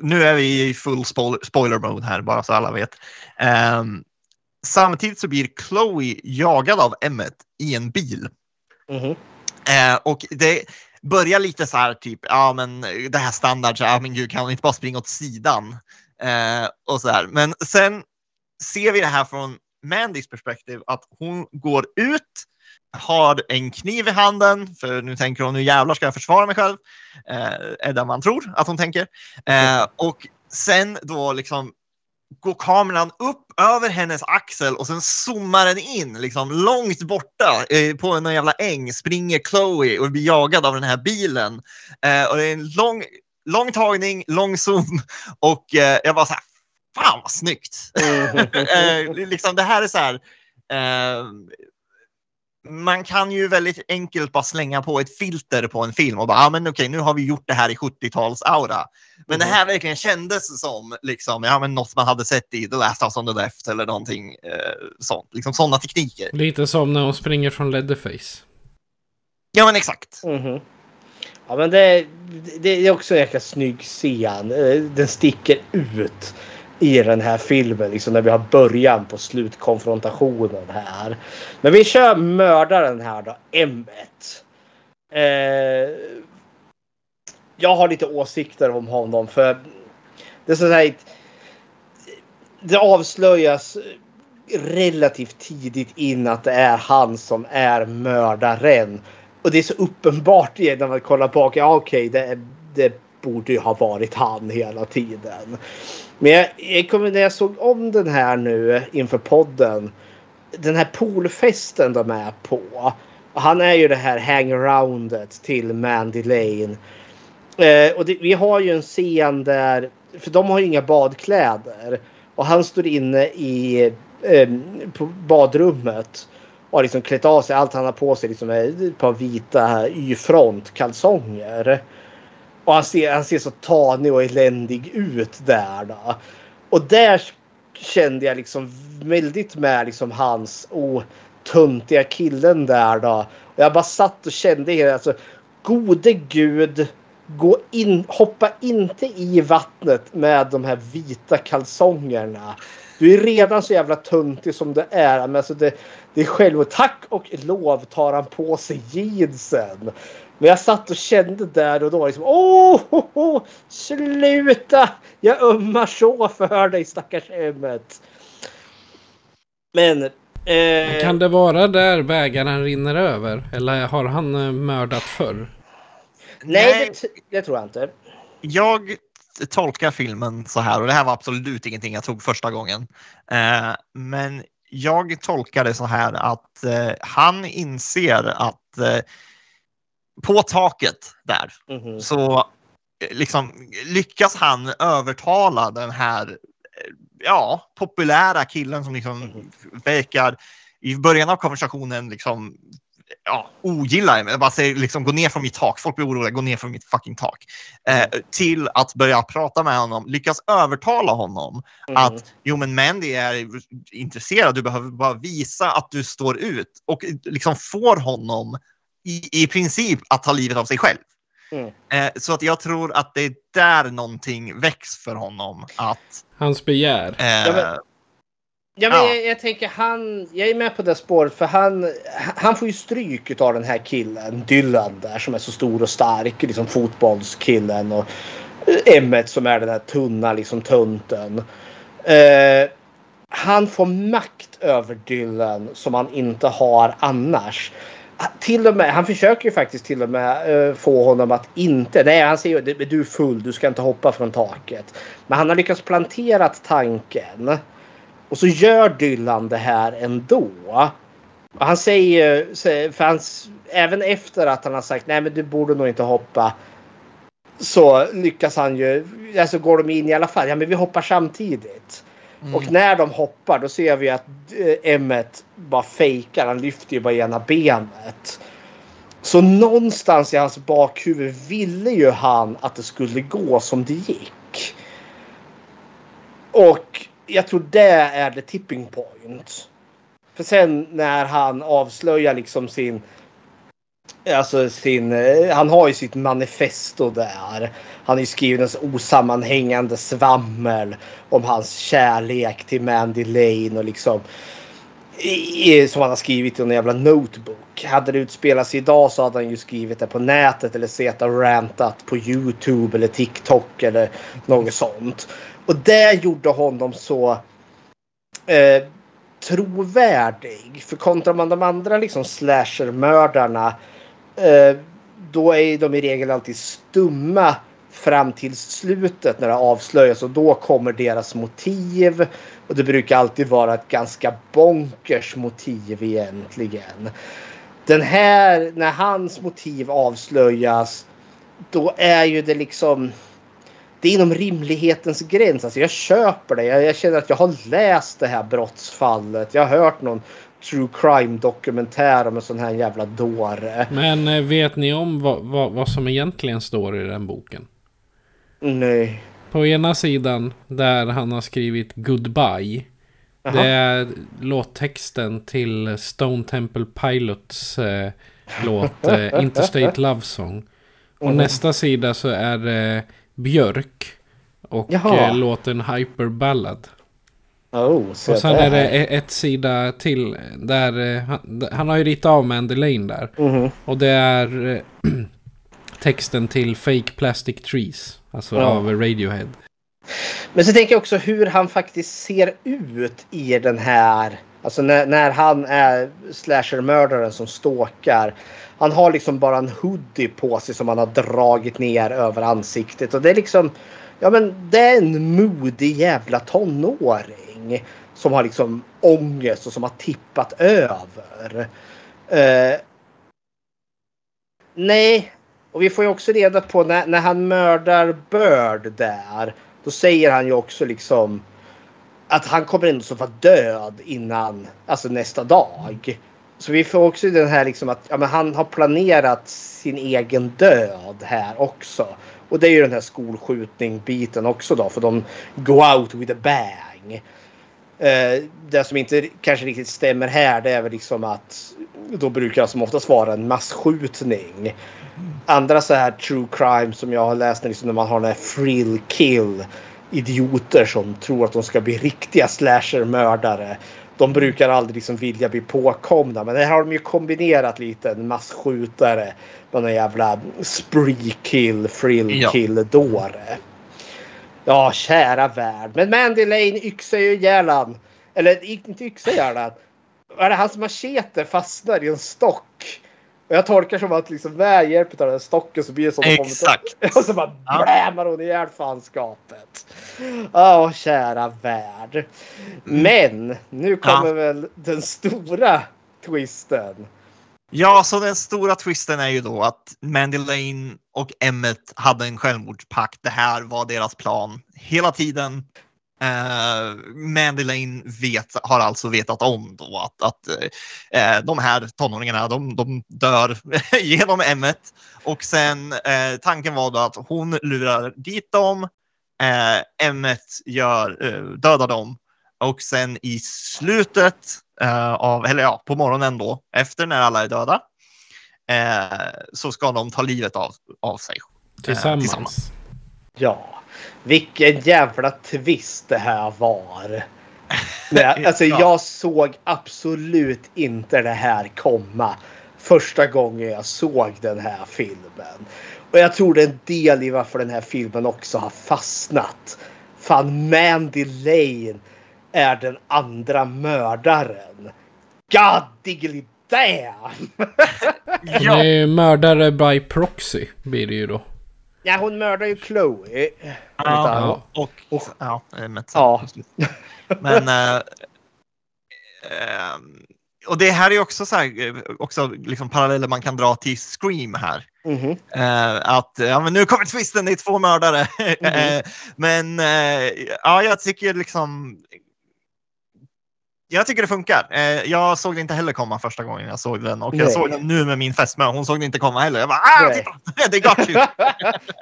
Speaker 8: nu är vi i full spoil- spoiler mode här bara så alla vet. Ehm, samtidigt så blir Chloe jagad av Emmet i en bil.
Speaker 7: Mhm.
Speaker 8: Eh, och det börjar lite så här typ, ja men det här standard, så, ja men gud kan hon inte bara springa åt sidan? Eh, och så här. Men sen ser vi det här från Mandys perspektiv att hon går ut, har en kniv i handen, för nu tänker hon nu jävlar ska jag försvara mig själv, eh, är det man tror att hon tänker. Eh, och sen då liksom går kameran upp över hennes axel och sen zoomar den in liksom långt borta eh, på en jävla äng springer Chloe och blir jagad av den här bilen. Eh, och det är en lång, lång tagning, lång zoom <laughs> och eh, jag var så här, fan vad snyggt. <laughs> eh, liksom, det här är så här, eh, man kan ju väldigt enkelt bara slänga på ett filter på en film och bara, ah, men okej, nu har vi gjort det här i 70-tals-aura. Men
Speaker 7: Mm.
Speaker 8: det här verkligen kändes som liksom, ja, men något man hade sett i The Last House on the Left eller någonting eh, sånt. Liksom sådana tekniker.
Speaker 6: Lite som när hon springer från Leatherface.
Speaker 8: Ja, men exakt.
Speaker 7: Mhm. Ja men det, det är också en jäkla snygg scen. Eh, den sticker ut i den här filmen. Liksom när vi har början på slutkonfrontationen här. Men vi kör mördaren här då. M1. Eh, jag har lite åsikter om honom för det är så här, Det avslöjas relativt tidigt in att det är han som är mördaren. Och det är så uppenbart genom när man kollar bak. Ja okej, det, det borde ju ha varit han hela tiden. Men jag, jag kommer, när jag såg om den här nu inför podden. Den här poolfesten de är på. Han är ju det här hangaroundet till Mandy Lane. Eh, och det, vi har ju en scen där, för de har ju inga badkläder. Och han står inne i eh, på badrummet. Och har liksom klätt av sig. Allt han har på sig liksom är ett par vita Y-front kalsonger. Och han ser, han ser så tanig och eländig ut där då. Och där kände jag liksom väldigt med liksom hans oh, tuntiga killen där då. Och jag bara satt och kände hela, alltså gode gud. Gå in, hoppa inte i vattnet med de här vita kalsongerna. Du är redan så jävla tuntig som det är. Men alltså det, det är själv tack och lov tar han på sig jeansen. Men jag satt och kände där och då liksom åh, oh, oh, sluta! Jag ömmar så för dig stackars Emmet. Men... Eh,
Speaker 6: Kan det vara där bägaren rinner över? Eller har han eh, mördat förr?
Speaker 7: nej, det, det tror jag inte.
Speaker 8: Jag tolkar filmen så här och det här var absolut ingenting jag tog första gången. Eh, men jag tolkar det så här att eh, han inser att eh, på taket där
Speaker 7: Mhm.
Speaker 8: så eh, liksom lyckas han övertala den här eh, ja, populära killen som liksom verkar i början av konversationen liksom ja, ogillar mig. Jag bara säger liksom gå ner från mitt tak. Folk blir oroliga, gå ner från mitt fucking tak. Eh, till att börja prata med honom, lyckas övertala honom att jo men Mandy är intresserad, du behöver bara visa att du står ut och liksom får honom i, i princip att ta livet av sig själv.
Speaker 7: Mm.
Speaker 8: Eh, så att jag tror att det är där någonting väcks för honom. Att,
Speaker 6: Hans begär.
Speaker 8: eh,
Speaker 7: Ja, men- Ja, men
Speaker 8: Ja.
Speaker 7: Jag, jag tänker han, jag är med på det spåret för han, han får ju stryk av den här killen Dylan där som är så stor och stark, liksom fotbollskillen och eh, Emmet som är den här tunna liksom tunten. Eh, han får makt över Dylan som han inte har annars. Till och med, han försöker ju faktiskt till och med eh, få honom att inte... Nej, han säger ju du är full, du ska inte hoppa från taket. Men han har lyckats plantera tanken. Och så gör Dylan det här ändå. Och han säger för han, även efter att han har sagt nej men du borde nog inte hoppa. Så lyckas han ju, alltså går de in i alla fall, ja men vi hoppar samtidigt. Och när de hoppar då ser vi att eh, Emmet bara fejkar, han lyfter ju bara ena benet. Så någonstans i hans bakhuvud ville ju han att det skulle gå som det gick. Och jag tror det är the tipping point. För sen när han avslöjar liksom sin... Alltså sin... Eh, han har ju sitt manifesto där. Han har ju skrivit en osammanhängande svammel om hans kärlek till Mandy Lane och liksom... i- Som han har skrivit i en jävla notebook. Hade det utspelats idag så hade han ju skrivit det på nätet eller sett och rantat på Youtube eller TikTok eller något sånt. Och det gjorde honom så eh, trovärdig. För kontra man de andra liksom slashermördarna eh, då är de i regel alltid stumma fram till slutet när det avslöjas och då kommer deras motiv. Och det brukar alltid vara ett ganska bonkers motiv egentligen. Den här, när hans motiv avslöjas då är ju det liksom det är inom rimlighetens gräns. Alltså jag köper det. Jag, jag känner att jag har läst det här brottsfallet. Jag har hört någon true crime dokumentär om en sån här jävla dåre.
Speaker 6: Men eh, vet ni om vad, vad, vad som egentligen står i den boken?
Speaker 7: Nej.
Speaker 6: På ena sidan där han har skrivit Goodbye.
Speaker 7: Jaha.
Speaker 6: Det är låttexten till Stone Temple Pilots eh, låt eh, <laughs> Interstate Love Song. Och
Speaker 7: Mm.
Speaker 6: nästa sida så är det Björk. Och
Speaker 7: Jaha.
Speaker 6: eh, låten Hyper Ballad.
Speaker 7: Oh, så
Speaker 6: Och sen
Speaker 7: där.
Speaker 6: är det e- ett sida till där eh, han, han har ju ritat av Mandy Lane där.
Speaker 7: Mhm.
Speaker 6: Och det är eh, <clears throat> texten till Fake Plastic Trees. Alltså
Speaker 7: Ja.
Speaker 6: av Radiohead.
Speaker 7: Men så tänker jag också hur han faktiskt ser ut i den här. Alltså när, när han är slashermördaren som stalkar. Han har liksom bara en hoodie på sig som han har dragit ner över ansiktet. Och det är liksom. Ja men det är en modig jävla tonåring. Som har liksom ångest och som har tippat över. Uh, nej. Och vi får ju också reda på när, när han mördar Bird där. Då säger han ju också liksom att han kommer ändå att vara död innan alltså nästa dag. Så vi får också den här liksom att ja, men han har planerat sin egen död här också. Och det är ju den här skolskjutning-biten också då för de go out with a bang. Eh, det som inte kanske riktigt stämmer här det är väl liksom att då brukar det som oftast vara en massskjutning. Andra så här true crime som jag har läst liksom när man har den här frill kill idioter som tror att de ska bli riktiga slashermördare. De brukar aldrig liksom vilja bli påkomna men här har de ju kombinerat lite en massskjutare med en jävla spree kill, frill
Speaker 8: Ja.
Speaker 7: kill dåre. Ja, kära värld. Men Mandy Lane yxar ju ihjäl. Eller inte yxar ihjäl han. Är det hans machete fastnar i en stock? Och jag tolkar som att liksom med hjälp av den stocken så blir det som
Speaker 8: Exakt. <laughs>
Speaker 7: Och så bara
Speaker 8: Ja.
Speaker 7: blämar hon ihjäl fanskapet. Ja, kära värld. Men nu kommer
Speaker 8: Ja.
Speaker 7: väl den stora twisten.
Speaker 8: Ja, så den stora twisten är ju då att Mandy Lane och Emmet hade en självmordspakt. Det här var deras plan hela tiden. Uh, Mandy Lane vet, har alltså vetat om då att, att eh, de här tonåringarna de, de dör <laughs> genom Emmet. Och sen eh, tanken var då att hon lurar dit dem. Eh, Emmet gör, eh, dödar dem. Och sen i slutet eh, av, eller ja, på morgonen då, efter när alla är döda, eh, så ska de ta livet av, av sig. eh,
Speaker 6: Tillsammans.
Speaker 7: Ja, vilken jävla twist det här var. Nej, <laughs> alltså
Speaker 8: Ja.
Speaker 7: jag såg absolut inte det här komma första gången jag såg den här filmen. Och jag tror det är en del i varför den här filmen också har fastnat. Fan, Mandy Lane är den andra mördaren. God diggly damn! <laughs>
Speaker 6: Hon är ju mördare by proxy blir det ju då.
Speaker 7: Ja, hon mördar ju Chloe.
Speaker 8: Ja, och, ja, Emmet.
Speaker 7: Ja. <laughs>
Speaker 8: Men eh, och det här är också så här, eh, också liksom paralleller man kan dra till Scream här.
Speaker 7: Mhm.
Speaker 8: Eh, att ja, men nu kommer twisten, det är två mördare. <laughs> Eh, men eh, ja, jag tycker liksom. Jag tycker det funkar. Eh, jag såg det inte heller komma första gången jag såg den och jag
Speaker 7: Nej.
Speaker 8: såg den nu med min fästmö. Hon såg det inte komma heller. Jag bara, ah, titta, <laughs> det got you. <laughs>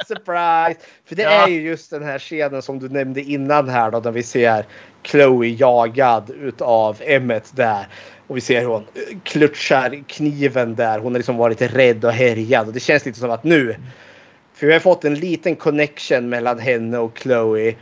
Speaker 7: Surprise! För det
Speaker 8: Ja.
Speaker 7: är ju just den här scenen som du nämnde innan här då. Där vi ser Chloe jagad utav Emmet där. Och vi ser hur hon klutchar kniven där. Hon har liksom varit rädd och härjad. Och det känns lite som att nu. För vi har fått en liten connection mellan henne och Chloe.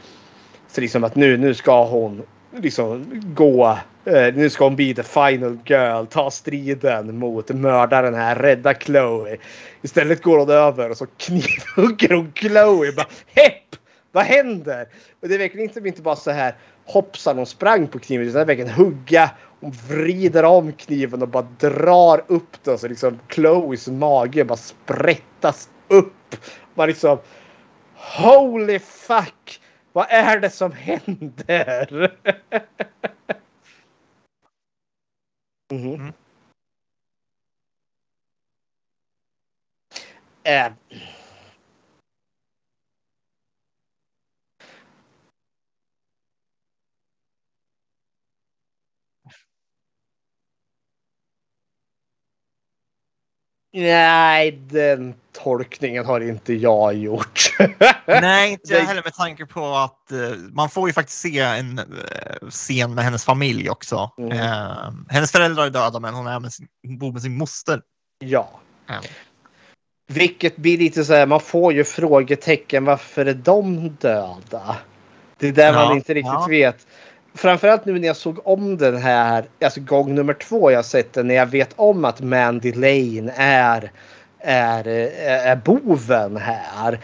Speaker 7: Så liksom att nu, nu ska hon liksom gå. Uh, nu ska hon bli the final girl. Ta striden mot mördaren här. Rädda Chloe. Istället går hon över och så knivhugger hon Chloe. Bara, Hepp! Vad händer? Och det är verkligen inte, inte bara så här hoppsan hon sprang på kniven. Utan det är verkligen hugga. Hon vrider om kniven och bara drar upp den. Så liksom Chloes mage bara sprättas upp. Man liksom Holy fuck! Vad är det som händer? <laughs> Mhm. Eh. Nej, den tolkningen har inte jag gjort. <laughs>
Speaker 8: Nej, inte jag heller med tanke på att eh, man får ju faktiskt se en eh, scen med hennes familj också.
Speaker 7: Mm.
Speaker 8: Eh, hennes föräldrar är döda men hon, är med sin, bor med sin moster.
Speaker 7: Ja.
Speaker 8: Ja.
Speaker 7: Vilket blir lite så här, man får ju frågetecken. Varför är de döda? Det är där
Speaker 8: Ja,
Speaker 7: man inte riktigt
Speaker 8: ja.
Speaker 7: vet. Framförallt nu när jag såg om den här, alltså gång nummer två jag sett den, när jag vet om att Mandy Lane är, är, eh, är, boven här.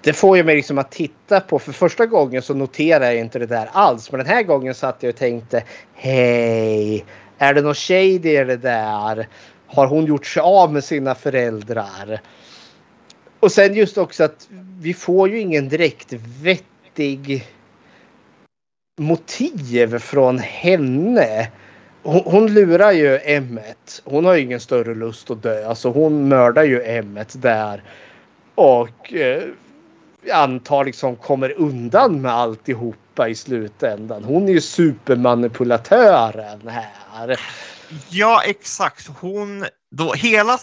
Speaker 7: Det får ju mig liksom att titta på, för första gången så noterar jag inte det där alls. Men den här gången satt jag och tänkte, hej, är det någon shady i det där? Har hon gjort sig av med sina föräldrar? Och sen just också att vi får ju ingen direkt vettig motiv från henne. Hon, hon lurar ju Emmet. Hon har ju ingen större lust att dö. Alltså hon mördar ju Emmet där. Och eh, antar liksom kommer undan med alltihopa i slutändan. Hon är ju supermanipulatören här.
Speaker 8: Ja, exakt. Hon, då hela,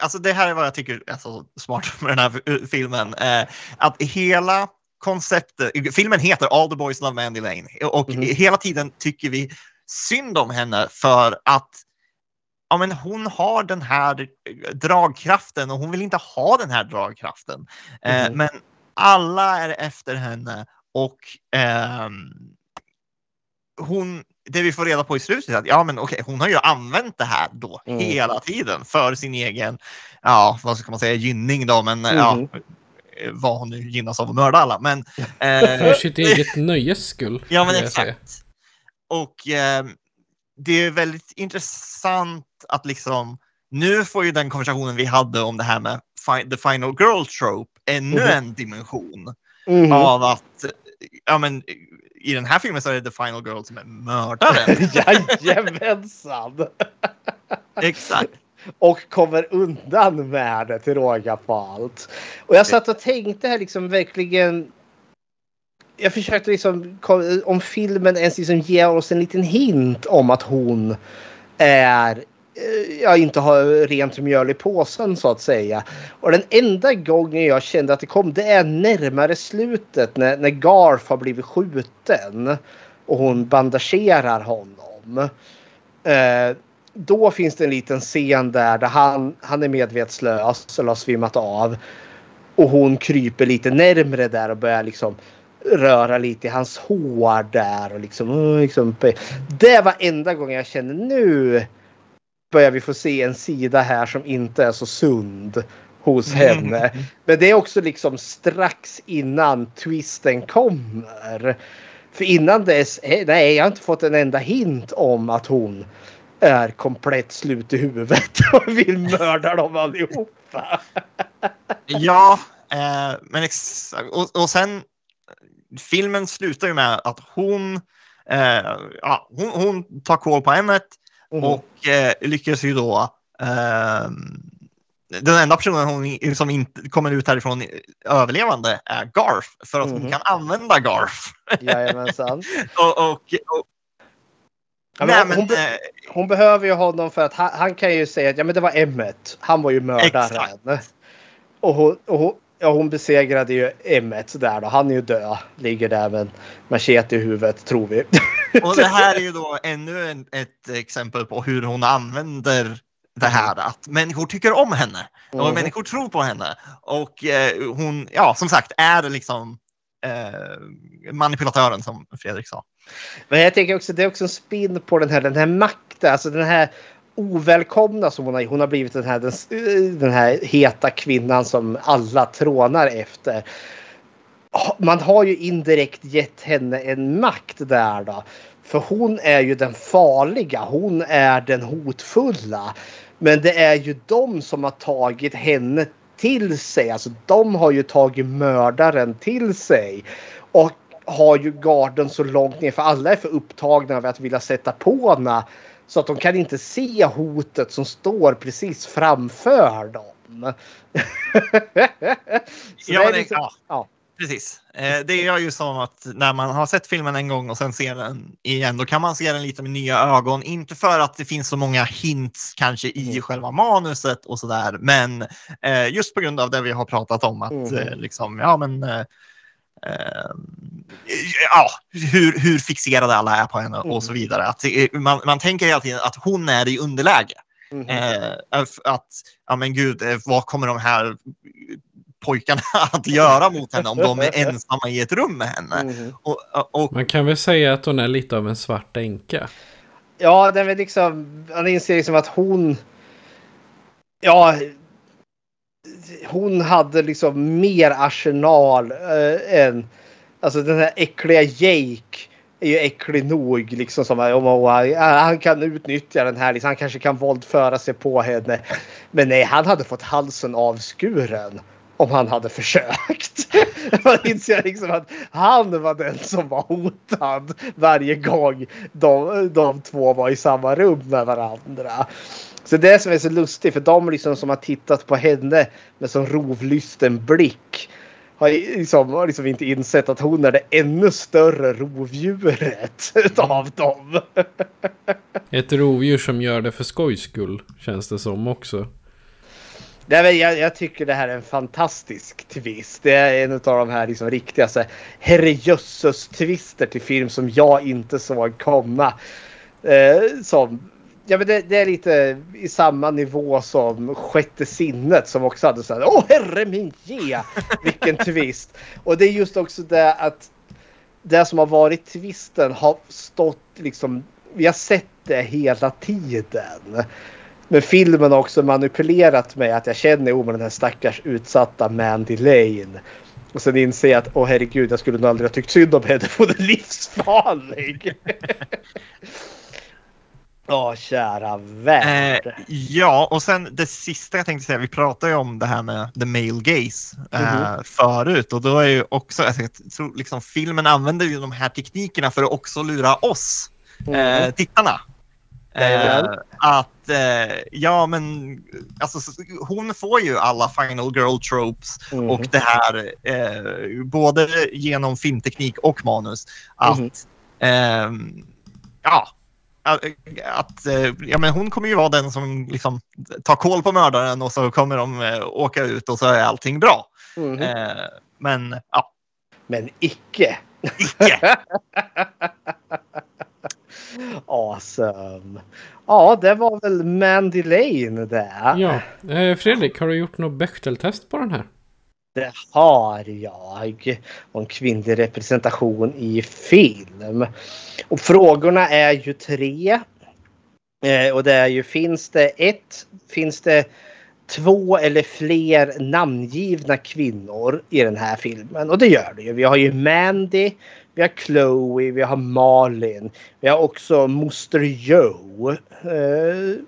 Speaker 8: alltså det här är vad jag tycker är så smart med den här filmen. Eh, att hela konceptet, filmen heter All the boys love Mandy Lane och hela tiden tycker vi synd om henne för att ja, men hon har den här dragkraften och hon vill inte ha den här dragkraften. Eh,
Speaker 7: Mhm.
Speaker 8: men alla är efter henne och ehm, hon, det vi får reda på i slutet är att ja, men okej, hon har ju använt det här då
Speaker 7: Mm.
Speaker 8: hela tiden för sin egen, ja, vad ska man säga, gynning då, men ja,
Speaker 7: Mhm.
Speaker 8: Vad hon nu gynnas av att mörda alla. Men,
Speaker 6: För
Speaker 8: eh,
Speaker 6: sitt eget <laughs> nöjes skull.
Speaker 8: Ja, men exakt. Och eh, det är väldigt intressant att liksom nu får ju den konversationen vi hade om det här med fi- the final girl trope ännu
Speaker 7: Mhm.
Speaker 8: en dimension
Speaker 7: Mhm.
Speaker 8: av att ja, men, i den här filmen så är det the final girl som är mördaren. <laughs>
Speaker 7: Jajamensan!
Speaker 8: Exakt.
Speaker 7: Och kommer undan med det till råga på allt. Och jag satt och tänkte här liksom verkligen. Jag försökte liksom om filmen ens liksom ger oss en liten hint om att hon är jag ja, inte har rent mjöl i påsen så att säga. Och den enda gången jag kände att det kom det är närmare slutet när, när Garf har blivit skjuten och hon bandagerar honom. Eh, då finns det en liten scen där, där han, han är medvetslös eller har svimmat av. Och hon kryper lite närmre där och börjar liksom röra lite i hans hår där. Och liksom, uh, liksom, det var enda gången jag kände nu börjar vi få se en sida här som inte är så sund hos henne. Men det är också liksom strax innan twisten kommer. För innan dess, eh, nej jag har inte fått en enda hint om att hon är komplett slut i huvudet <laughs> och vill mörda dem allihopa.
Speaker 8: Ja, eh, men exakt. Och, och sen filmen slutar ju med att hon, eh, ja, hon, hon tar koll på Emmet
Speaker 7: Mhm.
Speaker 8: och eh, lyckas ju då eh, den enda personen hon, som inte kommer ut härifrån överlevande är Garth för att hon
Speaker 7: Mhm.
Speaker 8: kan använda Garth.
Speaker 7: Jajamensan. <laughs>
Speaker 8: och, och, och,
Speaker 7: Ja, men
Speaker 8: nej,
Speaker 7: hon,
Speaker 8: men,
Speaker 7: hon, be-
Speaker 8: eh,
Speaker 7: hon behöver ju honom för att han, han kan ju säga att ja, men det var Emmet. Han var ju mördaren. Och hon, och hon, ja, hon besegrade ju Emmet där då. Han är ju död. Ligger där med en machete i huvudet tror vi. <laughs>
Speaker 8: Och det här är ju då ännu en, ett exempel på hur hon använder det här att människor tycker om henne och
Speaker 7: Mhm.
Speaker 8: människor tror på henne. Och eh, hon, ja som sagt, är liksom eh, manipulatören som Fredrik sa.
Speaker 7: Men jag tänker också det är också en spin på den här, den här makten. Alltså den här ovälkomna som hon har. Hon har blivit den här, den, den här heta kvinnan som alla trånar efter. Man har ju indirekt gett henne en makt där då. För hon är ju den farliga. Hon är den hotfulla. Men det är ju de som har tagit henne till sig. Alltså de har ju tagit mördaren till sig. Och har ju garden så långt ner för alla är för upptagna av att vilja sätta på henne. Så att de kan inte se hotet som står precis framför dem. <laughs>
Speaker 8: Ja,
Speaker 7: det- liksom-
Speaker 8: ja.
Speaker 7: ja.
Speaker 8: Precis. Eh, det gör ju som att när man har sett filmen en gång och sen ser den igen, då kan man se den lite med nya ögon. Inte för att det finns så många hints kanske i
Speaker 7: Mm.
Speaker 8: själva manuset och sådär, men eh, just på grund av det vi har pratat om att
Speaker 7: Mm.
Speaker 8: eh, liksom, ja men ja, hur, hur fixerade alla är på henne och så vidare. Att, man, man tänker hela tiden att hon är i underläge. Eh, att, ja men gud, vad kommer de här pojkarna <laughs> att göra mot henne om de är <laughs> ensamma i ett rum med henne?
Speaker 7: Mhm.
Speaker 8: Och, och,
Speaker 6: Man kan väl säga att hon är lite av en svart änka.
Speaker 7: Ja, det är liksom, man inser liksom att hon... Ja, hon hade liksom mer arsenal äh, än... Alltså den här äckliga Jake är ju äcklig nog liksom som om oh, han kan utnyttja den här. Liksom, han kanske kan våldföra sig på henne. Men nej, han hade fått halsen avskuren om han hade försökt. <laughs> Man inser liksom att han var den som var hotad varje gång de, de två var i samma rum med varandra. Så det som är så lustigt för de liksom som har tittat på henne med så rovlysten blick har liksom, har liksom inte insett att hon är det ännu större rovdjuret <laughs> utav dem.
Speaker 6: Ett rovdjur som gör det för skojs skull, känns det som också.
Speaker 7: Nej, men jag, jag tycker det här är en fantastisk twist. Det är en av de här liksom riktiga herrejösses-twister till film som jag inte såg komma. Eh, som, ja, men det, det, är lite i samma nivå som Sjätte sinnet som också hade så här. Åh herre min ge! Vilken twist! Och det är just också det att det som har varit twisten har stått liksom. Vi har sett det hela tiden. Men filmen har också manipulerat mig att jag känner oh, den här stackars utsatta Mandy Lane. Och sen inser jag att åh herregud jag skulle nog aldrig ha tyckt synd om henne hon är livsfarlig. <laughs> Åh kära värld.
Speaker 8: Eh, ja, och sen det sista jag tänkte säga, vi pratade ju om det här med the male gaze eh,
Speaker 7: Mhm.
Speaker 8: förut och då är ju också, alltså, jag tror liksom filmen använder ju de här teknikerna för att också lura oss, eh,
Speaker 7: Mm.
Speaker 8: tittarna. Eh, att, eh, ja men, alltså hon får ju alla final girl tropes
Speaker 7: Mhm.
Speaker 8: och det här, eh, både genom filmteknik och manus, att, ehm, ja, att, eh, ja, men hon kommer ju vara den som liksom tar koll på mördaren och så kommer de eh, åka ut och så är allting bra. Eh, men ja,
Speaker 7: Men icke.
Speaker 8: icke. <laughs> <laughs>
Speaker 7: awesome. Ja, det var väl Mandy Lane det.
Speaker 6: Ja, eh, Fredrik, har du gjort något Bechteltest på den här?
Speaker 7: Det har jag. Om kvinnlig representation i film. Och frågorna är ju tre. Eh, och det är ju finns det ett, finns det två eller fler namngivna kvinnor i den här filmen? Och det gör det ju. Vi har ju Mandy, vi har Chloe, vi har Malin. Vi har också Moster Joe. Eh,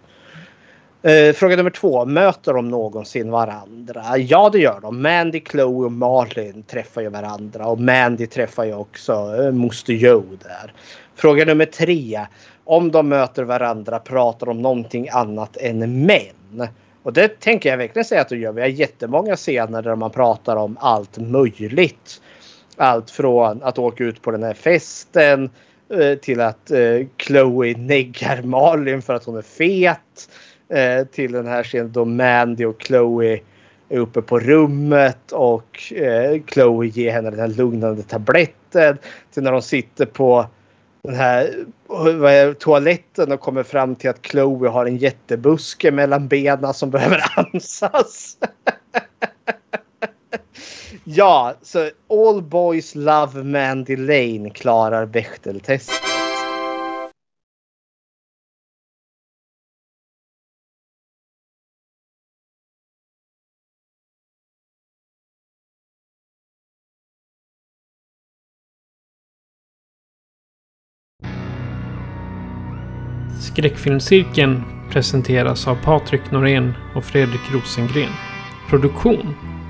Speaker 7: Eh, fråga nummer två. Möter de någonsin varandra? Ja, det gör de. Mandy, Chloe och Marlin träffar ju varandra. Och Mandy träffar ju också eh, Moster Joe där. Fråga nummer tre. Om de möter varandra pratar de om någonting annat än män. Och det tänker jag verkligen säga att de gör. Vi har jättemånga scener där man pratar om allt möjligt. Allt från att åka ut på den här festen eh, till att eh, Chloe neggar Malin för att hon är fet. Eh, till den här scenen då Mandy och Chloe är uppe på rummet och Chloe ger henne den här lugnande tabletten. Till när de sitter på den här vad är, toaletten och kommer fram till att Chloe har en jättebuske mellan benen som <laughs> behöver ansas ja, så All Boys Love Mandy Lane klarar Bechteltestet.
Speaker 6: Skräckfilmscirkeln presenteras av Patrik Norén och Fredrik Rosengren. Produktion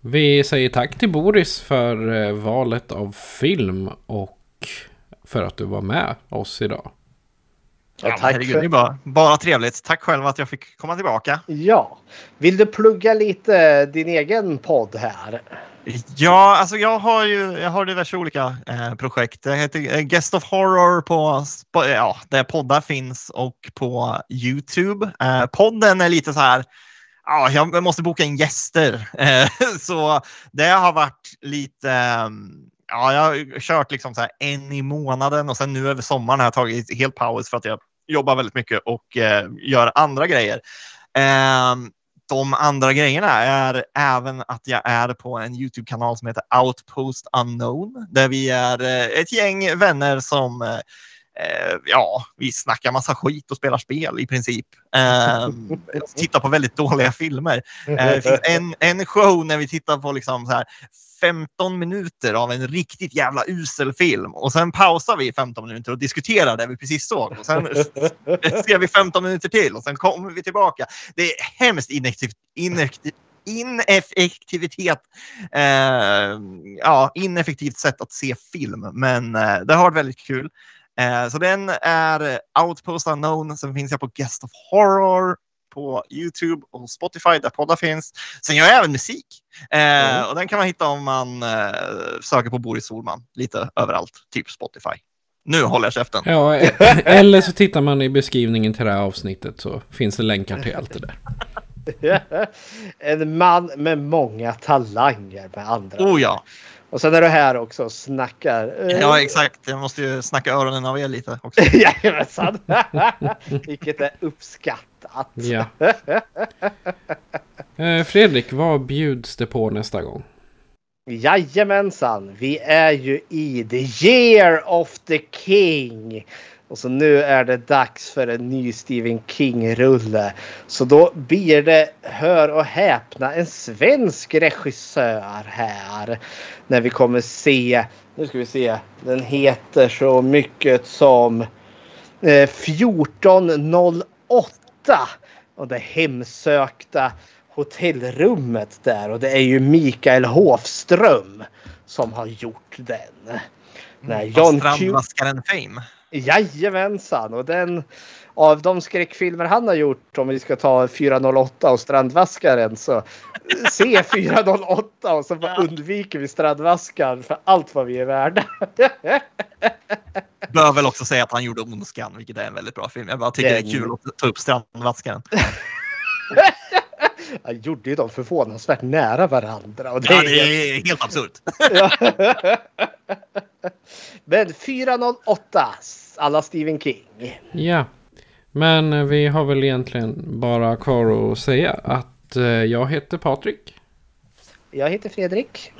Speaker 6: Vi säger tack till Boris för eh, valet av film och för att du var med oss idag.
Speaker 8: Ja, tack herregud, för... det är bara, bara trevligt. Tack själv att jag fick komma tillbaka.
Speaker 7: Ja. Vill du plugga lite din egen podd här?
Speaker 8: Ja, alltså jag har ju jag har diverse olika eh, projekt. Jag heter eh, Guest of Horror på, ja, där poddar finns och på Youtube. Eh, podden är lite så här ja, jag måste boka in gäster. Eh, <laughs> så det har varit lite, mm, ja, jag har kört liksom så här en i månaden och sen nu över sommaren har jag tagit helt paus för att jag jobbar väldigt mycket och eh, gör andra grejer. Eh, de andra grejerna är även att jag är på en Youtube-kanal som heter Outpost Unknown där vi är eh, ett gäng vänner som eh, Eh, ja, vi snackar massa skit och spelar spel i princip. Eh, tittar på väldigt dåliga filmer. Eh, det finns en, en show när vi tittar på liksom så här 15 minuter av en riktigt jävla usel film och sen pausar vi 15 minuter och diskuterar det vi precis såg. Och sen <laughs> ser vi 15 minuter till och sen kommer vi tillbaka. Det är hemskt ineffektivt. ineffektivt ineffektivitet. Eh, ja, ineffektivt sätt att se film, men eh, det har varit väldigt kul. Eh, så den är Outpost Unknown. Sen finns jag på Guest of Horror på Youtube och Spotify där poddar finns. Sen gör jag även musik eh, mm. och den kan man hitta om man eh, söker på Boris Solman lite överallt, typ Spotify. Nu håller jag käften.
Speaker 6: Ja, <laughs> eller så tittar man i beskrivningen till det här avsnittet så finns det länkar till allt det där. <laughs>
Speaker 7: en man med många talanger med andra
Speaker 8: Oh ja.
Speaker 7: Och sen är du här också och snackar.
Speaker 8: Ja exakt, jag måste ju snacka öronen av er lite också. <laughs>
Speaker 7: Jajamensan! <laughs> Vilket är uppskattat.
Speaker 6: Ja. <laughs> Eh, Fredrik, vad bjuds det på nästa gång?
Speaker 7: Jajamensan, vi är ju i the year of the king. Och så nu är det dags för en ny Stephen King-rulle. Så då blir det, hör och häpna, en svensk regissör här. När vi kommer se, nu ska vi se, den heter så mycket som eh, 1408. Och det hemsökta hotellrummet där. Och det är ju Mikael Hofström som har gjort den.
Speaker 8: Mm, John Strandvaskaren Fame.
Speaker 7: Jajamensan och den av de skräckfilmer han har gjort om vi ska ta 408 och Strandvaskaren så se 408 och så undviker vi Strandvaskaren för allt vad vi är värda. <laughs>
Speaker 8: Bör väl också säga att han gjorde Ondskan vilket är en väldigt bra film. Jag bara tycker den... det är kul att ta upp Strandvaskaren. <laughs>
Speaker 7: Han gjorde ju dem förvånansvärt nära varandra.
Speaker 8: Och det, ja, det är helt, helt absurt.
Speaker 7: Men 408, alla Stephen King.
Speaker 6: Ja, men vi har väl egentligen bara kvar att säga att eh, jag heter Patrik.
Speaker 7: Jag heter Fredrik.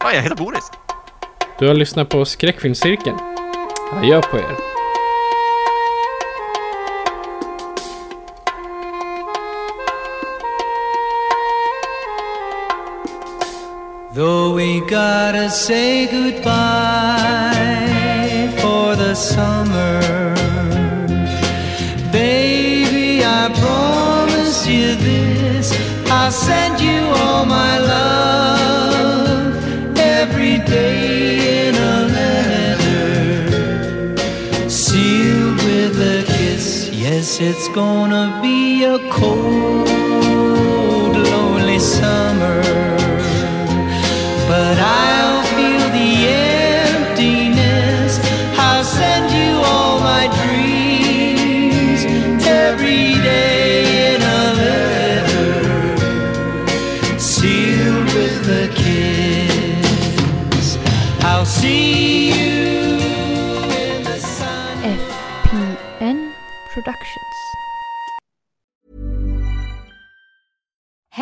Speaker 8: Ja, jag heter Boris.
Speaker 6: Du har lyssnat på Skräckfilmscirkeln. Adjö på er. Though we gotta say goodbye for the summer, baby, I promise you this I'll send you all my love every day in a letter, sealed with a kiss. Yes, it's gonna be a cold, But I